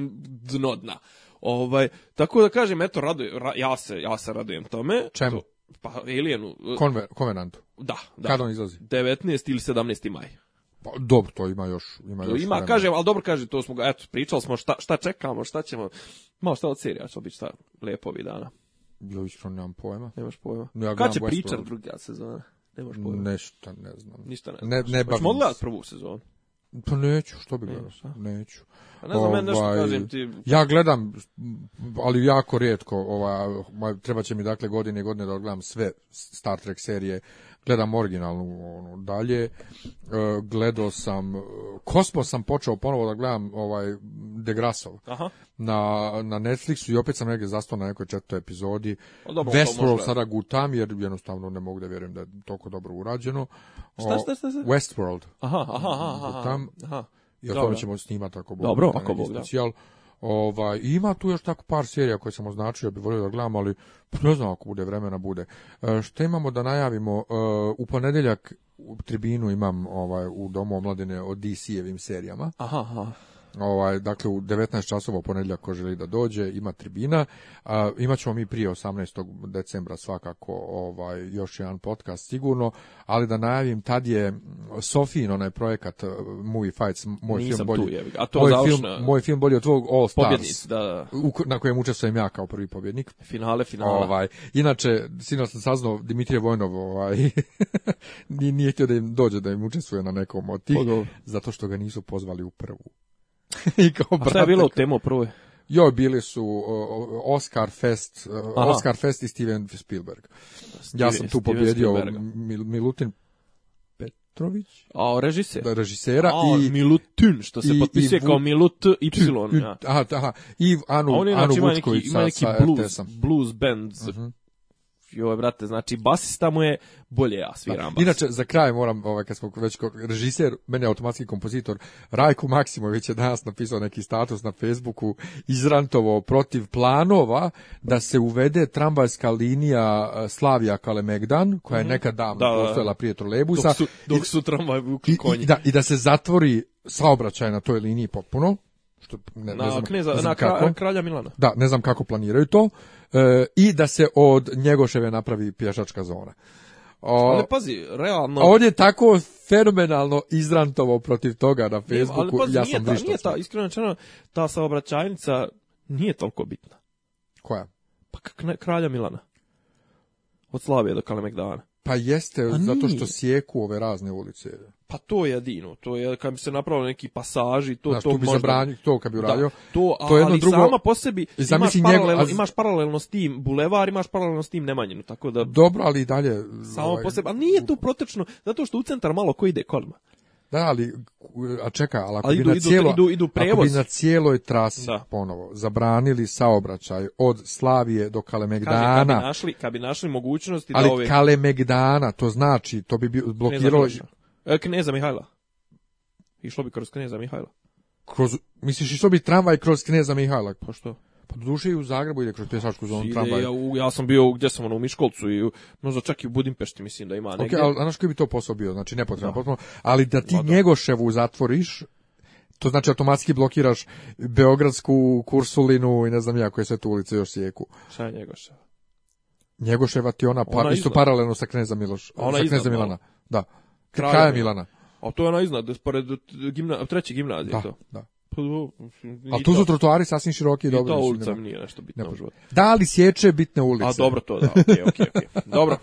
dno dna. Ovaj, tako da kažem, eto, raduj, ra, ja, se, ja se radujem tome. Čemu? To, pa Alienu. E, Konver, Da, da. Kad on izlazi? 19 ili 17. maj. Pa, dobro, to ima još ima Ima, kažem, ali dobro kaže, to smo eto, pričali smo šta, šta čekamo, šta ćemo. Malo šta od serija što bi šta lepo ovih dana. Ja što, nemam pojma. Nemaš pojma. Ja Kad će druga sezona? Nemaš pojma. Nešto ne znam. Ništa ne znam. Ne, ne baš. prvu sezonu? Pa neću, što bi gledao? Neću. Pa ne znam, ovaj, kažem ti... Ja gledam, ali jako rijetko, ova, treba će mi dakle godine i godine da odgledam sve Star Trek serije gledam originalnu ono, dalje. E, gledao sam, e, Kosmos sam počeo ponovo da gledam ovaj Degrasov Aha. Na, na Netflixu i opet sam negdje zastao na nekoj četvrtoj epizodi. Pa Westworld sada gutam jer jednostavno ne mogu da vjerujem da je toliko dobro urađeno. Šta, šta, šta, Westworld. Aha, aha, I o tome ćemo snimati ako Dobro, ako Bog, da. Ovaj, ima tu još tako par serija koje sam označio, bi volio da gledam, ali ne znam ako bude vremena, bude. E, što imamo da najavimo? E, u ponedjeljak u tribinu imam ovaj, u Domu omladine o DC-evim serijama. Aha, aha. Ovaj, dakle, u 19 časova ponedjeljak ko želi da dođe, ima tribina. A, imat mi prije 18. decembra svakako ovaj, još jedan podcast sigurno, ali da najavim, tad je Sofin, onaj projekat uh, Movie Fights, moj film bolji. a to moj, film, moj film bolji od tvog All Stars, da, na kojem učestvujem ja kao prvi pobjednik. Finale, finale. Ovaj, inače, sinoć sam saznao Dimitrije Vojnov ovaj, nije htio da im dođe da im učestvuje na nekom od tih, pa zato što ga nisu pozvali u prvu. I kao, A šta je bilo u temu prvoj? Jo, bili su uh, Oscar Fest, uh, Oscar Fest i Steven Spielberg. Steven, ja sam tu pobjedio Mil, Milutin Petrović. A, režiser. Da, režisera. A, i, Milutin, što se potpisuje kao Milut Y. ja. Aha, aha. I Anu, Anu znači, Vučković sa, sa blues, RTS-om. blues band uh mhm. -huh joj brate, znači basista mu je bolje ja sviram bas. Inače za kraj moram ovaj kad smo već režiser, meni je automatski kompozitor Rajko Maksimović je danas napisao neki status na Facebooku izrantovo protiv planova da se uvede tramvajska linija e, Slavija Kalemegdan koja je mhm. nekad davno da, postojala prije trolebusa dok su, su tramvaj i, da, i da se zatvori saobraćaj na toj liniji potpuno što ne, na, znam, na kako. kralja Milana. Da, ne znam kako planiraju to e, i da se od Njegoševe napravi pješačka zona. O, ali pazi, realno... On je tako fenomenalno izrantovo protiv toga na Facebooku, ja sam ta, nije iskreno ta saobraćajnica nije toliko bitna. Koja? Pa kralja Milana. Od Slavije do Kalemegdana. Pa jeste, pa zato što sjeku ove razne ulice. Pa to je jedino, to je kad bi se napravili neki pasaži, to Znaš, to, bi možda... zabranio, to kad bi uradio. to, ali drugo... sama po sebi imaš paralelno, imaš s tim bulevar, imaš paralelno s tim Nemanjinu, tako da Dobro, ali i dalje. Samo po ovaj- sebi, ali nije to protečno, zato što u centar malo ko ide kolima. Da, ali a čeka, ali ako bi idu, na cijelo, idu, bi na cijeloj trasi ponovo zabranili saobraćaj od Slavije do Kalemegdana. Kad bi, našli, kad bi našli mogućnosti ali da ove... Kalemegdana, to znači, to bi blokiralo... E, Kneza, e, Mihajla. Išlo bi kroz Kneza Mihajla. Kroz, misliš, išlo bi tramvaj kroz Kneza Mihajla? Pa što? Pa u Zagrebu ide kroz pjesačku zonu tramvaj. Ja, ja sam bio gdje sam ono u Miškolcu i možda čak i u Budimpešti mislim da ima negdje. Okej, okay, a znaš koji bi to posao bio? Znači nepotrebno, potpuno, ali da ti Njegoševu zatvoriš to znači automatski blokiraš Beogradsku, Kursulinu i ne znam ja koje sve tu ulice još sjeku. Šta je Njegoševa? Njegoševa ti ona, pa- isto paralelno sa Kneza Miloš, ona sa Kneza Milana. Da. Kraja, Milana. A to je ona iznad, pored gimna, treće gimnazije da, to. Da. A pa tu su trotoari sasvim široki i dobro. I to ulica nije nešto bitno Da li sječe bitne ulice? A dobro to, da, okej, okej, Dobro.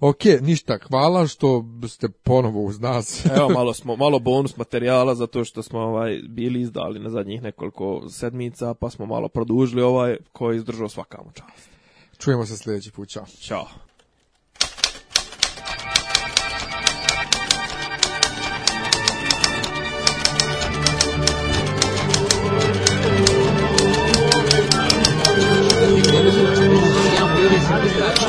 Ok, ništa, hvala što ste ponovo uz nas. Evo, malo, smo, malo bonus materijala zato što smo ovaj, bili izdali na zadnjih nekoliko sedmica, pa smo malo produžili ovaj koji je izdržao svakamu čast. Čujemo se sljedeći put, čao. Ćao. Oh,